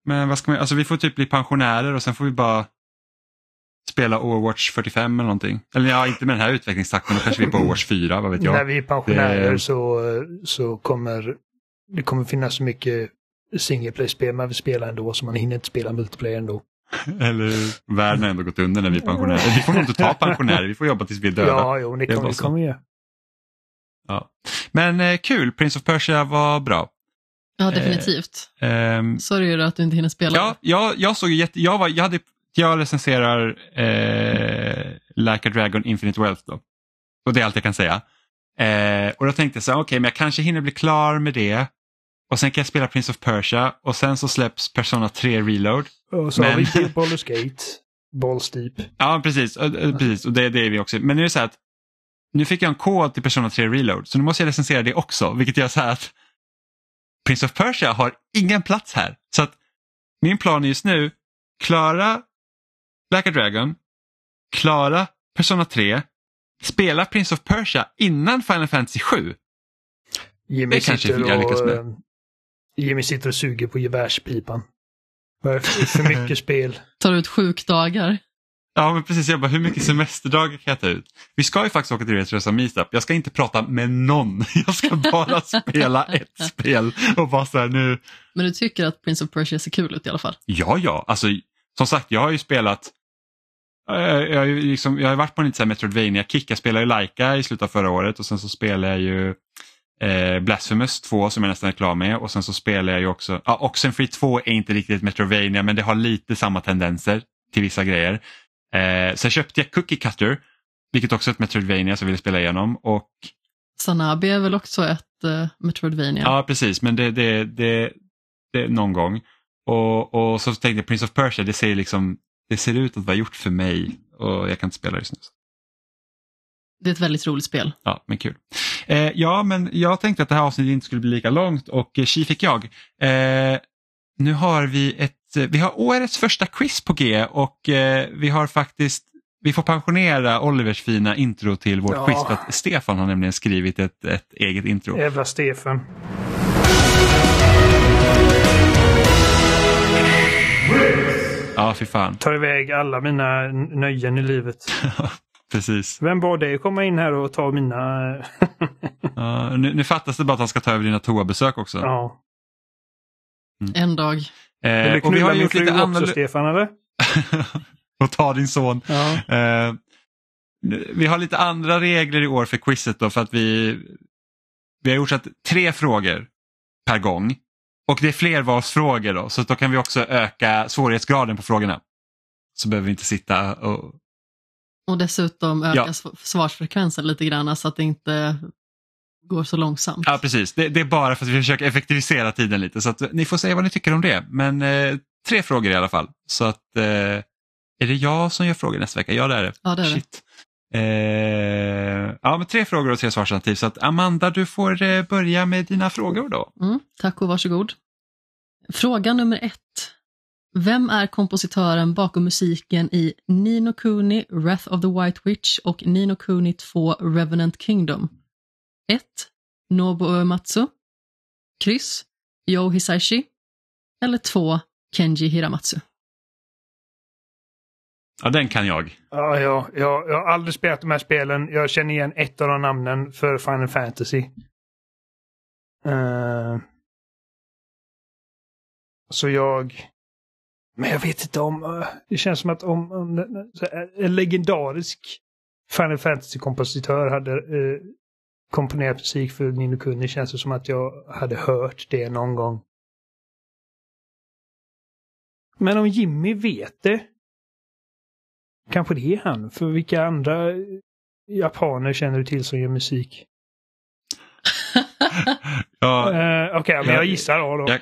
Men vad ska man, alltså vi får typ bli pensionärer och sen får vi bara spela Overwatch 45 eller någonting. Eller ja, inte med den här utvecklingstakten, då kanske vi är på Overwatch 4, vad vet När jag. vi är pensionärer Det- så, så kommer det kommer finnas så mycket single play-spel man vill spela ändå så man hinner inte spela multiplayer ändå. Eller världen har ändå gått under när vi är pensionärer. Vi får nog inte ta pensionärer, vi får jobba tills vi är döda. Ja, jo, det kommer vi göra. Ja. Men eh, kul, Prince of Persia var bra. Ja, definitivt. Ehm, Sorry är det att du inte hinner spela. ja, jag, jag såg ju jätte, jag, var, jag, hade, jag recenserar eh, Like a Dragon Infinite Wealth då. Och det är allt jag kan säga. Eh, och då tänkte jag så okej men jag kanske hinner bli klar med det. Och sen kan jag spela Prince of Persia och sen så släpps Persona 3 Reload. Och så har Men- vi Baldur's Gate, Balls Deep. Ja, precis. Och, och, precis. och det, det är vi också. Men nu är det så här att nu fick jag en kod till Persona 3 Reload, så nu måste jag recensera det också, vilket gör så här att Prince of Persia har ingen plats här. Så att min plan är just nu, klara Black Dragon, klara Persona 3, spela Prince of Persia innan Final Fantasy 7. Jimmy Det kanske sitter jag lyckas och, med. eh, Jimmy sitter och suger på gevärspipan. För mycket spel. Tar ut sjukdagar. Ja, men precis. Jag bara, hur mycket semesterdagar kan jag ta ut? Vi ska ju faktiskt åka till Retrosa Meetup. Jag ska inte prata med någon. Jag ska bara spela ett spel och bara så här nu. Men du tycker att Prince of Persia ser kul ut i alla fall? Ja, ja, alltså som sagt, jag har ju spelat jag har ju liksom, jag har varit på en lite så här Metroidvania kick. Jag spelade ju Laika i slutet av förra året och sen så spelade jag ju eh, Blasphemous 2 som jag nästan är klar med och sen så spelar jag ju också, ja Oxenfree 2 är inte riktigt Metroidvania men det har lite samma tendenser till vissa grejer. Eh, sen köpte jag Cookie Cutter, vilket också är ett Metroidvania som jag ville spela igenom och Sanabi är väl också ett uh, Metroidvania? ja precis men det, det, det, det är någon gång. Och, och så tänkte jag Prince of Persia, det ser liksom det ser ut att vara gjort för mig och jag kan inte spela just nu. Det är ett väldigt roligt spel. Ja, men kul. Eh, ja, men jag tänkte att det här avsnittet inte skulle bli lika långt och eh, tji fick jag. Eh, nu har vi ett, eh, vi har årets första quiz på G och eh, vi har faktiskt, vi får pensionera Olivers fina intro till vårt Ja. quiz för att Stefan har nämligen skrivit ett, ett eget intro. Jävla Stefan. Ja, fy fan. Tar iväg alla mina nöjen i livet. Precis. Vem bad dig komma in här och ta mina... Ja, nu, nu fattas det bara att han ska ta över dina toabesök också. ja. En dag. Vill Eh, du och vi knulla har min gjort fru lite också annorlunda... Stefan eller? och ta din son. Ja. Eh, vi har lite andra regler i år för quizet då för att vi, vi har gjort så att tre frågor per gång. Och det är flervalsfrågor då så då kan vi också öka svårighetsgraden på frågorna. Så behöver vi inte sitta och... Och dessutom öka Ja. sv- svarsfrekvensen lite grann så att det inte går så långsamt. Ja precis, det, det är bara för att vi försöker effektivisera tiden lite så att ni får säga vad ni tycker om det. Men eh, tre frågor i alla fall. Så att eh, är det jag som gör frågor nästa vecka? Ja det är det. Ja, det är det. Eh, ja, men tre frågor och tre svarsalternativ. Så att Amanda, du får eh, börja med dina frågor då. Mm, tack och varsågod. Fråga nummer ett. Vem är kompositören bakom musiken i Nino Kuni, Wrath of the White Witch och Nino Kuni 2, Revenant Kingdom? 1. Nobuo Uematsu. Kryss. Yo Hisaishi. Eller 2. Kenji Hiramatsu. Ja, den kan jag. Ja, ja, ja, jag har aldrig spelat de här spelen. Jag känner igen ett av de namnen för Final Fantasy. Eh, så jag... Men jag vet inte om... eh, Det känns som att om, om en legendarisk Final Fantasy-kompositör hade eh, komponerat musik för Nino Kuni känns det som att jag hade hört det någon gång. Men om Jimmy vet det, kanske det är han. För vilka andra japaner känner du till som gör musik? Ja, Eh, Okej, men Ja, jag gissar då. då. jag-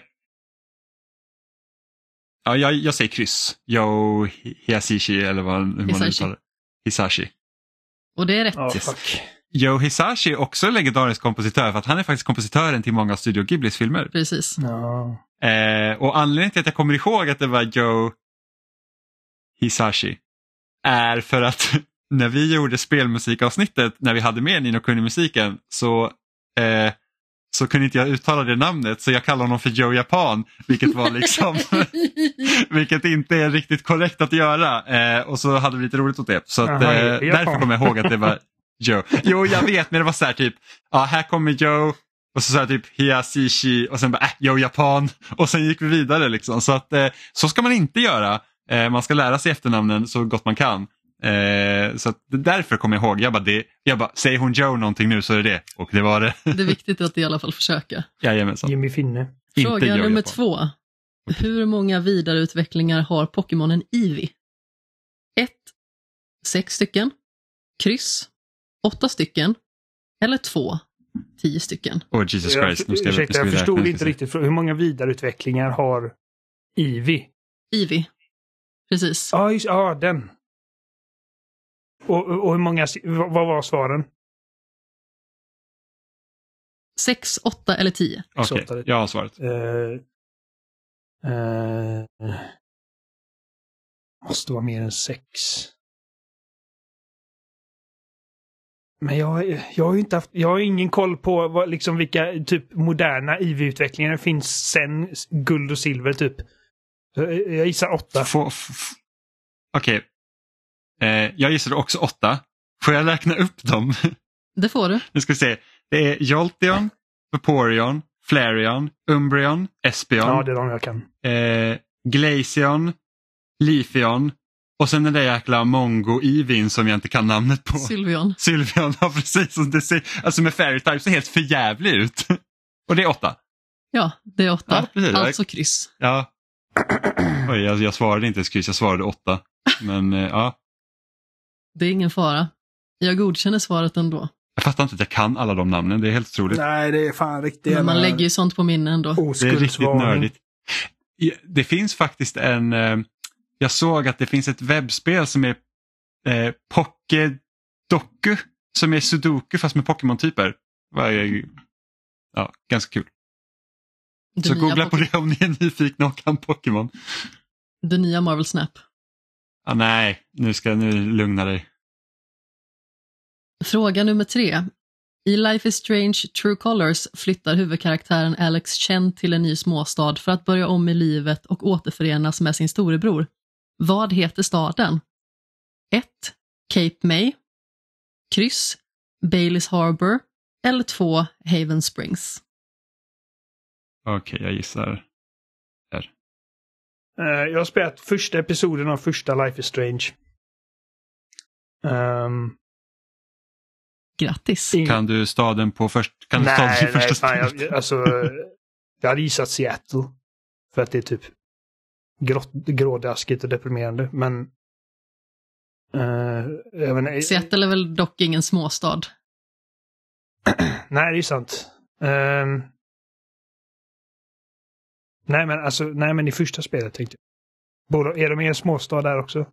ja, jag, jag säger kryss. Yo Hisashi eller vad hur man Hisashi. uttalar det. Hisashi. Och det är rätt. Fuck. Joe Hisashi är också en legendarisk kompositör för att han är faktiskt kompositören till många av Studio Ghiblis filmer. Precis. Ja. Eh, och anledningen till att jag kommer ihåg att det var Joe Hisashi är för att när vi gjorde spelmusikavsnittet, när vi hade med Nino Kuni-musiken, så, eh, så kunde inte jag uttala det namnet så jag kallade honom för Joe Japan, vilket var liksom Vilket inte är riktigt korrekt att göra. Eh, och så hade vi lite roligt åt det. Så att, eh, därför kommer jag ihåg att det var Joe. Jo, jag vet, men det var så här typ, ja, här kommer Joe. Och så sa jag typ Hiasishi och sen bara, äh, Joe Japan. Och sen gick vi vidare liksom. Så att eh, så ska man inte göra. Eh, man ska lära sig efternamnen så gott man kan. Eh, så att därför kommer jag ihåg, jag bara, det, jag bara, säger hon Joe någonting nu så är det det. Och det var det. Det är viktigt att i alla fall försöka. Jajamensan. Jimmy Finne. Inte Fråga Joe nummer Japan. två. Hur många vidareutvecklingar har Pokémonen Eevee? 1. Sex stycken. Kryss. Åtta stycken. Eller 2. Tio stycken. Åh Jesus Jag, Christ, nu ska, vi- nu ursäkta, jag förstod räkna. inte riktigt. Hur många vidareutvecklingar har Ivy? Eevee. Precis. Ja, just, ja den. Och, och hur många, vad var svaren? Sex, åtta eller tio. Okej, Så- jag har svaret. Uh, uh, måste vara mer än sex. Men jag, jag har ju inte haft, jag har ingen koll på vad, liksom vilka typ moderna IV-utvecklingar det finns sen guld och silver typ. Eh, Jag gissar åtta. Okej. Eh, jag gissade också åtta. Får jag räkna upp dem? Det får du. nu ska vi se. Det är Jolteon, Vaporeon, Flareon, Umbreon, Espeon, Ja, det är de jag kan. eh, Glaceon, Leafeon och sen den där jäkla Mongo Ivin som jag inte kan namnet på. Sylveon. Sylveon, ja precis. som Det ser, alltså med Fairy Type ser helt förjävlig ut. och det är åtta. Ja, det är åtta. Ja, precis. alltså kryss. Ja. Oj, jag, jag svarade inte ens kryss, jag svarade åtta. Men eh, ja, Det är ingen fara. Jag godkänner svaret ändå. jag fattar inte att jag kan alla de namnen, det är helt otroligt. Nej, det är fan riktigt Men man lägger ju sånt på minne ändå. Det är riktigt nördigt. Det finns faktiskt en, eh, jag såg att det finns ett webbspel som är eh, Pokédoku, som är Sudoku fast med Pokémon-typer. Ja, ganska kul. Det Så googla på det om ni är nyfikna och kan Pokémon. Det nya Marvel Snap. Ah, nej, nu ska nu lugna dig. Fråga nummer tre. I Life is Strange True Colors flyttar huvudkaraktären Alex Chen till en ny småstad för att börja om i livet och återförenas med sin storebror. Vad heter staden? 1. Cape May. Kryss. Baileys Harbor. Eller 2. Haven Springs. Okej, jag gissar. Eh, jag har spelat första episoden av första Life is Strange. Um, Grattis! Kan du staden på först, kan du staden nej, i första nej, fan, jag, alltså, jag hade gissat Seattle. För att det är typ grått, grådaskigt och deprimerande. Men... Uh, jag menar, Seattle är väl dock ingen småstad? Nej, det är sant. Ehm, nej, men alltså, nej, men i första spelet tänkte jag. Borde, är de i en småstad där också?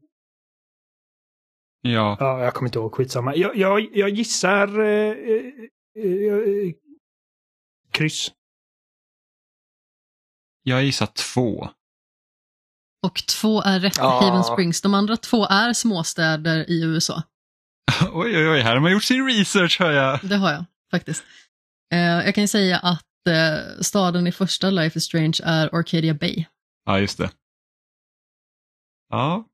Ja, Ja, jag kommer inte ihåg. Skitsamma. Jag, jag, jag gissar eh, eh, eh, kryss. jag gissar två. Och två är rätt, Ja. Haven Springs. De andra två är småstäder i USA. Oj, oj, oj, här har man gjort sin research hör jag. Det har jag faktiskt. Eh, jag kan ju säga att eh, staden i första Life is Strange är Arcadia Bay. Ja, just det. Ja.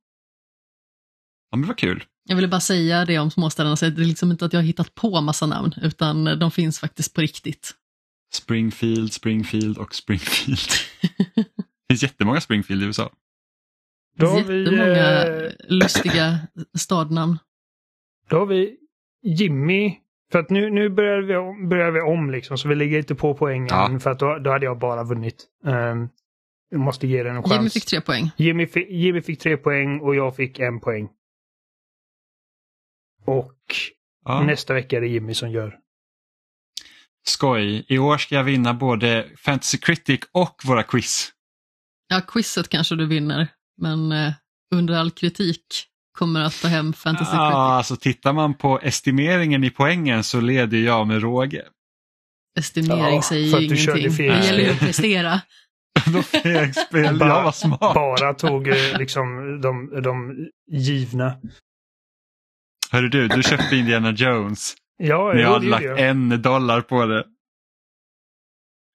Ja, men vad kul. Jag ville bara säga det om småstäderna, så det är liksom inte att jag har hittat på massa namn, utan de finns faktiskt på riktigt. Springfield, Springfield och Springfield. Det finns jättemånga Springfield i USA. Då har vi, Jättemånga eh, lustiga stadnamn. Då har vi Jimmy. För att nu, nu börjar, vi om, börjar vi om liksom, så vi ligger inte på poängen. Ja. För att då, då hade jag bara vunnit. Um, jag måste ge den en chans. Jimmy fick tre poäng. Jimmy, fi- Jimmy fick tre poäng och jag fick en poäng. Och Ja. nästa vecka är det Jimmy som gör. Skoj. I år ska jag vinna både Fantasy Critic och våra quiz. Ja, quizet kanske du vinner, men eh, under all kritik kommer att ta hem Fantasy Ja, Critic. alltså tittar man på estimeringen i poängen så leder jag med råge. Estimering Ja, säger ju ingenting. Det gäller ju att prestera. Då fick spel. Jag Bara- var smart. Bara tog eh, liksom de, de givna. Hörru du, du köpte Indiana Jones. Ja, Men jag hade lagt jag. en dollar på det.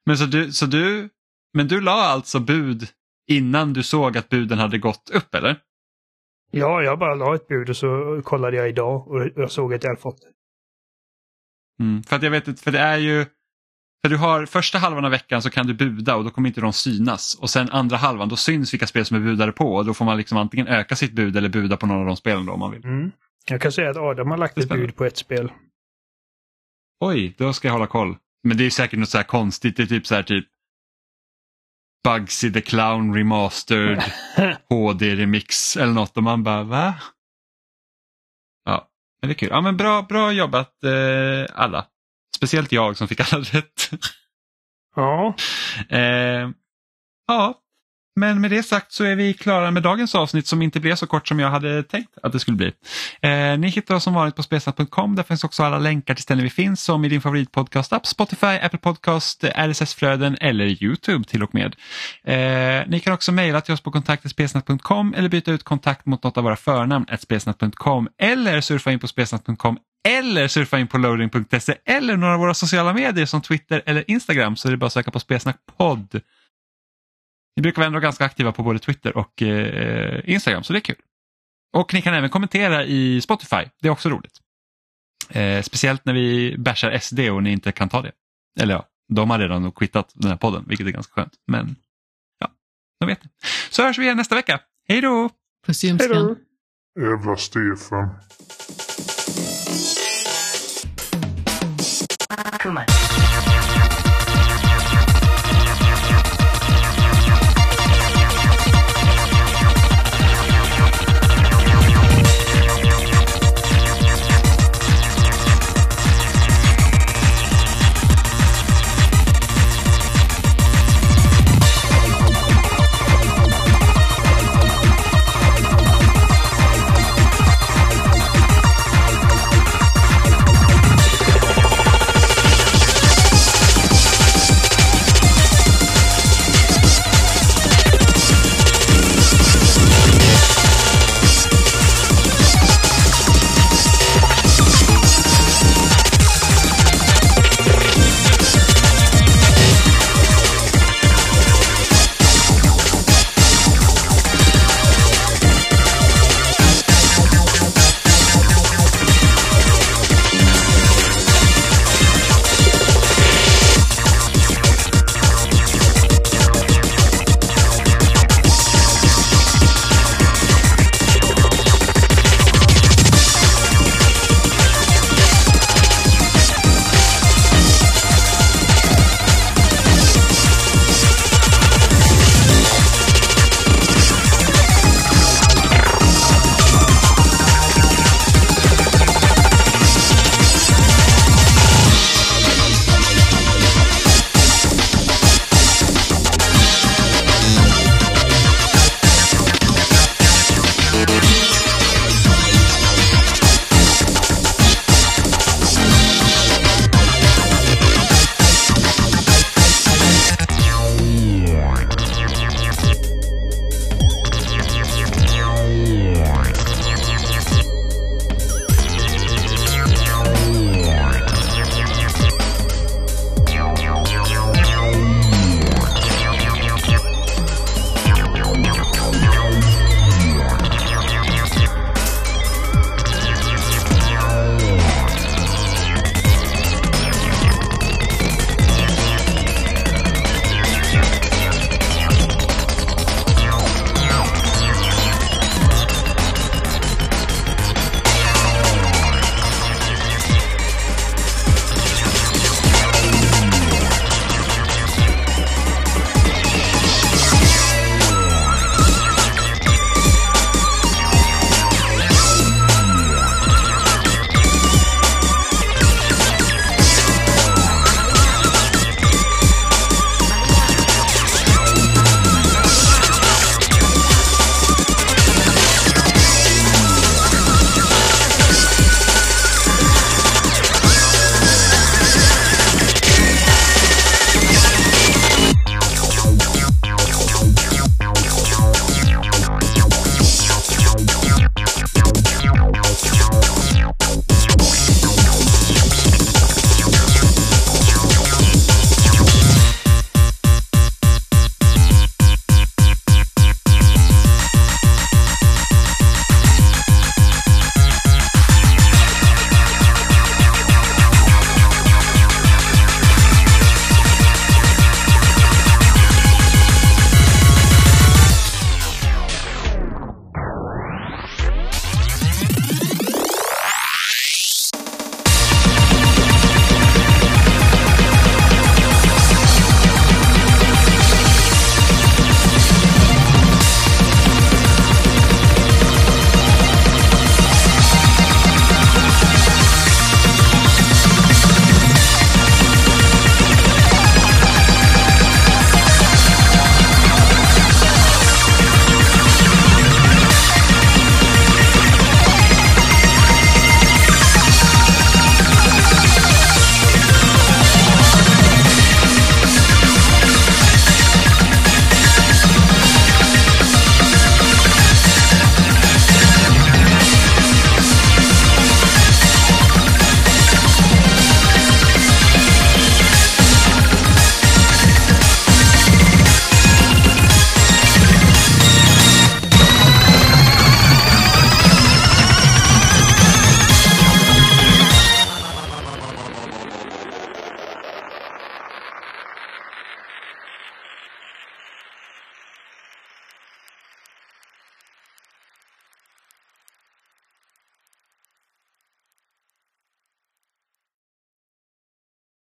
Men så du, så du, men du la alltså bud innan du såg att buden hade gått upp eller? Ja, jag bara la ett bud och så kollade jag idag och jag såg att jag hade fått det. Mm, för att jag vet inte, för det är ju, för du har första halvan av veckan så kan du buda och då kommer inte de synas. Och sen andra halvan då syns vilka spel som är budade på och då får man liksom antingen öka sitt bud eller buda på någon av de spelen då om man vill. Mm. Jag kan säga att Adam har lagt ett bud på ett spel. Oj, då ska jag hålla koll. Men det är säkert något så här konstigt, det är typ så här typ Bugsy the Clown Remastered HD Remix eller något och man bara va? Ja, men det är kul. Ja men bra, bra jobbat eh, alla. Speciellt jag som fick alla rätt. Ja, Eh, ja, men med det sagt så är vi klara med dagens avsnitt som inte blev så kort som jag hade tänkt att det skulle bli. Eh, ni hittar oss som vanligt på spelsnack.com. Där finns också alla länkar till ställen vi finns som i din favoritpodcastapp, Spotify, Apple Podcast, RSS-flöden eller YouTube till och med. Eh, ni kan också mejla till oss på kontaktspelsnack.com eller byta ut kontakt mot något av våra förnamn, spelsnack.com eller surfa in på spelsnack.com eller surfa in på loading.se eller några av våra sociala medier som Twitter eller Instagram så är det bara att söka på spelsnackpodd. Vi brukar vara ändå ganska aktiva på både Twitter och eh, Instagram så det är kul. Och ni kan även kommentera i Spotify, det är också roligt. Eh, speciellt när vi bashar SD och ni inte kan ta det. Eller ja, de har redan nog quittat den här podden, vilket är ganska skönt. Men ja, de vet ni. Så hörs vi igen nästa vecka. Hej då! Puss i hej då! ljumsken. Jävla Stefan. Kuma.